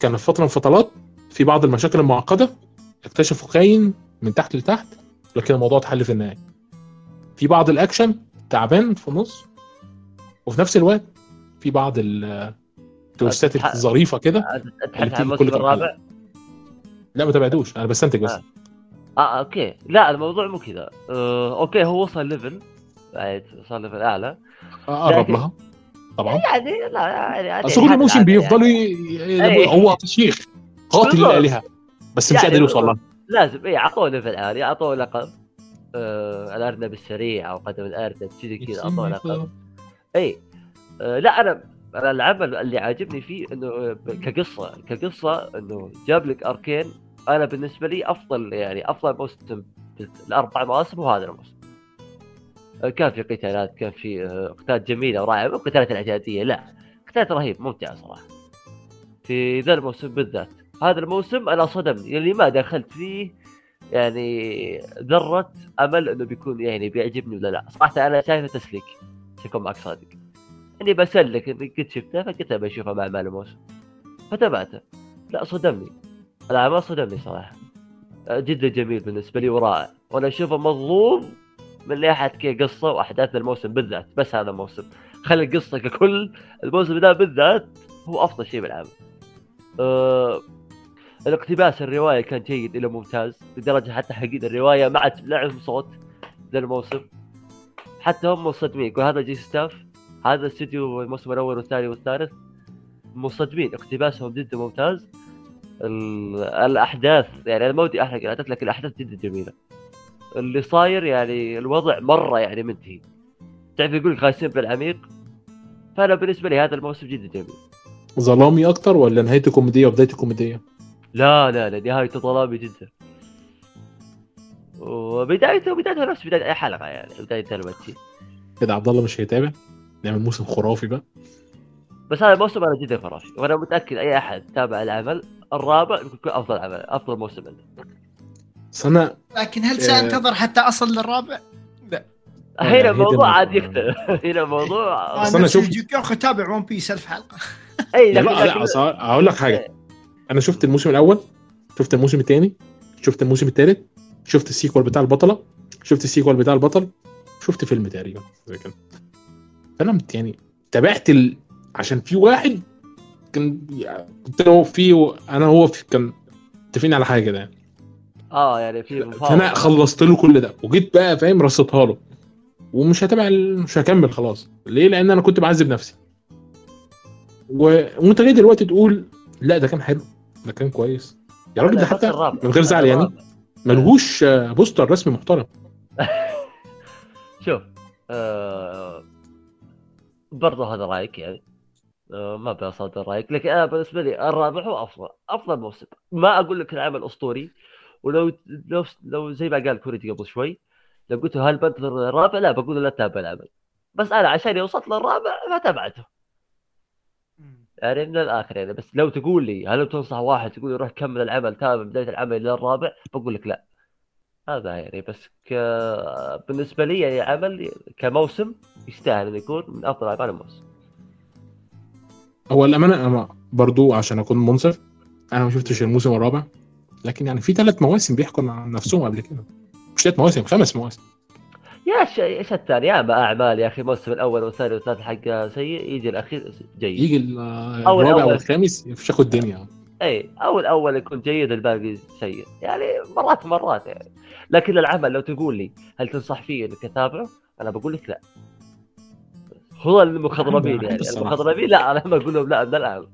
كان في فترة من الفترات في بعض المشاكل المعقدة اكتشفوا كاين من تحت لتحت لكن الموضوع اتحل في النهاية. في بعض الأكشن تعبان في النص وفي نفس الوقت في بعض ال- التويستات أتح- الظريفة كده تتحدث عن الموسم الرابع؟ لا ما تابعتوش أنا بستنتج بس. آه. آه okay. لا الموضوع مو كذا آه okay هو وصل level. بعد صار level أعلى. أقرب لكن- لها طبعا يعني لا يعني أصل كل موسم بيفضلوا يعني. هو شيخ قاتل. الآلهة بس مش يعني قادر يوصل لها لازم اي أعطوه level عالي أعطوه لقب. آه الأرنب السريع أو قدم الأرنب كذا كذا أعطوه لقب. اي آه لا أنا أنا العمل اللي عاجبني فيه إنه كقصة كقصة إنه جاب لك arc ين أنا بالنسبة لي أفضل يعني أفضل موسم الأربع مواسم هو هذا الموسم. كان في قتالات كان في آه، قتالات جميلة ورائعة مو قتالات الاعجازيه لا قتالات رهيب ممتعه صراحة. في ذا الموسم بالذات. هذا الموسم أنا صدمني اللي ما دخلت فيه يعني ذرة أمل إنه بيكون يعني بيعجبني ولا لا. صراحة أنا شايفه تسليك. عشان اكون معك صادق إني بسلك قد شفته فقلت ابى أشوفه مع مال الموسم فتابعته لا صدمني. العمل صدمني صراحة. آه، جدا جميل بالنسبة لي ورائع. وأنا أشوفه مظلوم من ناحيه قصة وأحداث الموسم بالذات. بس هذا الموسم. خلي القصة ككل. الموسم ده بالذات هو أفضل شيء بالعمل أه الاقتباس الرواية كان جيد إلى ممتاز لدرجة حتى حقين الرواية مع لعب صوت ذا الموسم حتى هم مصدمين. يقول هذا J.C. Staff؟ هذا استوديو الموسم الأول والثاني والثالث مصدمين اقتباسهم جدا ممتاز. ال- الأحداث يعني أنا ما ودي أحرق الأحداث لكن الأحداث جدا جميلة. اللي صاير يعني الوضع مرة يعني منتهي. تعرف يقول لك غايسين بالعميق فأنا بالنسبة لي هذا الموسم جدا جميل. ظلامي أكتر ولا نهايته كوميدية وبدايته كوميدية؟ لا لا لا نهايته ظلامي جدا. وبدايته بدايته نفس بداية أي حلقة يعني بداية الماتشي كده عبد الله مش هيتابع؟ نعمل موسم خرافي بقى. بس هذا الموسم أنا جدا خرافي وأنا متأكد أي أحد تابع العمل الرابع بيكون أفضل عمل أفضل موسم عنده. بس أنا لكن هل آه. سأنتظر حتى أصل للرابع؟ هي هنا دي الموضوع عاد. يختلف هنا الموضوع نفس شفت- الجوكوخ تابع One Piece ألف حلقة. أي لا لا هقول لك حاجة. أنا شفت الموسم الأول شفت الموسم الثاني شفت الموسم الثالث شفت ال sequel بتاع البطلة شفت ال sequel بتاع البطل شفت فيلم تقريبا زي كده. فأنا مت- يعني تابعت ال... عشان في واحد كان كنت أنا هو فيه أنا هو في كان متفقين على حاجة كده يعني آه يعني في فأنا. خلصت له كل ده وجيت بقى فاهم رصيتها له. ومش هتابع مش هكمل خلاص. ليه؟ لأن أنا كنت بعذب نفسي. و- وأنت جاي دلوقتي تقول لا ده كان حلو ده كان كويس. يا راجل ده حتى. من غير زعل يعني. ملهوش poster رسمي محترم. شوف آه برضه هذا رايك يعني. آه ما بصادر رايك. لكن أنا بالنسبة لي الرابع هو أفضل أفضل موسم. ما أقول لك العمل أسطوري. ولو لو لو زي ما قال كوريتي قبل شوي لو قلت له هل بنتظر الرابع لا بقول له لا تتابع العمل. بس أنا عشان وصلت للرابع ما تابعته. يعني من الآخر يعني. بس لو تقول لي هل تنصح واحد تقول لي روح كمل العمل تابع بداية العمل إلى الرابع بقول لك لا. هذا يعني بس ك... بالنسبة لي يعني عمل كموسم يستاهل إنه يكون من أفضل اعمال الموسم. هو الامانه أنا برضو عشان أكون منصف أنا ما شفتش الموسم الرابع لكن يعني في ثلاث مواسم بيحكوا عن نفسهم قبل كده. مش ثلاث مواسم خمس مواسم. يا ش... إيش الثاني؟ يا ما أعمال يا أخي الموسم الأول والثاني والثالث حقه سيء يجي الأخير جيد. يجي الرابع. والخامس يفشخوا الدنيا. اي أو الأول يكون جيد الباقي سيء. يعني مرات مرات يعني. لكن العمل لو تقول لي هل تنصح فيه إنك تتابعه؟ أنا بقول لك لا. هو المخضرمين يعني. المخضرمين لا أنا ما أقول لهم لا الآن.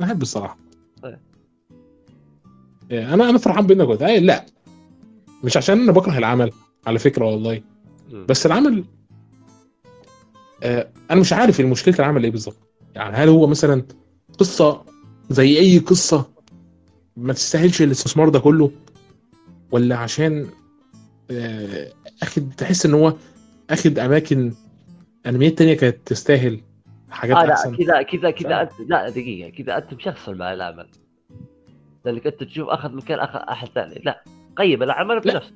أنا أحب الصراحة. طيب. إيه، أنا أنا فرحان بانك قلت إيه، لا. مش عشان أنا بكره العمل على فكرة والله. بس العمل آه أنا مش عارف المشكلة العمل إيه بالظبط. يعني هل هو مثلا قصة زي أي قصة ما تستاهلش الاستثمار ده كله؟ ولا عشان آه أخد تحس إن هو أخد أماكن أنميات تانية كانت تستاهل حاجات آه لا أحسن؟ كذا كذا كذا لا دقيقة كذا انت مشخصن مع العمل لانك انت تشوف أخذ مكان اخذ أحد ثاني. لا قيم العمل لا. بنفسك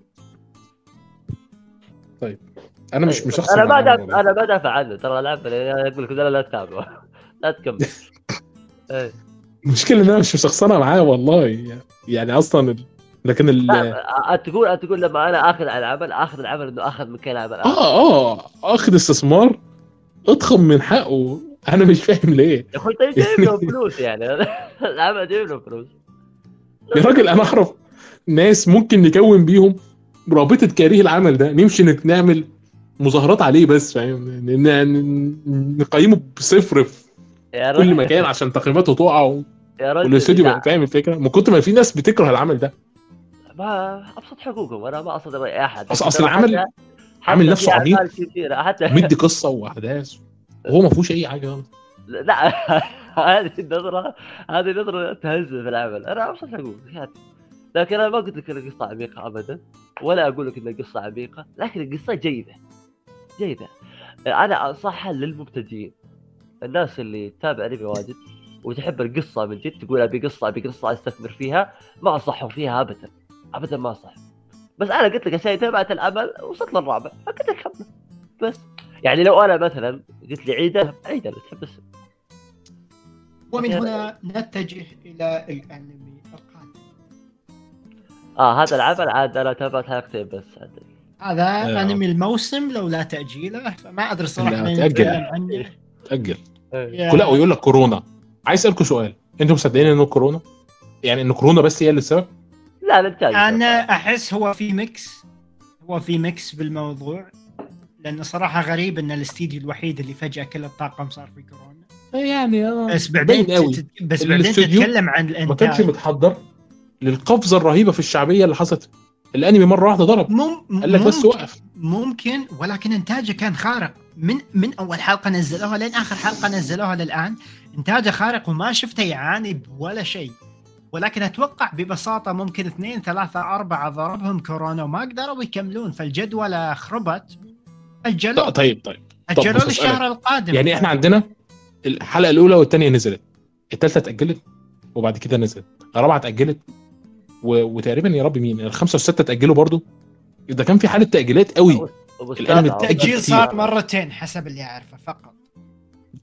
أنا مش طيب، مش شخص أنا ما دافع. أنا ما دافع عنه ترى العمل أقول لك لا لا تتابعه لا تكمل. المشكلة إن أنا مش مشخصنها معاه والله. يعني أصلا لكن ال تقول تقول لما أنا آخذ على العمل آخذ العمل إنه آخذ مكان عمل آخر. آه آه آخذ استثمار أضخم من حقه. أنا مش فاهم ليه. يا أخوي طيب جايب له فلوس يعني. العمل جايب له فلوس. يا راجل أنا أعرف ناس ممكن نكون بيهم رابطة كاريه العمل ده نمشي نعمل مظاهرات عليه بس فاهم؟ نقيمه بصفر في يا كل مكان عشان تقييماته تقع و- يا رجل والإستوديو لا، بقى فاهم الفكرة؟ من كتر ما في ناس بتكره العمل ده. ما أبسط حقوقهم أنا ما أقصد أي أحد. أصل- أصل العمل عامل نفسه حتى مدي قصة وأحداث وهو ما فيهوش أي حاجة. لا هذه النظرة هذه نظرة تهز في العمل. أنا أبسط حقوق. لكن أنا ما قلت لك إن القصة عميقة ابدا ولا أقول لك إن القصة عميقة لكن القصة جيدة. جيدة. أنا انصحها للمبتدئين. الناس اللي تتابع أنمي واجد وتحب القصة من جد تقول أبي قصة أبي قصة أستثمر فيها ما انصحهم فيها ابدا ابدا ما انصح بس أنا قلت لك عشان تابعت العمل وصلت للرابع فقلت لك كمل بس يعني لو أنا مثلا قلت لي عيده عيده تحب السم ومن هنا نتجه إلى الأنمي القادم. آه هذا العمل عاد أنا تابعت حلقتين بس عاد. هذا آه. أنمي الموسم لولا تأجيله فما أدري صراحة عنه تاجل يا- لا ويقول لك كورونا. عايز أسألكم سؤال. أنتم مصدقين إنه كورونا؟ يعني ان كورونا بس هي اللي السبب؟ لا الانتاج أنا أحس هو في ميكس. هو في ميكس بالموضوع. لأنه صراحة غريب إن الاستديو الوحيد اللي فجأة كل الطاقم صار في كورونا. يعني آه، بس بعدين قوي. بس بعدين تتكلم عن ما كانش الانتاج متحضر للقفزة الرهيبة في الشعبية اللي حصلت. الأنمي مرة واحدة ضرب. مم قال لك بس ممكن- وقف. ممكن ولكن إنتاجه كان خارق. من من أول حلقة نزلوها لين آخر حلقة نزلوها للآن. انتاجه خارق وما شفته يعاني بولا شيء. ولكن أتوقع ببساطة ممكن اثنين ثلاثة أربعة ضربهم كورونا وما قدروا يكملون. فالجدوله خربت. أجلوا. طيب طيب. أجلوا للشهر. القادم. يعني إحنا عندنا الحلقة الأولى والثانيه نزلت. الثالثه اتأجلت وبعد كده نزلت. الرابعة اتأجلت و... وتقريبا يا رب مين الخمسة والستة اتأجلوا برضو. ده كان في حالة تأجيلات قوي. التأجيل. صار مرتين حسب اللي أعرفه فقط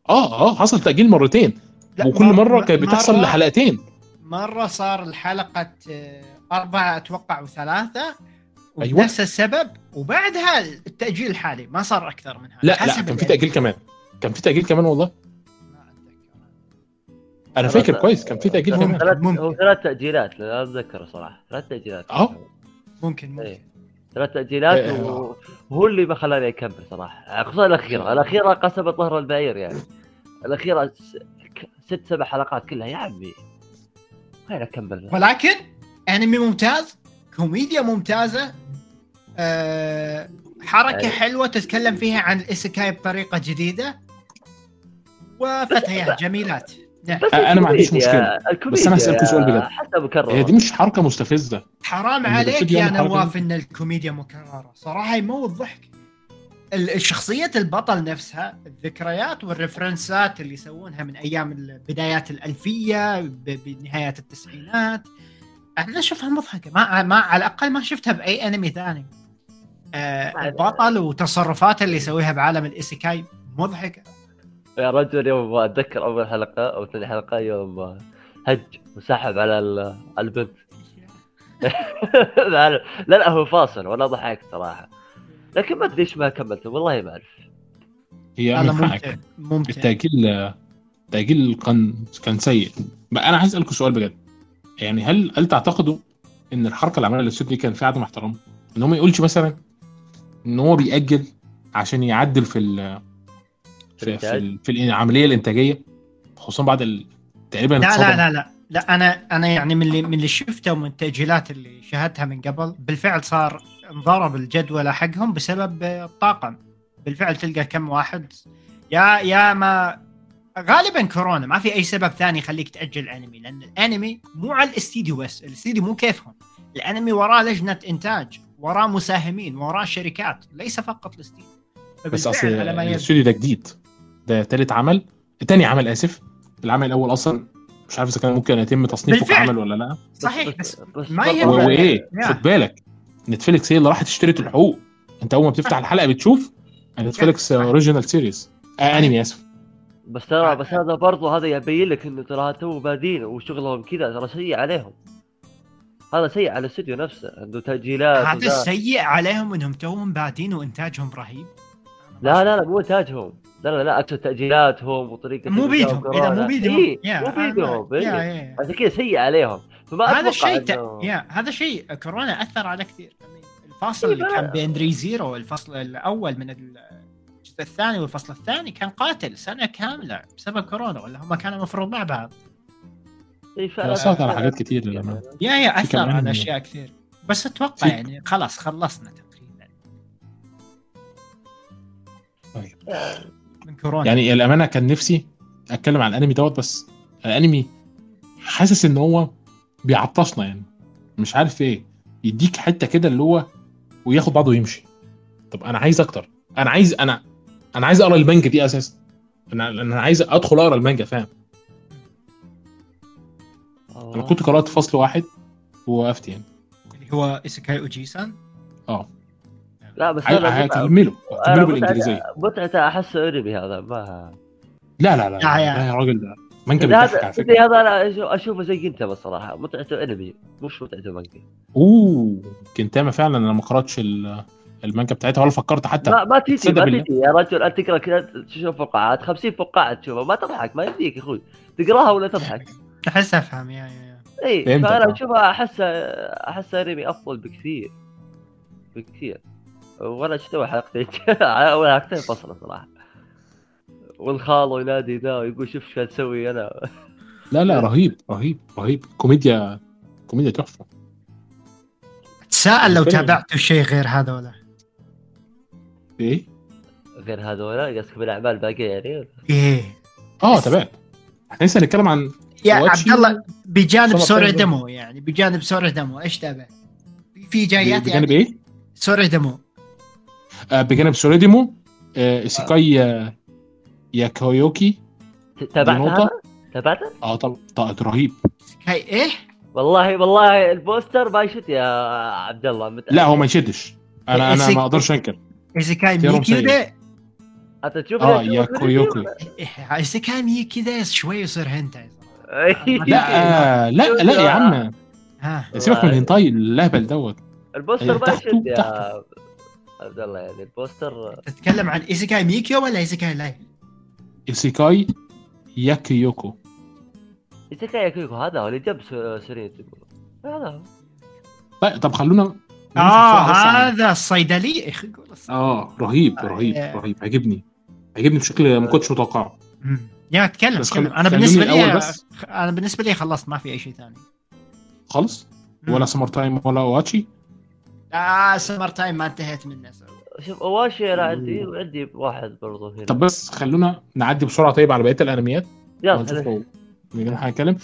آه آه حصل تأجيل مرتين لا، وكل مرة كانت بتحصل مرة- لحلقتين مرة صار الحلقة آه، أربعة أتوقع وثلاثة أيوة. ونفس السبب وبعدها التأجيل الحالي ما صار أكثر من هذا لا لا كان في. تأجيل كمان كان في تأجيل كمان والله. أنا فاكر كويس كان في تأجيل. كمان ثلاث ممكن. هو ثلاث تأجيلات لا اتذكر صراحة ثلاث تأجيلات أهو. ممكن ممكن إيه. ثلاث تأجيلات إيه. وهو اللي ما خلاني أكمل صراحة. خصوصا الأخيرة. الأخيرة قسمت ظهر البعير يعني. الأخيرة ست سبع حلقات كلها. يا عمي. وين أكمل؟ ولكن أنمي ممتاز كوميديا ممتازة أه حركة يعني- حلوة تتكلم فيها عن ال isekai بطريقة جديدة وفتيات جميلات. بس أنا ما عنديش. الكوميديا بس أنا أسألكوا سؤال بجد. حتى مكرر هي دي مش حركة مستفزة. حرام عليك يا نواف إن الكوميديا مكررة. صراحة يموت ضحك ال- شخصية البطل نفسها الذكريات وال reference ات اللي يسوونها من أيام بدايات الألفية ب- بنهايات التسعينات أنا أشوفها مضحكة. ما, ما على الأقل ما شفتها بأي أنمي ثاني. آه البطل وتصرفاته اللي يسويها بعالم ال isekai مضحكة. يا رجل يوم ما أتذكر أول حلقة أو ثاني حلقة يوم هج وسحب على ال- على البنت لا لا لا هو فاصل وأنا ضحكت صراحة. لكن ما أدري ليش ما كملته والله ما أعرف. هي من حقك ممتع التأجيل التأجيل كان كان سيء. بقى أنا عايز أسألكم سؤال بجد. يعني هل هل تعتقدوا إن الحركة اللي عملها الاستوديو دي كان فيها عدم احترام؟ إن هو ما يقولش مثلا إن هو بيأجل عشان يعدل في ال في, في, في العملية الإنتاجية خصوصا بعد ال... تقريبا لا. لا لا لا لا أنا أنا يعني من اللي من اللي شفته ومن التسجيلات اللي شاهدتها من قبل بالفعل صار انضرب الجدول حقهم بسبب الطاقم. بالفعل تلقى كم واحد. يا يا ما غالبا كورونا ما في أي سبب ثاني يخليك تأجل الأنمي لأن الأنمي مو على الاستديو بس الاستديو مو كيفهم. الأنمي وراه لجنة إنتاج وراه مساهمين وراه شركات ليس فقط الاستديو. بس أصل الاستوديو ده جديد. ده تالت عمل. تاني عمل آسف. العمل الأول أصلا مش عارف إذا كان ممكن يتم تصنيفه بالفعل. كعمل ولا لأ. صحيح. بس بس ما. و- وإيه. خد بالك. Netflix هي اللي راحت اشترت الحقوق. أنت أول ما بتفتح الحلقة بتشوف Netflix. original series آه أنمي آسف. بس ترى بس هذا برضه هذا يبين لك إنه ترى توهم بادين وشغلهم كذا ترى سيء عليهم. هذا سيء على الاستوديو نفسه عنده تأجيلات هذا. السيء عليهم إنهم توهم بادين وإنتاجهم رهيب. لا لا لا مو إنتاجهم. لا لا لا اقصد تأجيلاتهم وطريقة مو بيدهم. اذا وكورونا. مو بيدهم. إيه، يا، مو بيدهم يا إيه. يا عشان كذا سيء عليهم. فما هذا أتوقع الشيء ت... إنه- يا هذا شيء كورونا أثر على كثير. الفاصل إيه، اللي كان بين Re:Zero الفصل الأول من الجزء الثاني والفصل الثاني كان قاتل سنة كاملة بسبب كورونا ولا هم كانوا المفروض مع بعض. إيه،. اثرت على حاجات كتير للأمانة. يا يا في أثر على أشياء كثير. بس أتوقع في- يعني خلاص خلصنا تقريبا. طيب. من كورونا. يعني الأمانة كان نفسي أتكلم عن الأنمي دوت بس الأنمي حاسس إن هو بيعطشنا يعني. مش عارف إيه يديك حتة كده اللي هو وياخد بعضه ويمشي. طب أنا عايز أكتر. أنا عايز أنا أنا عايز أقرأ المانجا دي أساسا. أنا أنا عايز أدخل أقرأ المانجا فاهم؟ آه. أنا كنت قرأت فصل واحد ووقفت يعني. اللي هو Isekai Ojisan آه. لا بس هكمله متعة- بالإنجليزية. متعته احسه انمي هذا ما لا لا لا يا- يا. لا يا راجل ده مانجا هذا بتضحك على هذا فكرة. هذا أنا أشوفه زي انت بس صراحة متعته إنمي مش متعته مانجا. أوه Gintama فعلا أنا ما قرأتش ال- المانجا بتاعتها ولا فكرت حتى. ما ما تصدق ما؟ تجي يا رجل أنت تقرأ كذا تشوف فقاعات 50 فقاعة تشوفها ما تضحك ما يمديك يا أخوي. تقراها ولا تضحك؟ أحس أفهم يا يا اي فأنا آه. اشوفها احس أحس إنمي أفضل بكثير بكثير. وأنا شفت اول حلقتين. أول حلقتين فصلة صراحة. والخال ينادي ذا ويقول شوف إيش تسوي أنا. لا لا رهيب رهيب رهيب. كوميديا كوميديا تحفة. تساءل لو تابعتوا شيء غير هذولا إيه؟ غير هذول قصدك بالأعمال الباقية يعني؟ إيه. آه تابعت. إحنا لسه هنتكلم عن يا عبد الله بجانب تايم. دمو يعني بجانب سوري دمو إيش تابع؟ في جايات بجانب يعني؟ إيه؟ سوري دمو بجانب سوريديمو آه سيكاي آه ياكويوكي تابعت نقطة. هذا؟ تابعته؟ آه طبعا رهيب هاي إيه؟ والله والله البوستر ما يشد يا عبد الله متأكد. لا هو ما يشدش أنا أنا ما أقدرش أنكر ايزيكاي اختيارهم ميكيو سيء. ده أنت تشوف آه ياكويوكي إيه، ايزيكاي ميكي ده شوي يصير هنتاي لا آه لا لا يا عم سيبك من الهنتاي اللهبل دوت البوستر ما يشد يا تحته. عبد الله يعني البوستر تتكلم عن إيزيكاي ميكيو ولا إيزيكاي لاي؟ سيكاي ياكيوكو. Isekai Yakkyoku هذا هو اللي جاب س- سريت هذا هو طيب طب خلونا آه هذا الصيدلي. يا أخي آه رهيب رهيب آه. رهيب. عجبني. عجبني بشكل ما كنتش متوقعه. يا تكلم بس تكلم. خل- أنا بالنسبة لي. أنا بالنسبة لي خلصت ما في أي شيء ثاني. خالص. ولا Summer Time ولا Ao Ashi آه Summer Time ما انتهيت منه. شوف Ao Ashi أنا عندي وعندي واحد برضو هنا. طب بس خلونا نعدي بسرعة طيب على بقية الأنميات. يلا هنتكلم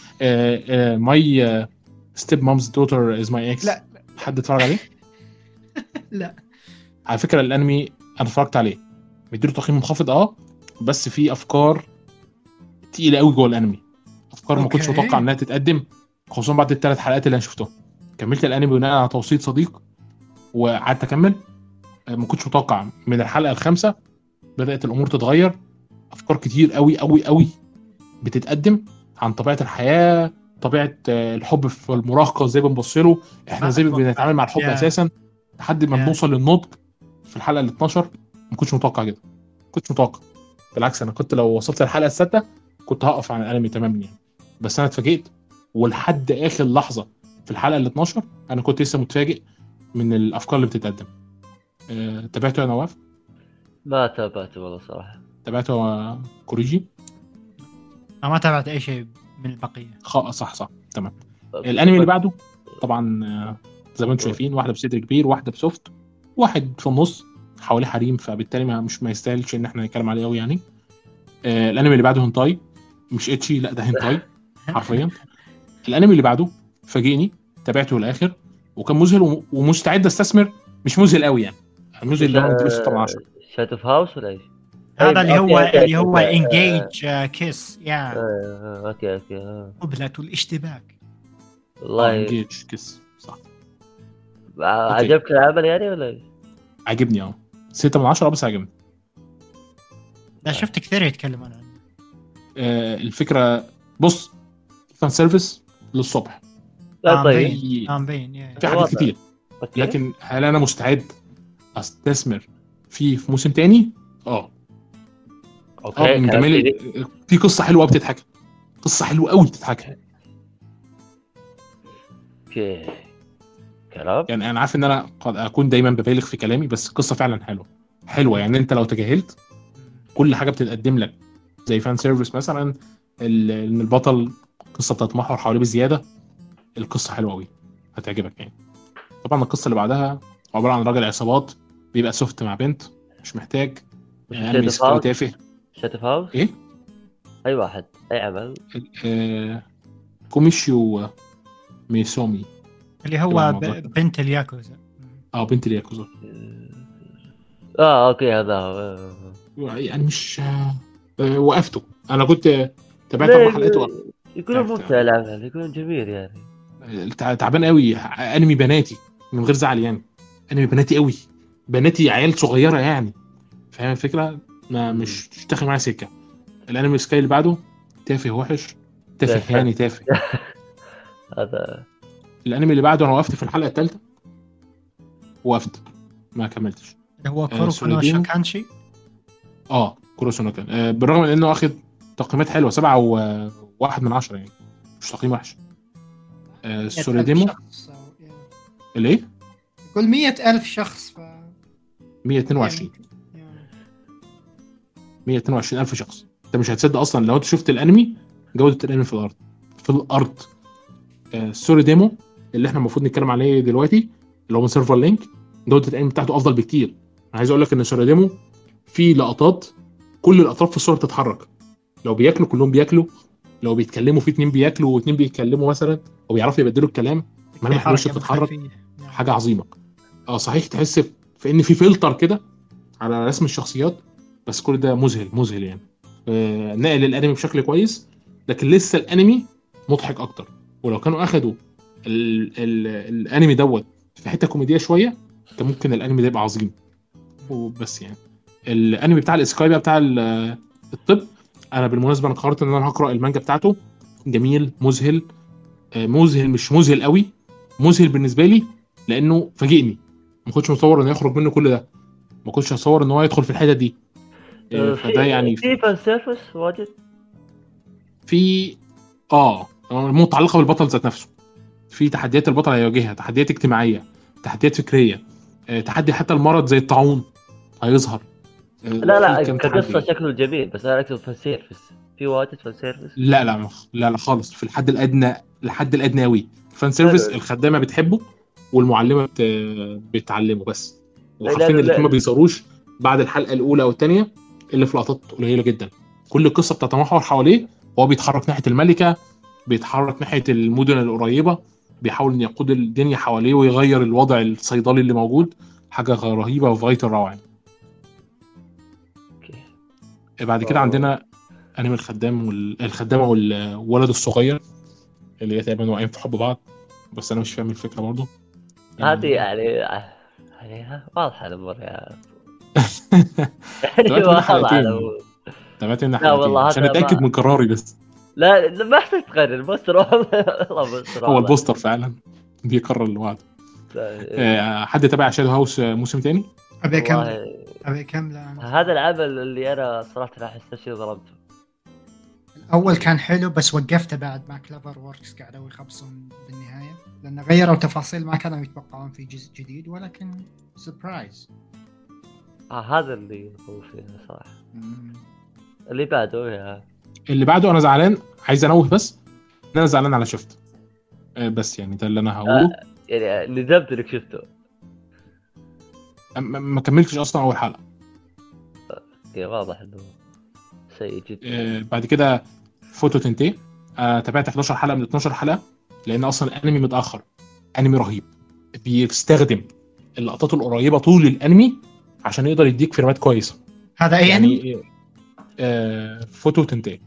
My Stepmom's Daughter Is My Ex لا. حد اتفرج عليه؟ لا. على فكرة الأنمي أنا اتفرجت عليه. مديله تقييم منخفض آه بس في أفكار تقيلة قوي جوه الأنمي. أفكار ما كنتش. متوقع إنها تتقدم خصوصا بعد الثلاث حلقات اللي أنا شفتهم. كملت الأنمي بناء على توصية صديق. وقعدت أكمل. ما كنتش متوقع من الحلقة الخامسة بدأت الأمور تتغير. أفكار كتير قوي قوي قوي بتتقدم عن طبيعة الحياة طبيعة آه، الحب في المراهقة إزاي بنبص له. إحنا إزاي. بنتعامل مع الحب يا. أساسا. لحد ما يا. بنوصل للنضج في الحلقة ال 12 ما كنتش متوقع كده. ما كنتش متوقع. بالعكس أنا كنت لو وصلت للحلقة السادسه كنت هقف عن الأنمي تماما يعني. بس أنا اتفاجئت. ولحد آخر لحظة في الحلقة ال 12 أنا كنت لسه متفاجئ من الأفكار اللي بتتقدم. أه... تابعته يا نواف؟ ما تابعته والله صراحة. تابعته يا كوريجي؟ أنا ما تابعت أي شيء من البقية. خ... صح صح تمام. الأنمي اللي بعده؟ طبعا آه، زي ما أنتم شايفين واحدة بصدر كبير واحدة بسوفت واحد في النص حواليه حريم فبالتالي ما مش ما يستاهلش إن إحنا نتكلم عليه قوي يعني. آه الأنمي اللي بعده هنتاي. مش ecchi لا ده هنتاي حرفيا. الأنمي اللي بعده فاجئني تابعته للآخر. وكان مذهل وم- ومستعد استثمر مش مذهل قوي يعني. المذهل اللي هو مديله 6 من 10 Shadows House ولا إيش؟ هذا اللي هو اللي هو. انجيج Kiss يا آه، أوكي أوكي آه. قبلة الاشتباك. والله Engage Kiss صح. ع- عجبك العمل يعني ولا إيش؟ عجبني آه. 6 من 10 بس عجبني. لا شفت كثير يتكلمون عنه. آه الفكرة بص fan service للصبح. لا آه، طيب. مبين. في آه، حاجات. كتير. أوكي. لكن هل أنا مستعد أستثمر فيه في موسم تاني؟ آه. أوكي آه من جمال. في قصة حلوة بتتحكى قصة حلوة قوي بتتحكى أوكي. كلام؟ يعني أنا عارف إن أنا قد أكون دايما ببالغ في كلامي بس القصة فعلا حلوة. حلوة. يعني أنت لو تجاهلت كل حاجة بتتقدم لك. زي fan service مثلا ال- إن البطل قصة بتتمحور حواليه بزيادة. القصة حلوة قوي هتعجبك يعني. طبعا القصة اللي بعدها عبارة عن راجل عصابات بيبقى soft مع بنت مش محتاج مش هاوس تافه. Shadows House إيه؟ أي واحد أي عمل؟ آه، Kumichou Musume. اللي هو ب-. بنت الياكوزا. آه بنت الياكوزا. آه أوكي هذا هو. آه. يعني مش آه، آه، وقفته. أنا كنت تابعت أربع حلقات. يكون. ممتع العمل يكون جميل يعني. تعبان قوي. أنمي بناتي من غير زعل يعني. أنمي بناتي قوي. بناتي عيال صغيرة يعني. فاهم الفكرة؟ ما مش مش داخل معايا سكة. الأنمي سكاي اللي بعده تافه وحش. تافه. يعني تافه. هذا الأنمي اللي بعده أنا وقفت في الحلقة الثالثه وقفت. ما كملتش. هو آه، كورو كونو سوليدينو. شاكانشي؟ آه كوروسونو كان. آه بالرغم من إنه واخد تقييمات حلوة سبعة وواحد من عشرة يعني. مش تقييم وحش. آه شخص أو- يعني. الإيه؟ يقول مية ألف شخص ف 122 يعني- 122 ألف شخص. أنت مش هتصدق أصلا لو أنت شفت الأنمي جودة الأنمي في الأرض. في الأرض. آه Soredemo اللي إحنا المفروض نتكلم عليه دلوقتي اللي هو من Silver Link جودة الأنمي بتاعته أفضل بكتير. أنا عايز أقول لك إن Soredemo في لقطات كل الأطراف في الصورة بتتحرك. لو بياكلوا كلهم بياكلوا. لو بيتكلموا في اتنين بياكلوا واتنين بيتكلموا مثلا وبيعرفوا يبدلوا الكلام الوش حركة بتتحرك بالخلفية. نعم. حاجة عظيمة. آه صحيح تحس في إن في فلتر كده على رسم الشخصيات بس كل ده مذهل مذهل يعني. آه نقل الأنمي بشكل كويس لكن لسه الأنمي مضحك أكتر. ولو كانوا أخدوا ال ال الأنمي دوت في حتة كوميدية شوية كان ممكن الأنمي ده يبقى عظيم. وبس يعني. الأنمي بتاع الاسكاي بقى بتاع ال- الطب أنا بالمناسبه أنا قررت ان أنا هقرا المانجا بتاعته. جميل مذهل. آه، مذهل مش مذهل قوي. مذهل بالنسبة لي لأنه فاجئني. ما كنتش متصور انه يخرج منه كل ده. ما كنتش اتصور ان هو يدخل في الحته دي. آه، آه، فده يعني في fan service واجد؟ في آه متعلقة بالبطل ذات نفسه. في تحديات البطل هيواجهها تحديات اجتماعية تحديات فكرية تحدي حتى المرض زي الطاعون هيظهر. لا لا كقصة. شكله جميل بس أنا اقصد fan service في واجد fan service لا لا لا لا خالص في الحد الأدنى الحد الادنى قوي fan service حلو. الخدامة بتحبه والمعلمة بت... بتعلمه بس الاثنين لا. ما بيظهروش بعد الحلقة الأولى أو الثانية الا في لقطات قليلة جدا كل القصة بتتمحور حواليه وهو بيتحرك ناحية الملكة بيتحرك ناحية المدن القريبة بيحاول إن يقود الدنيا حواليه ويغير الوضع الصيدلي اللي موجود حاجة رهيبة وفي غايه الروعة بعد كده أوه. عندنا انمي الخدام وال... الخدامة والولد الصغير اللي هي تقريبا واقعين في حب بعض بس أنا مش فاهم الفكرة برضه. هذه يعني يعني واضحة الأمور يا. تابعت لنا لا والله حلقتين. عشان أتأكد من قراري بس. لا ما يحتاج تقرر البوستر والله هو. البوستر فعلا بيقرر لوحده لا، آه، حد تابع Shadows House آه، موسم تاني؟ ابي اكمل ابي أنا. هذا العمل اللي أنا صراحة احس شيء ظلمته. الأول كان حلو بس وقفته بعد ما CloverWorks قعدوا يخبصون بالنهاية لأن غيروا تفاصيل ما كانوا يتوقعون في جزء جديد ولكن surprise آه هذا اللي هو فيه صراحة. اللي بعده يا. اللي بعده أنا زعلان عايز أنوه بس. ان أنا زعلان على شفت آه، بس يعني ده اللي أنا هقوله. يعني ندمت إنك شفته. ما كملتش أصلا أول حلقة. أوكي واضح إنه سيء جدا. آه، بعد كده Fuuto Tantei آه، تابعت 11 حلقة من 12 حلقة لأن أصلا الأنمي متأخر. أنمي رهيب. بيستخدم اللقطات القريبة طول الأنمي عشان يقدر يديك فريمات كويسة. هذا أي يعني يعني آه، فوتو تنتي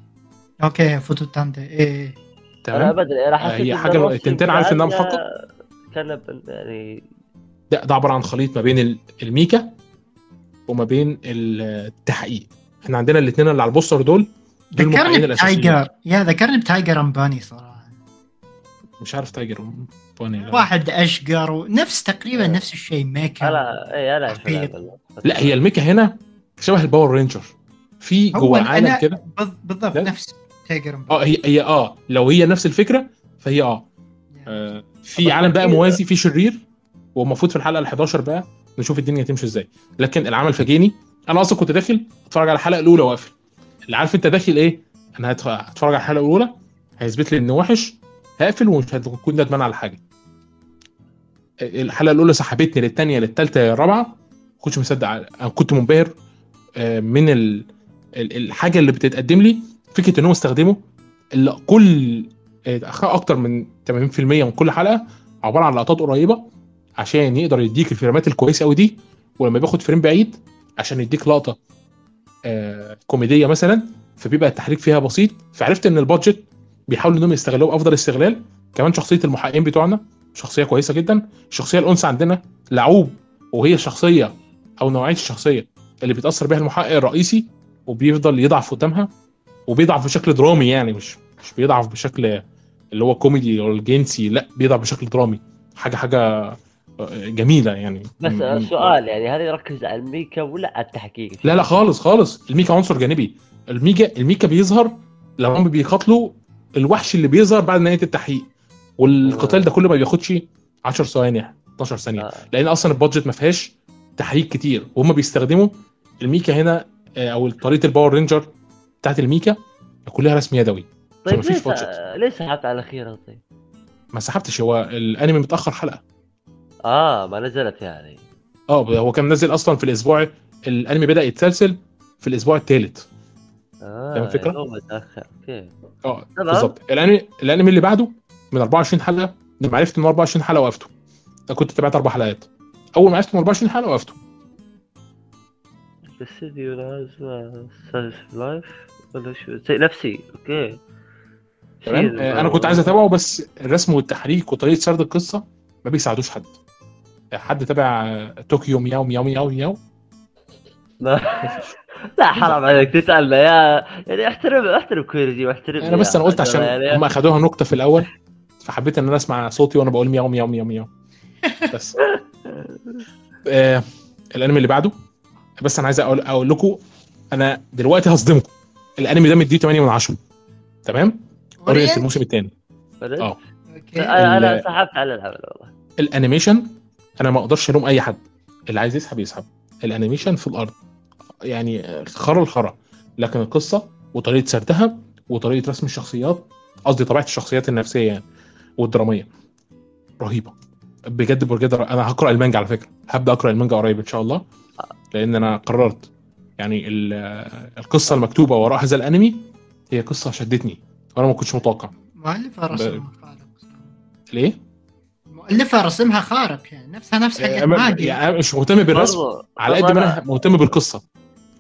أوكي فوتو تانتي إيه أنا تمام؟ ابدا أنا حسيت هي إن حاجة- الموسم التنتين عارف إنها بعدها محقق؟ كان يعني ده, ده عبارة عن خليط ما بين ال- الميكا وما بين التحقيق. إحنا عندنا الاثنين اللي على البوستر دول ذكرني بتايجر. يا ذكرني بتايجر أمباني صراحة. مش عارف تايجر لا. واحد اشقر ونفس تقريبا نفس الشيء ميكا اي أعرف خطير. العمل. لا هي الميكا هنا شبه الباور رينجر. في جوه أنا- عالم كده. بال- بالضبط لا. نفس تايجر أمباني. آه هي هي آه لو هي نفس الفكرة فهي آه, آه في عالم بقى. موازي في شرير. والمفروض في الحلقة ال 11 بقى نشوف الدنيا تمشي إزاي. لكن العمل فاجئني. أنا أصلا كنت داخل أتفرج على الحلقة الأولى وأقفل. اللي عارف أنت داخل إيه؟ أنا هتف- هتفرج على الحلقة الأولى هيثبت لي إنه وحش هقفل ومش هكون ندمان على حاجة. الحلقة الأولى سحبتني للثانيه للثالثه للرابعة. ما كنتش مصدق أنا كنت منبهر آه، من ال... ال- الحاجة اللي بتتقدم لي فكرة ان هم استخدموا كل آه، أكتر من 80% من كل حلقة عبارة عن لقطات قريبة. عشان يقدر يديك الفريمات الكويسة قوي دي ولما بياخد فريم بعيد عشان يديك لقطة آه كوميدية مثلا فبيبقى التحريك فيها بسيط. فعرفت إن البادجت بيحاولوا إنهم يستغلوه بأفضل استغلال. كمان شخصية المحققين بتوعنا شخصية كويسة جدا. الشخصيه الأنثى عندنا لعوب وهي الشخصيه أو نوعية الشخصية اللي بيتأثر بيها المحقق الرئيسي وبيفضل يضعف قدامها وبيضعف بشكل درامي يعني مش مش بيضعف بشكل اللي هو كوميدي أو الجنسي لا بيضعف بشكل درامي. حاجة حاجة جميلة يعني. بس السؤال يعني هل يركز على الميكا ولا على التحقيق؟ لا لا خالص خالص. الميكا عنصر جانبي. الميكا الميكا بيظهر لما هم بيقاتلوا الوحش اللي بيظهر بعد نهاية التحقيق. والقتال ده كله ما بياخدش 10 ثواني 12 ثانية. آه. لأن أصلا ال budget ما فيهاش تحريك كتير. وهم بيستخدموا الميكا هنا آه، أو طريقة الباور رينجر بتاعت الميكا كلها رسم يدوي. طيب budget. ليش سحبت على الأخيرة؟ طيب؟ ما سحبتش. هو الأنمي متأخر حلقة. آه ما نزلت يعني. آه هو كان منزل أصلا في الأسبوع الأنمي بدأ يتسلسل في الأسبوع الثالث آه فاهم متأخر. أوكي. آه. بالظبط. الأنمي الأنمي اللي بعده من 24 حلقة لما عرفت ان 24 حلقة وقفته. أنا كنت تابعت أربع حلقات. أول ما عرفت من 24 حلقة وقفته. الاستديو سالف لايف ولا شو؟ زي نفسي. okay. تمام؟ آه، أنا كنت عايز أتابعه بس الرسم والتحريك وطريقة سرد القصة ما بيساعدوش حد. حد تابع طوكيو مياو مياو مياو مياو؟ لا. لا حرام عليك تسألنا. يا يعني احترم احترم كويرجي واحترم أنا بس أنا قلت عشان يعني هم أخدوها نكته في الأول فحبيت إن أنا أسمع صوتي وأنا بقول مياو مياو مياو مياو. بس. آه الأنمي اللي بعده. بس أنا عايز أقول أقول لكم أنا دلوقتي هصدمكم. الأنمي ده مديه 8 من 10 تمام اورينت الموسم الثاني؟ آه. أنا سحبت على العمل والله. ال animation أنا ما أقدرش ألوم اي حد. اللي عايز يسحب يسحب. ال animation في الأرض. يعني خرا الخرا لكن القصة وطريقة سردها وطريقة رسم الشخصيات قصدي طبيعة الشخصيات النفسية يعني والدرامية. رهيبة. بجد بجد أنا هقرأ المانجا على فكرة. هبدأ أقرأ المانجا قريب إن شاء الله. لأن أنا قررت. يعني ال- القصة المكتوبة وراء هذا الأنمي هي قصة شدتني. وأنا ما كنتش متوقع. مؤلفة رسمها خارق ليه؟ مؤلفة رسمها خارق يعني نفسها نفس حق يعني ماجي. يعني مش مهتم بالرسم على قد ما أنا مهتم بالقصة.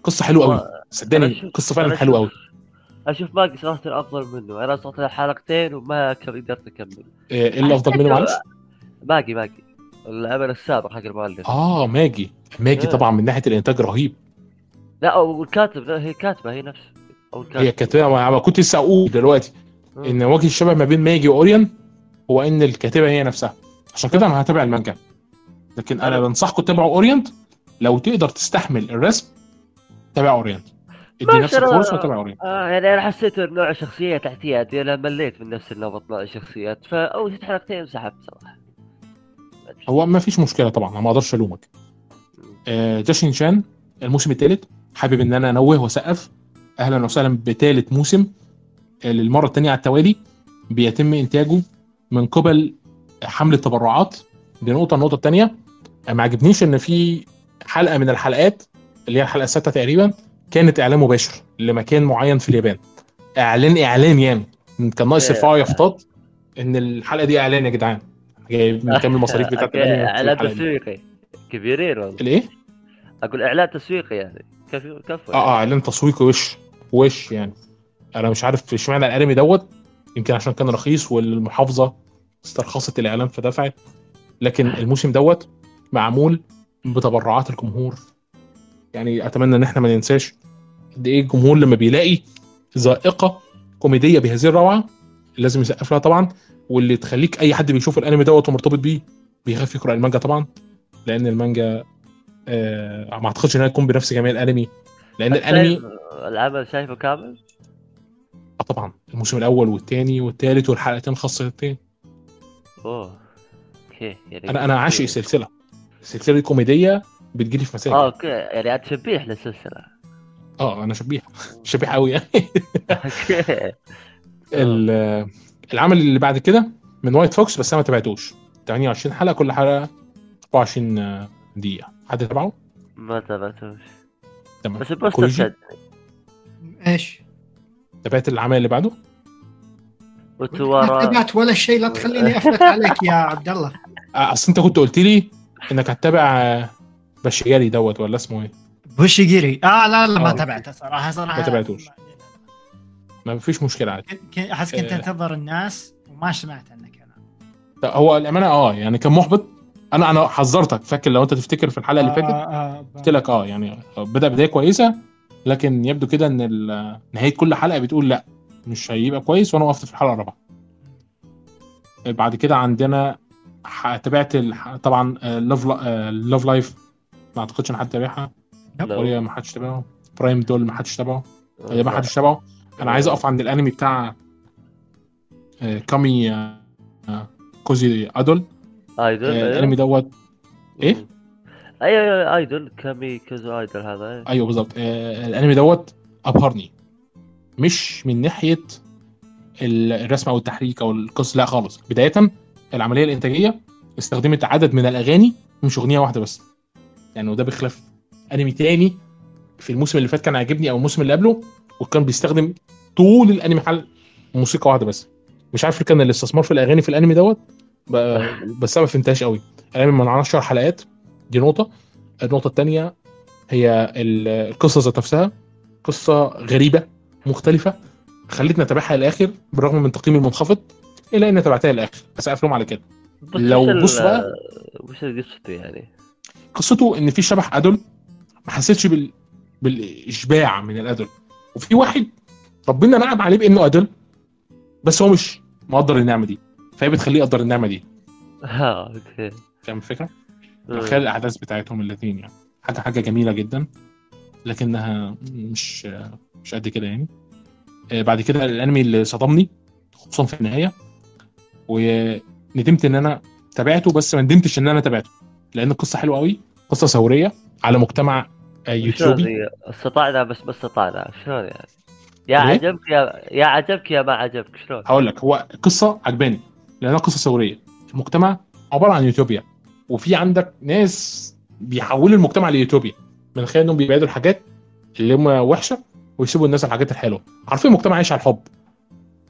قصة حلوة قوي صدقني قصة فعلا حلوة قوي أشوف- أشوف باقي صراحة افضل منه. أنا له حلقتين وما قدرت اكمل إيه إيه اللي أفضل منه معلش؟ باقي باقي العمل السابق حق المؤلف. آه ماجي. ماجي إيه. طبعا من ناحية الإنتاج رهيب. لا والكاتب هي كاتبة هي نفس أو الكاتب. هي كاتبة ما كنت لسه أقول دلوقتي. إن وجه الشبه ما بين ماجي وأورينت هو إن الكاتبة هي نفسها. عشان كده أنا هتابع المانجا. لكن أنا بنصحكم تتابعوا أورينت. لو تقدر تستحمل الرسم تابع أورينت. ادي نفسك فرصه وتابع أورينت. آه يعني أنا حسيت نوع شخصيات اعتيادي أنا مليت من نفس النمط نوع الشخصيات. فأول ست حلقتين انسحبت صراحة هو ما فيش مشكلة طبعا أنا ما أقدرش ألومك. آه، جاشين شان الموسم الثالث حابب إن أنا أنوه وأسقف. أهلا وسهلا بثالث موسم. آه، للمرة الثانية على التوالي. بيتم إنتاجه من قبل حمله تبرعات دي نقطه النقطه الثانية ما عجبنيش إن في حلقة من الحلقات اللي هي الحلقة السادسه تقريبا كانت إعلان مباشر لمكان معين في اليابان. إعلان إعلان يعني. كان ناقص. يرفعوا يافطات إن الحلقة دي إعلان يا جدعان. جاي من كام المصاريف بتاعت إعلان. تسويقي. كبيرين والله. الإيه؟ أقول إعلان تسويقي يعني. كيف كفو آه آه إعلان تسويقي وش وش يعني. أنا مش عارف إشمعنى الأنمي دوت. يمكن عشان كان رخيص والمحافظة استرخصت الاعلان فدفعت. لكن الموسم دوت معمول بتبرعات الجمهور. يعني أتمنى إن إحنا ما ننساش قد إيه الجمهور لما بيلاقي ذائقة كوميدية بهذه الروعة لازم يسقف لها طبعا واللي تخليك أي حد بيشوف الأنمي دوت ومرتبط بيه بيخاف يقرأ المانجا طبعا. لأن المانجا آه ما أعتقدش إنها تكون بنفس جمال الأنمي. لأن الأنمي شايف العمل شايفه كامل؟ آه طبعا. الموسم الأول والثاني والثالث والحلقتين الخاصتين أوه. okay يعني أنا أنا عاشق السلسله السلسله دي كوميدية بتجيلي في مساجد. آه okay. يعني انت شبيح للسلسلة. أه أنا شبيح. شبيح قوي يعني. okay. ال- العمل اللي بعد كده من وايت فوكس بس أنا ما تابعتوش. 28 حلقة كل حلقة 24 دقيقة. حد تابعه؟ ما تابعتوش. تمام. بس البوستر كوريجي؟ شد إيش؟ تابعت العمل اللي بعده؟ ما وتوارا تابعت ولا شيء. لا تخليني افلت عليك يا عبد الله. آه، أصل أنت كنت قلت لي إنك هتتابع آه، بشيالي دوت ولا اسمه إيه؟ بوشيجيري آه لا لا ما آه. تابعته صراحة صراحة. ما تابعتوش. ما فيش مشكلة عادي. أحس كنت آه. أنتظر الناس وما سمعت عنك أنا. لا، هو الأمانة آه يعني كان محبط. أنا أنا حذرتك. فاكر لو أنت تفتكر في الحلقة اللي فاتت؟ آه، قلت لك آه يعني بدأ بداية كويسة لكن يبدو كده إن نهاية كل حلقة بتقول لا. مش هيبقى كويس وأنا وقفت في الحلقة الرابعة. بعد كده عندنا تابعت ال- طبعا لاف لاف لايف ما أعتقدش إن حد تابعها. لا. ولا ما حدش تابعه. برايم دول ما حدش تابعه. ولا ما حدش تابعه. أنا عايز أقف عند الأنمي بتاع كامي كوزي ادول ايدول. الأنمي دوت. إيه؟ أيوه ايدول كامي كوزو ايدول هذا. أيوه بالظبط آه، الأنمي دوت أبهرني. مش من ناحية ال- الرسم أو التحريك أو القصة لا خالص. بداية العملية الإنتاجية استخدمت عدد من الأغاني مش اغنيه واحدة بس. يعني وده بخلاف أنمي تاني في الموسم اللي فات كان عاجبني أو الموسم اللي قبله وكان بيستخدم طول الأنمي حل موسيقى واحدة بس. مش عارف كان الاستثمار في الأغاني في الأنمي دوت بس أنا ما فهمتهاش قوي. الانمي من 10 حلقات دي نقطة. النقطة الثانية هي ال- القصة ذات نفسها. قصة غريبة. مختلفة خلتني اتابعها للاخر بالرغم من تقييمي المنخفض الا إني تابعتها للاخر اسقف لهم على كده لو بص بقى. وش قصته يعني؟ قصته إن في شبح ادول ما حسيتش بال... بالإشباع من الادول وفي واحد ربنا نعم عليه بإنه ادول بس هو مش مقدر النعمة دي فهي بتخليه يقدر النعمة دي ها okay فاهم الفكرة؟ مم. تخيل الأحداث بتاعتهم الاثنين يعني حاجة حاجة جميلة جدا لكنها مش مش قد كده يعني آه، بعد كده الانمي اللي صدمني خصوصا في النهاية وندمت إن أنا تابعته بس ما ندمتش إن أنا تابعته لأن القصة حلوة قوي قصة ثورية على مجتمع آه، يوتوبي هي؟ استطعنا بس ما استطعنا شلون يعني؟ يا إيه؟ عجبك يا يا عجبك يا ما عجبك شلون؟ هقول لك هو قصة عجباني لأنها قصة ثورية المجتمع عبارة عن يوتوبيا وفي عندك ناس بيحولوا المجتمع ليوتوبيا من خلال إنهم بيبعدوا الحاجات اللي هم وحشة ويسيبوا الناس الحاجات الحلوة. عارفين المجتمع عايش على الحب.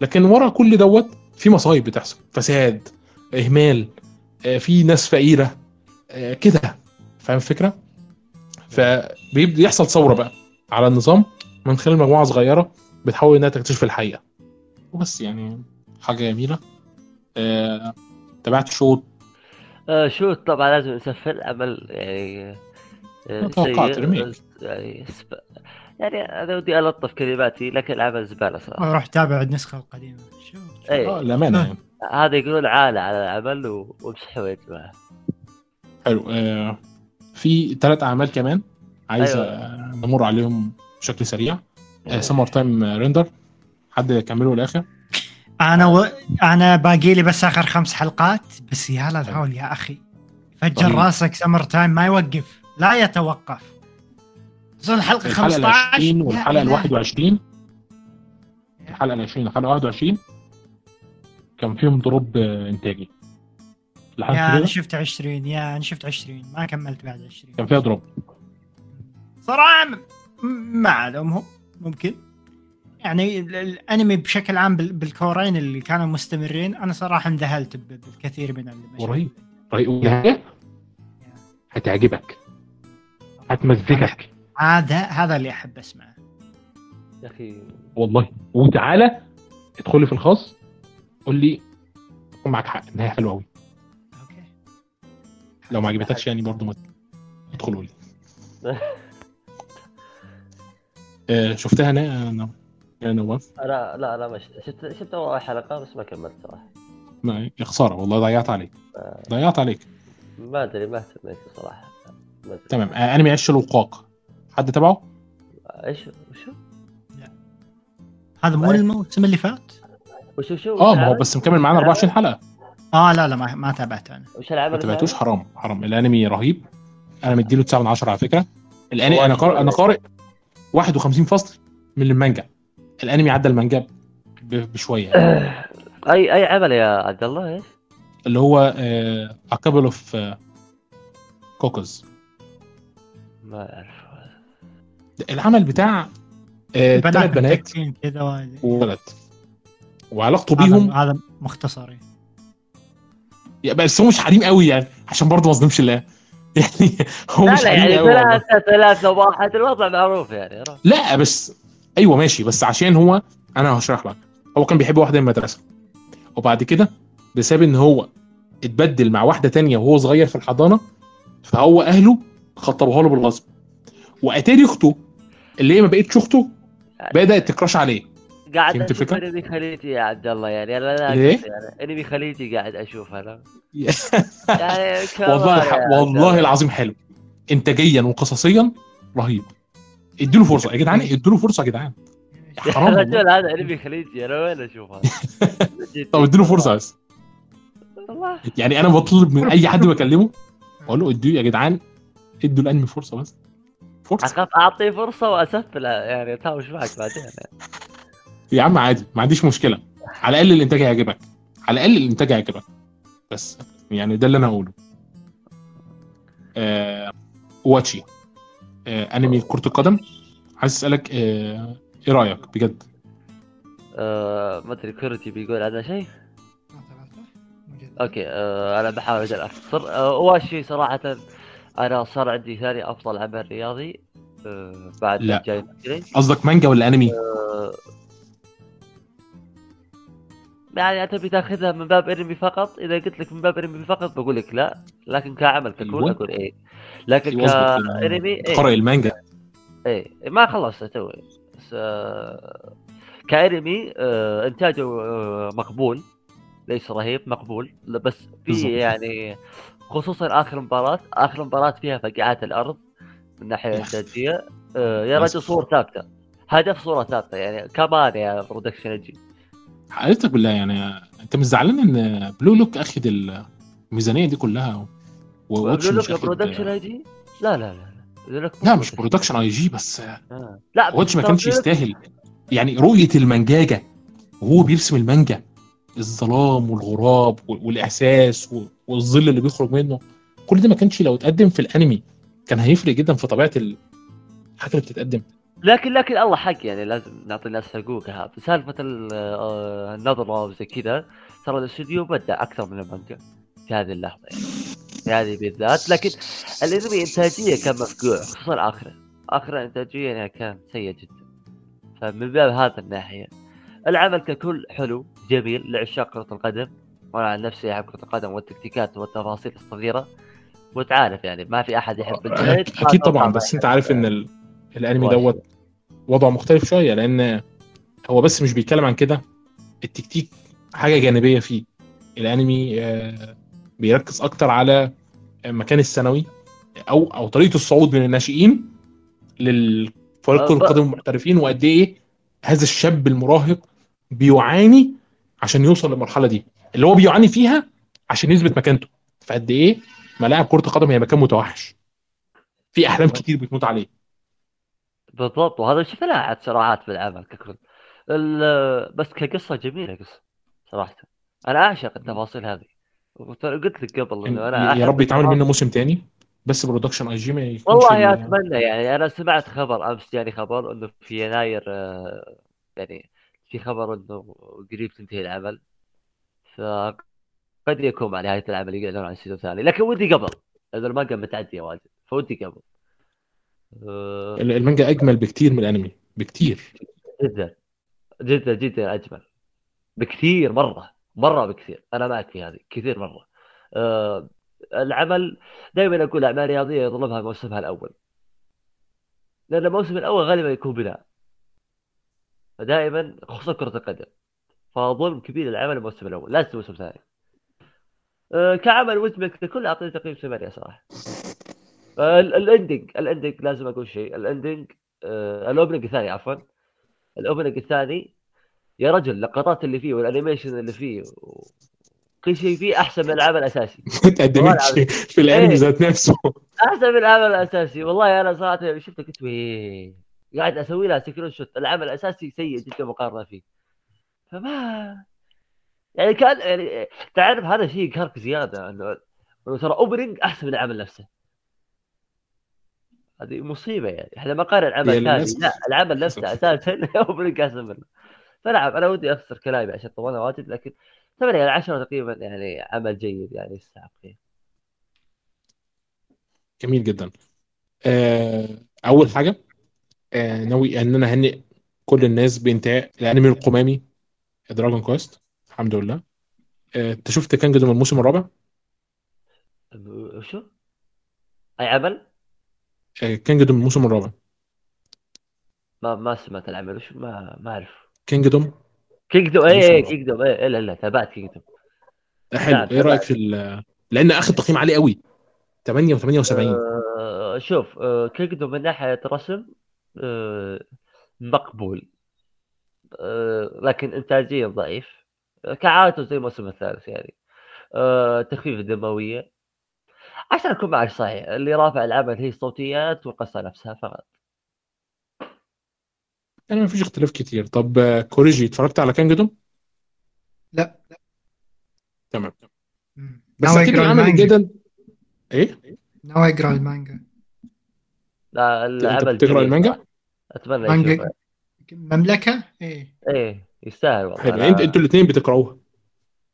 لكن ورا كل دوت في مصايب بتحصل. فساد إهمال آه، في ناس فقيرة آه، كده. فاهم الفكرة؟ فبيبدا يحصل ثورة بقى على النظام من خلال مجموعة صغيرة بتحاول إنها تكتشف الحقيقة. وبس يعني حاجة جميلة. آه، تابعت شوط آه شو طبعا لازم نسفل عمل يعني آه، توقعت. ريميك. يعني. يعني أنا ودي ألطف كلماتي لكن العمل زبالة صراحة. روح تابع النسخة القديمة. شوف. اي آه للأمانة. يعني هذا يقولون عالة على العمل و- وامسحوا يا جماعة. حلو. آه، في ثلاث أعمال كمان عايز أيوة. آه، نمر عليهم بشكل سريع. Summer Time Render حد يكمله الآخر أنا و... أنا باقي لي بس آخر خمس حلقات بس يا للهول يا أخي. فجر طيب. راسك Summer Time ما يوقف. لا يتوقف. وصل الحلقة الحلقة 15 ال 20 يا والحلقة ال إلهي. 21 الحلقة ال 20 والحلقة 21 كان فيهم drop آه، إنتاجي. لحد يا أنا شفت 20 يا أنا شفت 20 ما كملت بعد 20 كان فيها drop. صراحة م- م- ما الومهم ممكن. يعني ال- الأنمي بشكل عام بال- بالكورين اللي كانوا مستمرين أنا صراحة انذهلت بالكثير من المشاهد. رهيب. والنهايه هتعجبك. هتمزجك. هذا هذا اللي أحب أسمعه. يا أخي. والله. وتعالى ادخل لي في الخاص قول لي معاك حق. النهايه حلوة قوي أوكي. لو ما عجبتكش يعني برضو ما ادخل قول لي. آه، شفتها أنا أنا أنا لا أنا ما شفت شفت, شفت أول حلقة بس ما كملت صراحة. ما يا خسارة والله ضيعت عليك. ضيعت عليك. ما أدري ما اهتميت صراحة. تمام. آه، أنمي عش الوقاق. حد تبعه؟ إيش وشو؟ هذا مو طيب. الموسم اللي فات؟ وشو شو آه ما هو؟ بس مكمل معانا 24 حلقة. آه لا لا ما, ما تابعته أنا. وش العمل ما الثاني؟ حرام حرام. الأنمي رهيب. أنا مديله 9 من 10 على فكرة. الانمي أنا شو- قارئ أنا قارئ 51 فصل من المانجا. الأنمي عدى المانجا ب- بشوية. اي أي عمل يا عبد الله؟ إيش؟ اللي هو A Couple of Cuckoos ما أعرف. العمل بتاع ثلاث بنات بنات وهذه. وولد وعلاقته بيهم هذا مختصر يعني. بس هو مش حريم قوي يعني عشان برضه ما اظلمش الله يعني هو لا مش لا حريم يعني. ثلاثة ثلاثة واحد الوضع معروف يعني؟ لا بس أيوه ماشي بس عشان هو أنا هشرح لك هو كان بيحب واحدة من المدرسة وبعد كده بسبب إن هو اتبدل مع واحدة تانية وهو صغير في الحضانة فهو أهله خطبوها له بالغصب وأتاري أخته اللي هي ما بقتش اخته بدأت تكراش عليه؟ قاعد فهمت أشوف؟ أنمي خليجي يا عبد الله يعني أنا ليه؟ أقصد يعني أنمي خليجي قاعد أشوف أنا. يعني والله والله الله. العظيم حلو. انتاجيا وقصصيا رهيب. اديله فرصة يا جدعان اديله فرصة يا جدعان. حرام هذا أنمي خليجي أنا وين اشوفها؟ طب اديله فرصة بس. يعني أنا بطلب من أي حد بكلمه أقول له ادوا يا جدعان ادوا الأنمي فرصة بس. فرصة. اخاف اعطيه فرصة واسفل يعني اتهاوش معك بعدين؟ يعني. يا عم عادي ما عنديش مشكلة. على الأقل الإنتاج هيعجبك. على الأقل الإنتاج هيعجبك. بس يعني ده اللي أنا هقوله. Ao Ashi. آه أنمي كرة القدم. عايز أسألك آه إيه رأيك؟ بجد. آه، ما أدري كورتي بيقول عنها شيء. okay آه أنا بحاول أجل. اختصر آه اول شيء صراحة أنا صار عندي ثاني أفضل عمل رياضي آه بعد لا. قصدك مانجا ولا أنمي؟ آه يعني تبي تاخذها من باب أنمي فقط. إذا قلت لك من باب أنمي فقط بقول لك لا. لكن كعمل ككل. أقول إيه. لكن كأنمي إيه. قرأ المانجا إيه. ما خلصت توي بس آه كأنمي آه إنتاجه آه مقبول. ليس رهيب مقبول. بس. في يعني خصوصا آخر مباراة. آخر مباراة فيها فقعات الأرض من ناحية يا. إنتاجية. آه يا. رجل صور ثابتة. هدف صورة ثابتة يعني كمان يا برودكشن أجي حقيقتك بالله يعني أنت مش زعلان إن Blue Lock اخد الميزانية دي كلها؟ بقول مش لك Production I.G؟ لا لا لا لا. لك لا مش Production. I.G بس. آه. لا واتش ما كانش يستاهل. يعني رؤية المانجاكا وهو بيرسم المانجا الظلام والغراب وال- والإحساس و- والظل اللي بيخرج منه. كل ده ما كانش لو اتقدم في الانمي كان هيفرق جدا في طبيعة ال- الحاجة اللي بتتقدم. لكن لكن الله حق يعني لازم نعطي الناس حقوقها. سالفة ال- آه، النظرة وزي كذا ترى الاستوديو بدع أكثر من المانجا في هذه اللحظة يعني في هذه بالذات. لكن الانمي إنتاجية كان مفقوع خصوصا آخرة. اخر انتاجيا يعني كان سيء جدا. فمن باب هذا الناحية العمل ككل حلو جميل لعشاق كرة القدم. وأنا عن نفسي أحب كرة القدم والتكتيكات والتفاصيل الصغيرة. وتعرف يعني ما في أحد يحب أكيد طبعا بس أنت عارف إن ال... الأنمي واش. دوت وضعه مختلف شوية لأن هو بس مش بيتكلم عن كده. التكتيك حاجة جانبية فيه. الأنمي آه، بيركز أكتر على المكان الثانوي أو أو طريقة الصعود من الناشئين للفريق كرة القدم المحترفين وقد إيه هذا الشاب المراهق بيعاني عشان يوصل للمرحلة دي. اللي هو بيعاني فيها عشان يثبت مكانته. فقد إيه؟ ملاعب كرة القدم هي مكان متوحش. في أحلام كتير بتموت عليه. بالضبط. وهذا شفناه عاد صراعات في العمل ككل بس كقصة جميلة قصة صراحة. أنا أعشق التفاصيل هذه. قلت لك قبل إنه أنا يا رب يتعمل. منه موسم تاني بس Production I.G ما يكونش والله ال- أتمنى يعني. أنا سمعت خبر أمس جاني خبر إنه في يناير آه، يعني في خبر إنه قريب تنتهي العمل فقد يكون مع نهاية العمل يعلنون عن season ثاني لكن ودي قبل. لأن المانجا متعديه واجد. فودي قبل. ال- المانجا أجمل بكتير من الأنمي. بكتير جدا. جدا جدا أجمل. بكثير مرة. مرة بكثير. أنا معك في هذه. كثير مرة. آه العمل دائما أقول أعمال رياضية يظلمها موسمها الأول. لأن الموسم الأول غالبا يكون بناء. فدائما خصوصا كرة القدم. فظلم كبير للعمل الموسم الأول. لا موسم ثاني آه كعمل مجمل ككل اعطيه تقييم 8 صراحة. آه ال- ال ending ال ending لازم أقول شيء. ال ending آه ال opening الثاني عفوا. ال opening الثاني يا رجل اللقطات اللي فيه وال animation اللي فيه كل شيء فيه أحسن من العمل الأساسي. في الأنمي إيه. ذات نفسه. أحسن من العمل الأساسي. والله أنا صراحة شفته قلت قاعد أسوي لها screenshot العمل الأساسي سيء جدا مقارنة فيه. فما يعني كان يعني تعرف هذا شيء يقهرك زيادة إنه ترى أوبننج أحسن من العمل نفسه هذه مصيبة يعني إحنا ما قارن العمل الثاني للأسف. لا العمل نفسه. أساسا أوبننج أحسن منه فنعم أنا ودي اختصر كلامي عشان طولنا واجد لكن 8 على 10 تقريبا يعني عمل جيد يعني يستحق جميل جدا آه، أول حاجة آه، ناوي إن أنا أهنئ كل الناس بإنتهاء الانمي القمامي Dragon Quest الحمد لله. آه، أنت شفت Kingdom من الموسم الرابع؟ وشو؟ أي عمل؟ آه، Kingdom من الموسم الرابع؟ ما ما سمعت العمل وش ما ما أعرف. Kingdom Kingdom اي اي. Kingdom اي لا لا تابعت Kingdom حلو. نعم، إيه رأيك في لأن اخذ تقييم عالي قوي. 8 و78 آه شوف آه كينجدوم من ناحية رسم آه مقبول. آه لكن انتاجيا ضعيف. آه، كعادته زي الموسم الثالث يعني. آه تخفيف الدموية. عشان أكون معك صحيح اللي رافع العمل هي الصوتيات والقصة نفسها فقط. يعني ما فيش اختلاف كتير. طب آه، كوريجي اتفرجت على كانجدوم لا. تمام. مم. بس أكيد العمل المانجا. جدا إيه؟ ناوي اقرا المانجا. لا العمل بتقرأ جميل المانجا؟ أتمنى مانجا مملكة؟ إيه. إيه يستاهل والله. يعني انت أنتوا الاثنين بتقرأوها؟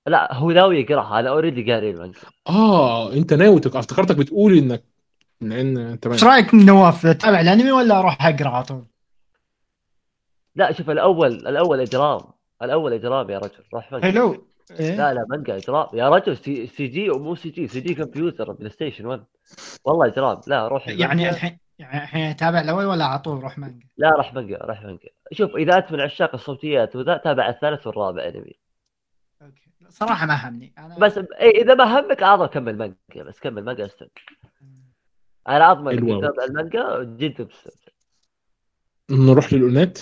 لا هو ناوي يقراها أنا already قاري المانجا آه أنت ناوي تقرأ افتكرتك بتقول انك لأن تمام إيش رأيك نواف تابع الأنمي ولا أروح أقرأ على طول؟ لا شوف الأول الأول إجرام. الأول إجرام يا رجل روح مانجا حلو. إيه؟ لا لا مانجا إجرام. يا رجل سي, سي جي ومو سي جي سي جي كمبيوتر بلاي ستيشن 1 والله إجرام. لا روح. يعني. الحين يعني الحين اتابع الأول ولا على طول أروح مانجا؟ لا راح مانجا راح مانجا. شوف إذا أنت من عشاق الصوتيات وذا تابع الثالث والرابع انمي okay. صراحة ما همني. أنا بس إيه إذا ما همك اعظم كمل مانجا بس كمل مانجا استمتع أنا أضمن انك. تتابع المانجا جدا بتستمتع نروح لل ONA ات.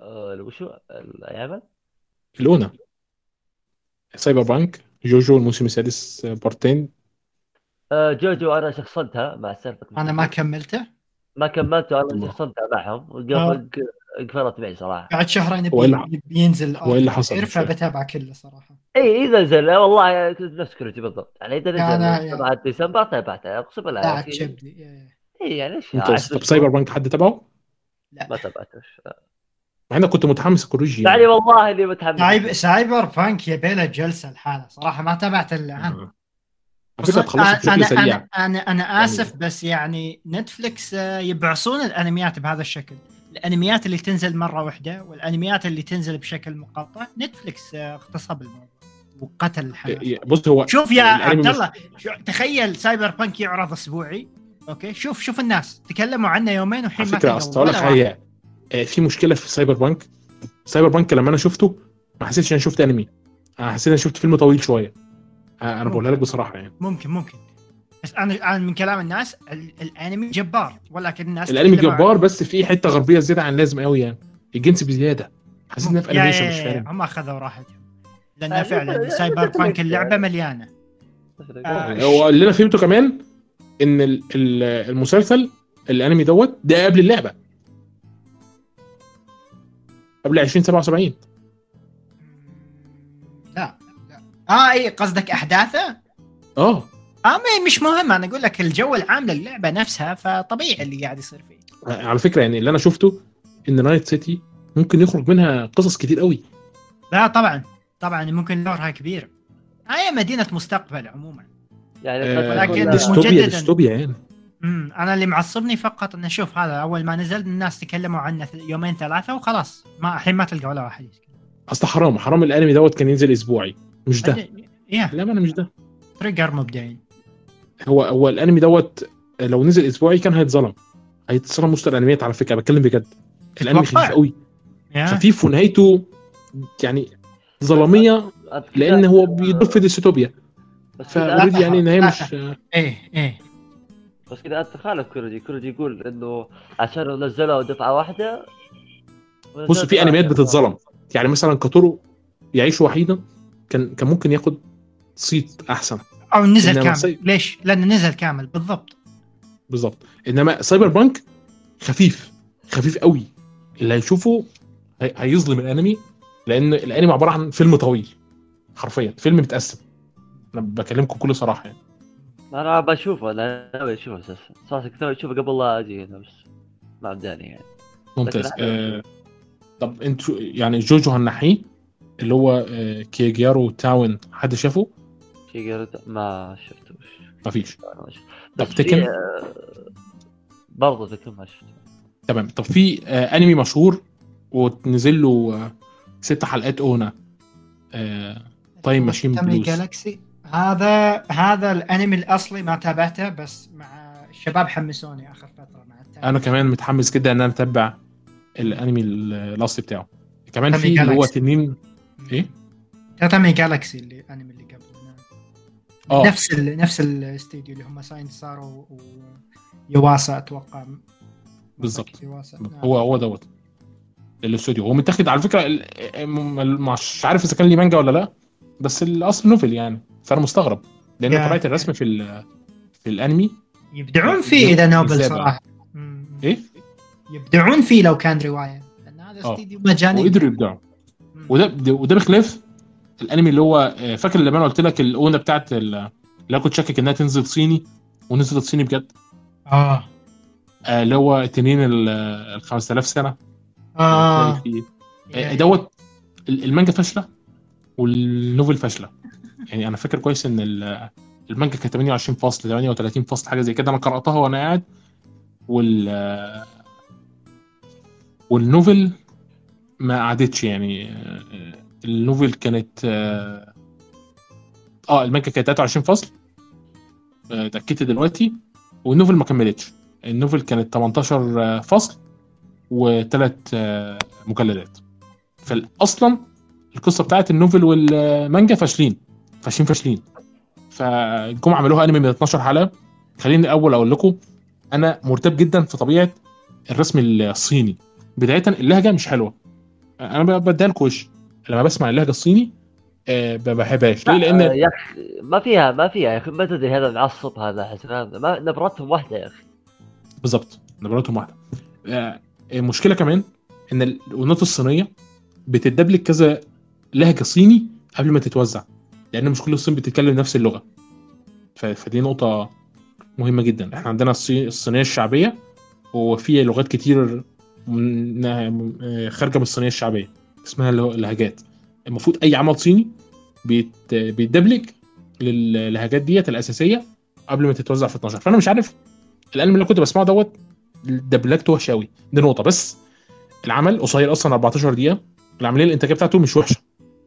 آه، وشو؟ العمل؟ ال ONA Cyberpunk. جوجو الموسم السادس بارتين. آه، جوجو أنا شخصنتها مع سالفة أنا ما كملته. ما كملته أنا. شخصنتها معهم آه. قفلت معي صراحة. بعد شهرين بينزل إيه اللي حصل؟ فاهم. فبتابع كله صراحة. إي إذا نزل. والله نفس كرتي بالضبط. يعني إذا نزل 7 ديسمبر تابعته. أقسم بالله. لا إيه. إي يعني إيش طب شهور سايبر بانك حد تبعه؟ لا. ما تابعته. مع انك كنت متحمس كوريجي يعني؟ والله إني متحمس. سايب... سايبر بانك يبي له جلسة الحالة صراحة ما تابعت إلا آه. على فكرة بشكل أنا سريع. أنا أنا, أنا آسف بس يعني نتفلكس آه، يبعصون الأنميات بهذا الشكل. الأنميات اللي تنزل مرة واحدة والأنميات اللي تنزل بشكل مقطع نتفلكس آه، اغتصب الموضوع وقتل الحماس بص هو شوف يا عبد الله تخيل سايبر بانك يعرض أسبوعي أوكي؟ شوف شوف الناس تكلموا عنه يومين وحين ما فكرة أصل لك. حاجة آه، في مشكلة في سايبر بانك سايبر بانك لما أنا شفته ما حسيتش إني شفت أنمي. أنا حسيت إني شفت فيلم طويل شوية. آه، أنا بقولها لك بصراحة يعني. ممكن ممكن. بس أنا أنا من كلام الناس ال- الأنمي جبار ولكن الناس الأنمي جبار بس في حتة غربية زيادة عن اللازم قوي يعني. الجنس بزيادة. حسيت إنها في animation يا- مش فاهم هم أخذوا راحتهم. لأن آه، فعلا سايبر بانك. اللعبة مليانة. آه، هو اللي أنا فهمته كمان إن ال- ال- المسلسل الأنمي دوت ده قبل اللعبة. قبل 2077 آه إي قصدك أحداثه؟ آه آه ما- مش مهم أنا أقول لك الجو العام للعبة نفسها فطبيعي اللي قاعد يصير فيه. على فكرة يعني اللي أنا شفته إن نايت سيتي ممكن يخرج منها قصص كتير قوي. لا طبعا. طبعا ممكن لورها كبير. هي مدينة مستقبل عموما. يعني آه، ولكن ديستوبيا مجدداً. ديستوبيا يعني. امم أنا اللي معصبني فقط انه شوف هذا. أول ما نزل الناس تكلموا عنه يومين ثلاثة وخلاص. ما الحين ما تلقى ولا واحد أصل حرام حرام الأنمي دوت كان ينزل أسبوعي. مش ده. يا. لا ما أنا مش ده. تريجر مبدعين. هو هو الأنمي دوت لو نزل أسبوعي كان هيتظلم. هيتظلم وسط الأنميات على فكرة بتكلم بجد. الأنمي؟ خفيف قوي خفيف ونهايته يعني ظلامية لأن هو بيدور في dystopia ف already يعني إن هي لا. مش إيه إيه. بس كذا انت تخالف كوريجي كوريجي يقول إنه عشان لو نزلوا دفعه واحدة بص في أنميات بتتظلم. يعني مثلا كاتورو يعيش وحيدا. كان كان ممكن ياخد صيت أحسن. أو نزل كامل. سي- ليش؟ لأنه نزل كامل بالضبط. بالظبط إنما سايبر بانك خفيف خفيف قوي. اللي هيشوفه هي- هيظلم الأنمي لأن الأنمي عبارة عن فيلم طويل حرفيا. فيلم متقسم. أنا بكلمكم بكل صراحة يعني. أنا بشوفه أنا ناوي أشوفه. أساسا صراحة كنت ناوي أشوفه قبل لا أجي هنا بس ما بداني يعني. ممتاز. آه طب أنتوا يعني جوجو هنحيه اللي هو آه كيجيارو تاون حد شافه؟ قريت ما شفتوش ما شفت. طب تكن؟ آه، برضه تكن ما شفته تمام طب في آه انمي مشهور ونزل له آه ست حلقات اونا آه تايم ماشين بلوز جالكسي هذا هذا الأنمي الأصلي ما تابعته بس مع الشباب حمسوني آخر فترة مع. أنا كمان متحمس جدا إن أنا اتبع الأنمي ال- الأصلي بتاعه كمان في اللي هو جالاكسي. تنين إيه؟ تاتامي جالكسي اللي الانمي اللي قبل آه. نفس ال... نفس الاستديو اللي هم ساينس سارو ويواسا أتوقع. بالضبط. يواسا. هو هو دوت. الاستوديو. هو متاخد على فكرة مش عارف إذا كان ليه مانجا ولا لا بس الأصل novel يعني. فأنا مستغرب. لأن طريقه الرسم في في الأنمي يبدعون فيه إذا نوبل؟ صراحة. إيه؟ يبدعون فيه لو كان رواية. لأن هذا آه. استديو مجاني. وقدروا يبدعوا. وده ده- وده بخلاف الانمي اللي هو آه، فاكر لما أنا قلت لك الأونة بتاعت ال- اللي أنا كنت شاكك إنها تنزل صيني؟ ونزلت صيني بجد. آه. آه، اللي هو تنين ال ال 5000 سنة. آه. في- آه، دوت ال- المانجا فاشلة والنوفل فاشلة. يعني أنا فاكر كويس إن ال- المانجا كانت 28 فصل 38 فصل حاجة زي كده. أنا قرأتها وأنا قاعد. وال وال novel ما قعدتش يعني. آه، ال novel كانت آه آه، المانجا كانت 23 فصل آه، اتأكدت دلوقتي وال novel ما كملتش. ال novel كانت 18 فصل وثلاث مجلدات. فاصلا القصة بتاعت النوفل والمانجا فاشلين فاشلين فاشلين. فجم عملوها انمي من 12 حلقة. خليني الأول أقول لكم أنا مرتب جدا في طبيعة الرسم الصيني. بدايه اللهجة مش حلوة. أنا بديها لكم وش لما بسمع اللهجة الصيني آه، ما بحبهاش. ليه؟ لأن يا أخي ما فيها ما فيها يا أخي. ما تدري هذا معصب هذا حسن ما نبرتهم واحدة يا أخي. بالظبط نبراتهم واحدة. آه، المشكلة كمان إن الاونات الصينية بتدبلك كذا لهجة صيني قبل ما تتوزع. لأن مش كل الصين بتتكلم نفس اللغة. فدي نقطة مهمة جدا. إحنا عندنا الصي- الصينية الشعبية وفي لغات كتير خارجة من الصينية الشعبية اسمها اللهجات. المفروض أي عمل صيني بيت بيتدبلج للهجات ديت الأساسية قبل ما تتوزع في 12 فأنا مش عارف الانمي اللي كنت بسمعه دوت دبلجته وحشه قوي دي نقطة. بس العمل قصير أصلا 14 دقيقة. العملية الإنتاجية بتاعته مش وحشة.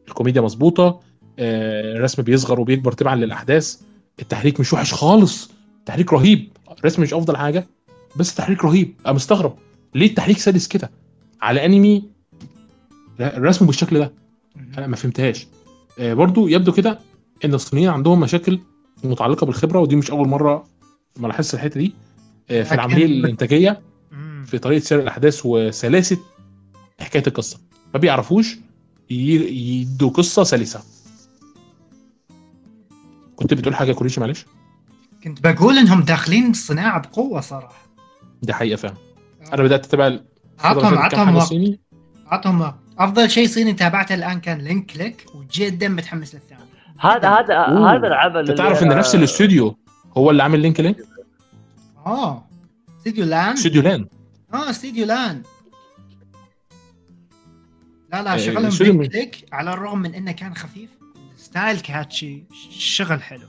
الكوميديا مظبوطة آه، الرسم بيصغر وبيكبر تبعا للأحداث. التحريك مش وحش خالص. التحريك رهيب. الرسم مش أفضل حاجة بس التحريك رهيب. أنا مستغرب. ليه التحريك سادس كده؟ على أنمي الرسم بالشكل ده. أنا ما فهمتهاش. آه، برضو يبدو كده إن الصينيين عندهم مشاكل متعلقة بالخبرة ودي مش أول مرة ما لاحظت الحتة دي. آه، في العملية الإنتاجية. في طريقة سير الأحداث وسلاسة حكاية القصة. ما بيعرفوش يدوا قصة سلسة. كنت بتقول حاجة كوريشي؟ معلش. كنت بقول إنهم داخلين الصناعه بقوة صراحة. دي حقيقة فعلا. أنا بدأت أتابع عطهم عطهم وقت. عطهم وقت. أفضل شيء صيني تابعته الآن كان لينك كليك وجدا متحمس للثاني. هذا هذا. هذا العمل أنت تعرف إن نفس الاستوديو هو اللي عامل لينك لينك آه. استديو لأن. استوديو لأن. آه استديو لأن. لا لا إيه، شغلهم استوديو لينك كليك على الرغم من إنه كان خفيف. style catchy الشغل حلو.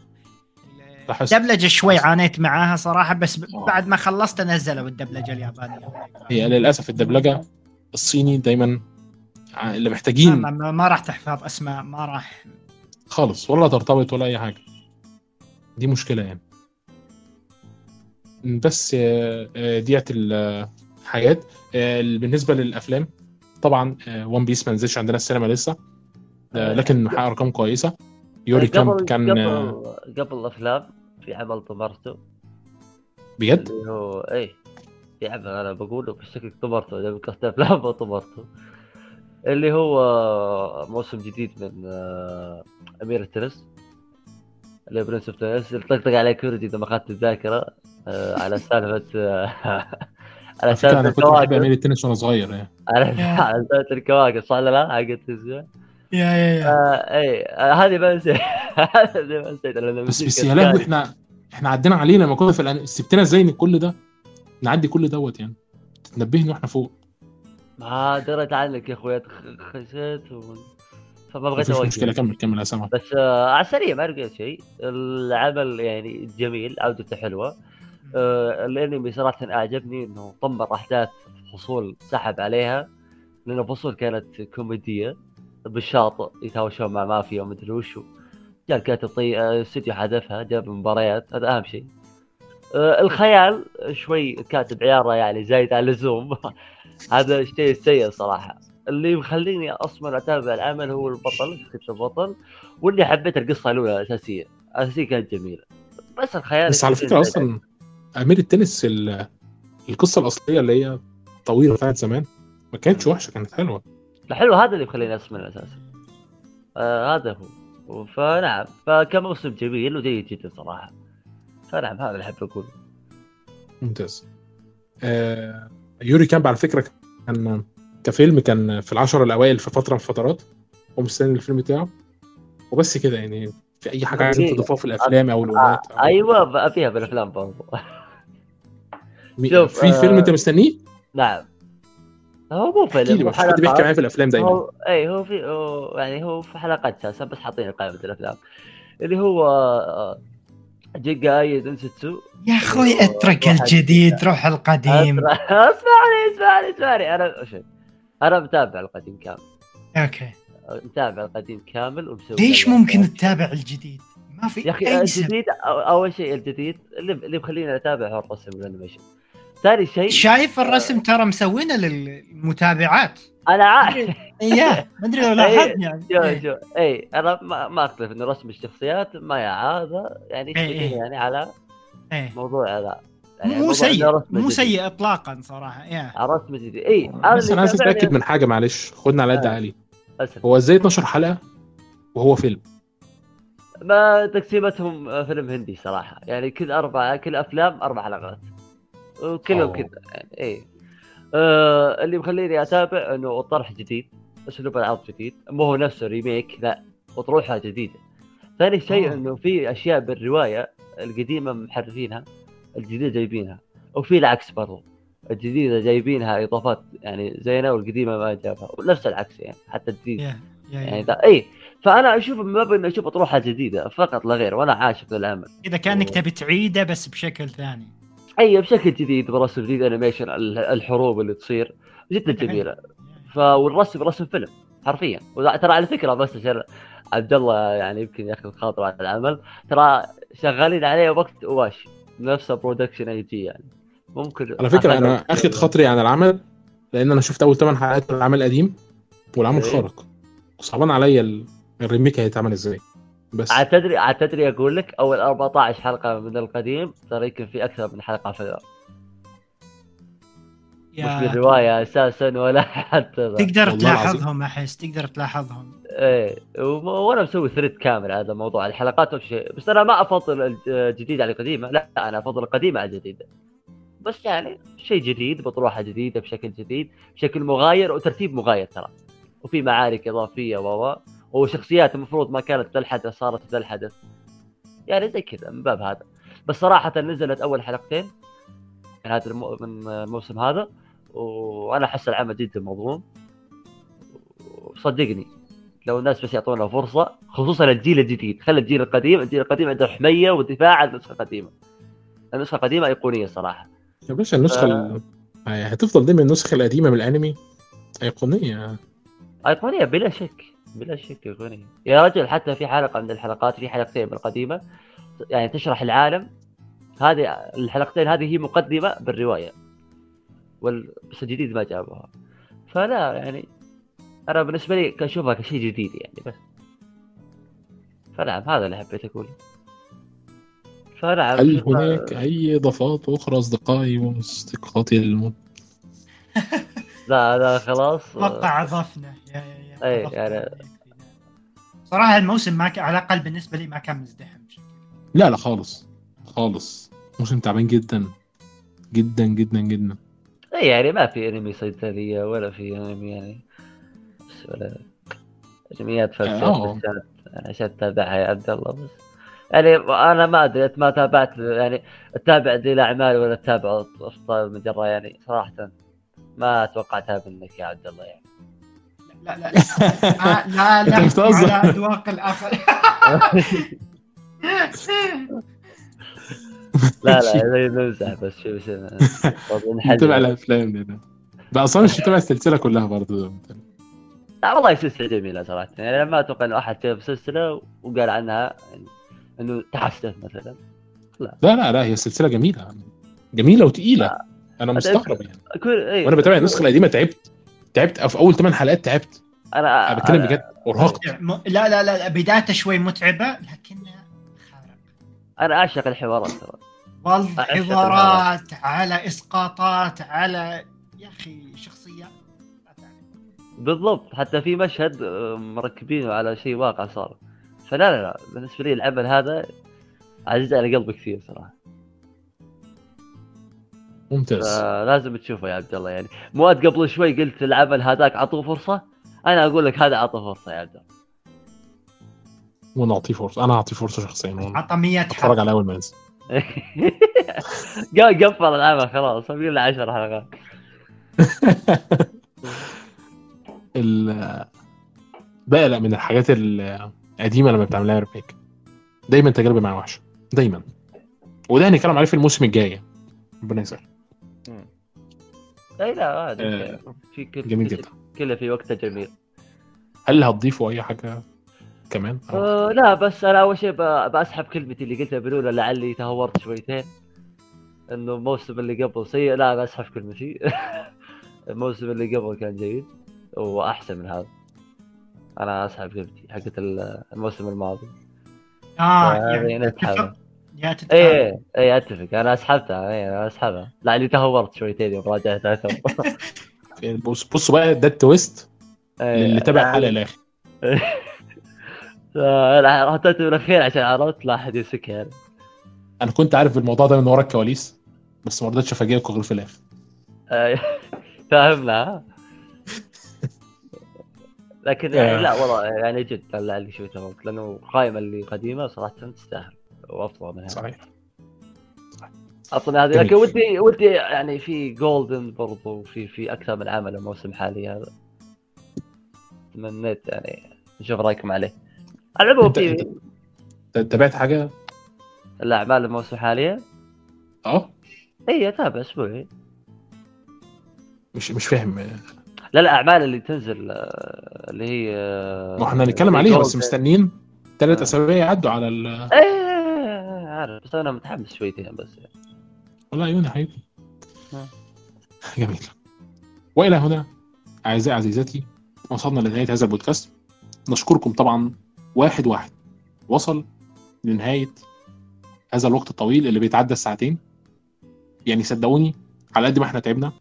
الدبلجه شوي عانيت معاها صراحة بس آه. بعد ما خلصت نزلوا الدبلجة اليابانية. هي للأسف الدبلجة الصيني دايما اللي ما, محتاجين. ما, ما راح تحفظ أسماء ما راح. خالص ولا ترتبط ولا أي حاجة. دي مشكلة يعني. بس آه، آه، ديت الحاجات بالنسبة للأفلام طبعا ون بيس ما نزلش عندنا السينما لسه. لكن محقق أرقام كويسة. يوري كامب قبل كان قبل قبل الأفلام في عمل طمرته بجد؟ اللي هو إيه في عمل أنا بقوله بشكل طمرته اذا قصدي أفلام طمرته اللي هو موسم جديد من آه، امير التنس اللي برنس اوف تنس طقطق عليه كورجي إذا ما اخذت الذاكرة. آه، على سالفة آه، على فكرة أنا سالفة كنت بحب امير التنس وأنا صغير يعني على سالفة الكواكب صح ولا لا؟ حق التلفزيون يا يا يا. آه، اي آه، هذه ما نسيت. هذه ما نسيت. لأن بس بس يا لهوي إحنا إحنا عدينا علينا لما كنا في الأن... سبتنا إزاي ان كل ده؟ نعدي كل دوت يعني. تنبهني وإحنا فوق. ما دريت عنك يا أخوي خ- خشيت و... فما بغيت اوقف مشكلة كمل كمل يا سامع بس آه على السريع ما لقيت شيء. العمل يعني جميل عودته حلوة. آه الأنمي صراحة أعجبني إنه طمر أحداث فصول سحب عليها لأن الفصول كانت كوميدية. بالشاطئ يتهاوشون مع مافيا ومدري وشو جاء الكاتب طي آه، استوديو حذفها جاب مباريات هذا أهم شيء. آه الخيال شوي كاتب عياره يعني زايد على اللزوم. هذا شيء سيء صراحة. اللي مخليني أصلا أتابع العمل هو البطل شخصيه البطل. واللي حبيت القصة الأولى الاساسيه الاساسيه كانت جميلة. بس الخيال بس على فكرة أصلا أمير التنس ال- القصة الأصلية اللي هي طويلة بتاعت زمان ما كانتش وحشة كانت حلوة. حلو هذا اللي مخليني أسمع أساسا آه هذا هو. فنعم فكموسم جميل وجيد جدا صراحة. فنعم هذا اللي أحب أقوله. ممتاز. آه يوري كامب على فكرة كان كفيلم كان في العشر الأوائل في فترة من الفترات. ومستني الفيلم بتاعه. وبس كده يعني في أي حاجة عايزين دقيقة. تضيفوها في الأفلام أو أو- أيوه بقى فيها بالأفلام برضو. مي- شوف، في آه، فيلم أنت مستنيه؟ نعم. هو مو فيلم هو بقى في حد بيحكي حلقات معايا في الأفلام دايما. هو أي هو في هو يعني هو في حلقات أساسا بس حاطين قائمة الأفلام. اللي هو آه، جيجا دنسيتسو يا أخوي أترك الجديد روح القديم. اسمعني اسمعني اسمعني. أنا شوف أنا متابع القديم كامل. أوكي. متابع القديم كامل ومسوي ليش ممكن تتابع الجديد؟ ما في يا أخي الجديد أول شيء الجديد اللي اللي مخليني أتابع هو الرسم وال animation. ثاني شيء شايف الرسم ترى مسوينه للمتابعات أنا عارف اياه ما أدري لو لاحظت يعني إيه. شو اي أنا ما, ما أختلف انه رسم الشخصيات ما هذا يعني إيه، إيه. يعني على إيه. موضوع ذا يعني مو سيء مو. سيء اطلاقا صراحة يا على رسم جديد اي هذا بس أنا عايز أتأكد من حاجة معلش خدنا على قد آه. عالي أسف. هو إزاي 12 حلقة وهو فيلم ما تقسيمتهم آه، فيلم هندي صراحة يعني كل أربع كل أفلام أربع حلقات أوه. كذا يعني اي آه اللي مخليني أتابع إنه الطرح جديد أسلوب العرض جديد مو هو نفسه ريميك لا وطروحها جديدة. ثاني شيء. إنه في أشياء بالرواية القديمة محرفينها الجديدة جايبينها وفي العكس برضو الجديدة جايبينها إضافات يعني زينة والقديمة ما جابها ونفس العكس يعني حتى الجديد يا يا يعني يا ذا اي فأنا أشوف من باب اني أشوف اطروحه جديدة فقط لا غير وأنا عاشق للعمل إذا كانك تبي تعيده بس بشكل ثاني. اي بشكل جديد برسم جديد animation الحروب اللي تصير. جدا جميلة. فالرسم رسم فيلم حرفيا. ترى على فكرة بس عشان عبد الله يعني يمكن ياخذ خاطره على العمل ترى شغالين عليه وقت اواشي نفس Production I.G يعني. ممكن على فكرة أنا أخذ خاطري عن العمل لأن أنا شفت أول ثمان حلقات من العمل القديم والعمل إيه. خارق. وصعبان عليا ال- ال remake هيتعمل إزاي. بس. عاد تدري عاد تدري أقول لك أول 14 حلقة من القديم ترى يمكن في أكثر من حلقة في مش بالرواية أساسا ولا حتى. تقدر تلاحظهم احس تقدر تلاحظهم. إيه وأنا مسوي thread كامل على هذا الموضوع. الحلقات وش شيء بس أنا ما أفضل الجديد على القديمه لا أنا أفضل القديمة على الجديدة. بس يعني شيء جديد بطروحة جديدة بشكل جديد بشكل مغاير وترتيب مغاير ترى. وفي معارك إضافية و وشخصيات المفروض ما كانت ذا الحدث صارت ذا الحدث يعني زي كذا من باب هذا. بس صراحة نزلت أول حلقتين من هذا المو... من الموسم هذا وأنا أحس العمل جدا مضمون. وصدقني لو الناس بس يعطونا فرصة خصوصا الجيل الجديد. خلي الجيل القديم الجيل القديم عنده حمية ودفاع عن النسخة القديمة. النسخة القديمة أيقونية صراحة. يا باشا النسخة ال- هتفضل دايما النسخة القديمة من الانمي أيقونية. أيقونية بلا شك. بلا شك ايقونيه يا رجل حتى في حلقة من الحلقات في حلقتين من القديمه يعني تشرح العالم هذه الحلقتين هذه هي مقدمة بالرواية وال... بس الجديد ما جابوها فلا يعني أنا بالنسبة لي اشوفها كشيء جديد يعني بس. فنعم هذا اللي حبيت أقوله. فنعم هل هناك أي إضافات أخرى أصدقائي واصدقائي الم... لا لا خلاص. أتوقع اضفنا أي، أضفنا. يعني- صراحة الموسم ما كان على الأقل بالنسبة لي ما كان مزدحم بشكل لا لا خالص خالص. موسم تعبان جدا جدا جدا جدا. اي يعني ما في أنمي صيدلية ولا في أنمي يعني بس ولا أنميات فلسفة آه. عشان عشان تتابعها يا عبد الله بس يعني أنا ما أدري أنت ما تابعت يعني تتابع ذي الاعمال ولا تتابع أبطال المجره يعني صراحة ما توقعتها منك يا عبد الله يعني. لا لا لا لا لا بتهزر. على اذواق الآخر لا لا نمزح بس شو نتابع الافلام. بقى أصلا مش متابع السلسله كلها برضه لا والله سلسله جميله صراحة يعني أنا ما أتوقع انه احد شاف سلسله وقال عنها يعني انه تحسف مثلا لا لا لا هي سلسله جميله جميله وتقيله أنا مستغرب يعني كل إيه. وأنا بتابع النسخه القديمه تعبت تعبت في أول ثمان حلقات تعبت. أنا أنا بتكلم بجد أرهقت. م- لا لا لا بدايته شوي متعبة لكنها خارق. أنا أعشق الحوارات ترى. والله حوارات على إسقاطات على يا أخي شخصيات. بالضبط حتى في مشهد آه، مركبينه على شيء واقع صار. فلا لا لا بالنسبة لي العمل هذا عزيز على قلبي كثير صراحة. ممتاز. فلازم تشوفه يا عبد الله يعني. مو أنت قبل شوي قلت العمل هذاك أعطوه فرصة. أنا أقول لك هذا اعطوه فرصة يا عبد الله. وأنا أعطيه فرصة. أنا أعطيه فرصة شخصيا. عطى 100 أتفرج حلقه على أول ما ينزل. قفل العمل خلاص. باقي له 10 حلقات. ال بقلق من الحاجات القديمة لما بتعملها ريميك دايما تجربة معايا وحشه دايما. وده هنتكلم عليه في الموسم الجاي. ربنا يسهل. اي لا عادي. آه، في كل جميل جدا. كله في وقته جميل. هل هتضيفوا أي حاجة كمان؟ أو- آه لا بس أنا أول شيء ب- بسحب كلمتي اللي قلتها بالأولى لعلي تهورت شويتين إنه الموسم اللي قبل سيء. لا بسحب كلمتي. الموسم اللي قبل كان جيد وأحسن من هذا. أنا أسحب كلمتي حقت ال- الموسم الماضي. آه يعني نتحمل. تتفق يا تتفق إيه إيه أتفق. أنا أسحبتها إيه أنا أسحبها. لعلي تهورت شويتين يوم راجعتها تو بص بصوا بقى ده ال twist إيه، اللي تابع لا- الحلقة الآخر لا، حطيته بالاخير عشان عرفت لا أحد يمسكها يعني. أنا كنت عارف الموضوع ده من ورا الكواليس بس ما رضيتش افاجئكم غير في الآخر. آه، فاهمنا ها؟ لكن يعني آه. لا والله يعني جد طلع لي شوي تفوق لأنه القائمه اللي قديمه صراحة تستاهل. وأفضل منها صحيح. أصلا هذه. لكن ودي ودي يعني في جولدن برضو في في أكثر من عمل الموسم الحالي هذا. تمنيت يعني نشوف رأيكم عليه. على العموم في تابعت حاجة؟ الاعمال الموسم حاليا آه اي أتابع أسبوعي. مش مش فاهم. لا لا الاعمال اللي تنزل آه، اللي هي آه، ما إحنا هنتكلم عليها. بس مستنيين ثلاث آه. أسابيع يعدوا على ال إيه عارف بس أنا متحمس شويتين بس والله عيوني حبيبي. جميل. وإلى هنا أعزائي عزيزاتي وصلنا لنهاية هذا البودكاست. نشكركم طبعا واحد واحد. وصل لنهاية هذا الوقت الطويل اللي بيتعدى الساعتين. يعني صدقوني على قد ما إحنا تعبنا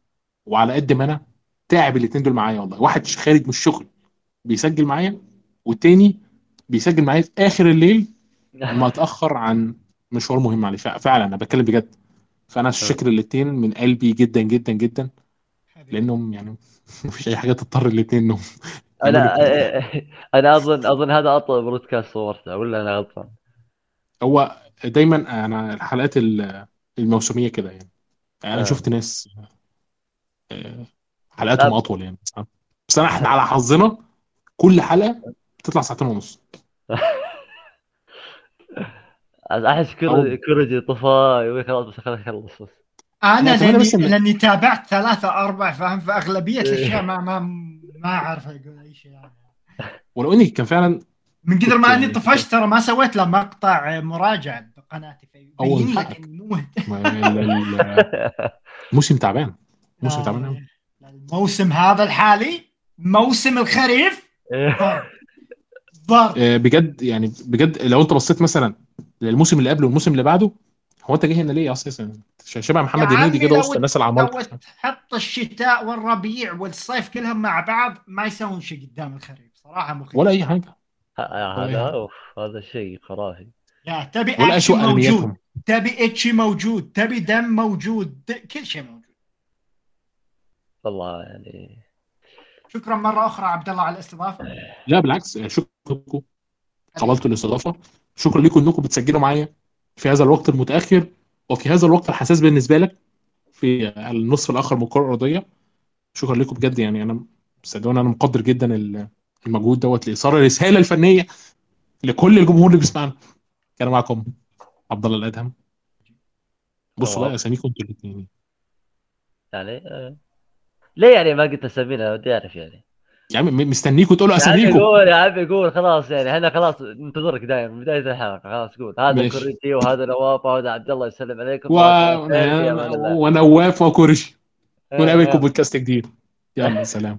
وعلى قد ما أنا تعب الاتنين دول معايا والله. واحد خارج من الشغل بيسجل معايا والتاني بيسجل معايا في آخر الليل لما أتأخر عن مشوار مهم عليه. فع- فعلا أنا بتكلم بجد. فأنا شاكر الاتنين من قلبي جدا جدا جدا. لأنهم يعني مفيش أي حاجة تضطر الاتنين إنهم أنا يعملوا أنا أظن أظن هذا أطول برودكاست صورته ولا أنا غلطان؟ هو دايما أنا الحلقات ال- الموسمية كده يعني. أنا آه. شفت ناس آه، حلقاتهم. أطول يعني بس أنا إحنا على حظنا كل حلقة بتطلع ساعتين ونص. أحس كوريجي طفى خلاص بس خلاص خلص بس. أنا كمان لاني, بس لأني تابعت ثلاثة أربع فاهم فأغلبية إيه. الأشياء ما ما ما أعرف أقول أي شيء يعني. ولو إني كان فعلا من قدر ما أني طفشت ترى ما سويت له مقطع مراجعة بقناتي فيبين. لك الموسم تعبان. موسم تعبان. الموسم هذا الحالي موسم الخريف ضرب. ضرب. آه، بجد يعني بجد لو أنت بصيت مثلا للموسم اللي قبله والموسم اللي بعده هو انت جاي هنا ليه أساسا؟ شبه محمد هنيدي كده لو- وسط الناس لو العمالقه تحط الشتاء والربيع والصيف كلهم مع بعض ما يسوون شيء قدام الخريف. صراحة مخيف ولا أي حاجة. هذا أوف هذا شيء خرافي يا تبي اكشن موجود. تبي اتشي موجود. تبي دم موجود. كل شيء موجود. والله يعني. شكرا مرة أخرى عبد الله على الاستضافة. لا بالعكس. شكرا. لكم قبلتوا الاستضافة. شكرا لكم انكم بتسجلوا معايا في هذا الوقت المتأخر وفي هذا الوقت الحساس بالنسبة لك في النصف الآخر من الكرة الأرضية شكرا لكم بجد يعني أنا صدقوني أنا مقدر جدا ال- المجهود دوت لايصال الرسالة الفنية لكل الجمهور اللي بيسمعنا كان معكم عبد الله الأدهم بصوا. بقى اساميكم أنتوا الاثنين يعني آه. ليه يعني ما قلت أسامينا ودي أعرف يعني يا عم مستنيكم تقولوا أساميكم. قول يا عمي قول خلاص يعني إحنا خلاص ننتظرك دائما من بداية الحلقة خلاص قول. هذا. كوريجي وهذا نواف وهذا عبد الله يسلم عليكم. و... ونواف وكورش آه، ونقابلكم آه. بودكاست جديد. يلا سلام.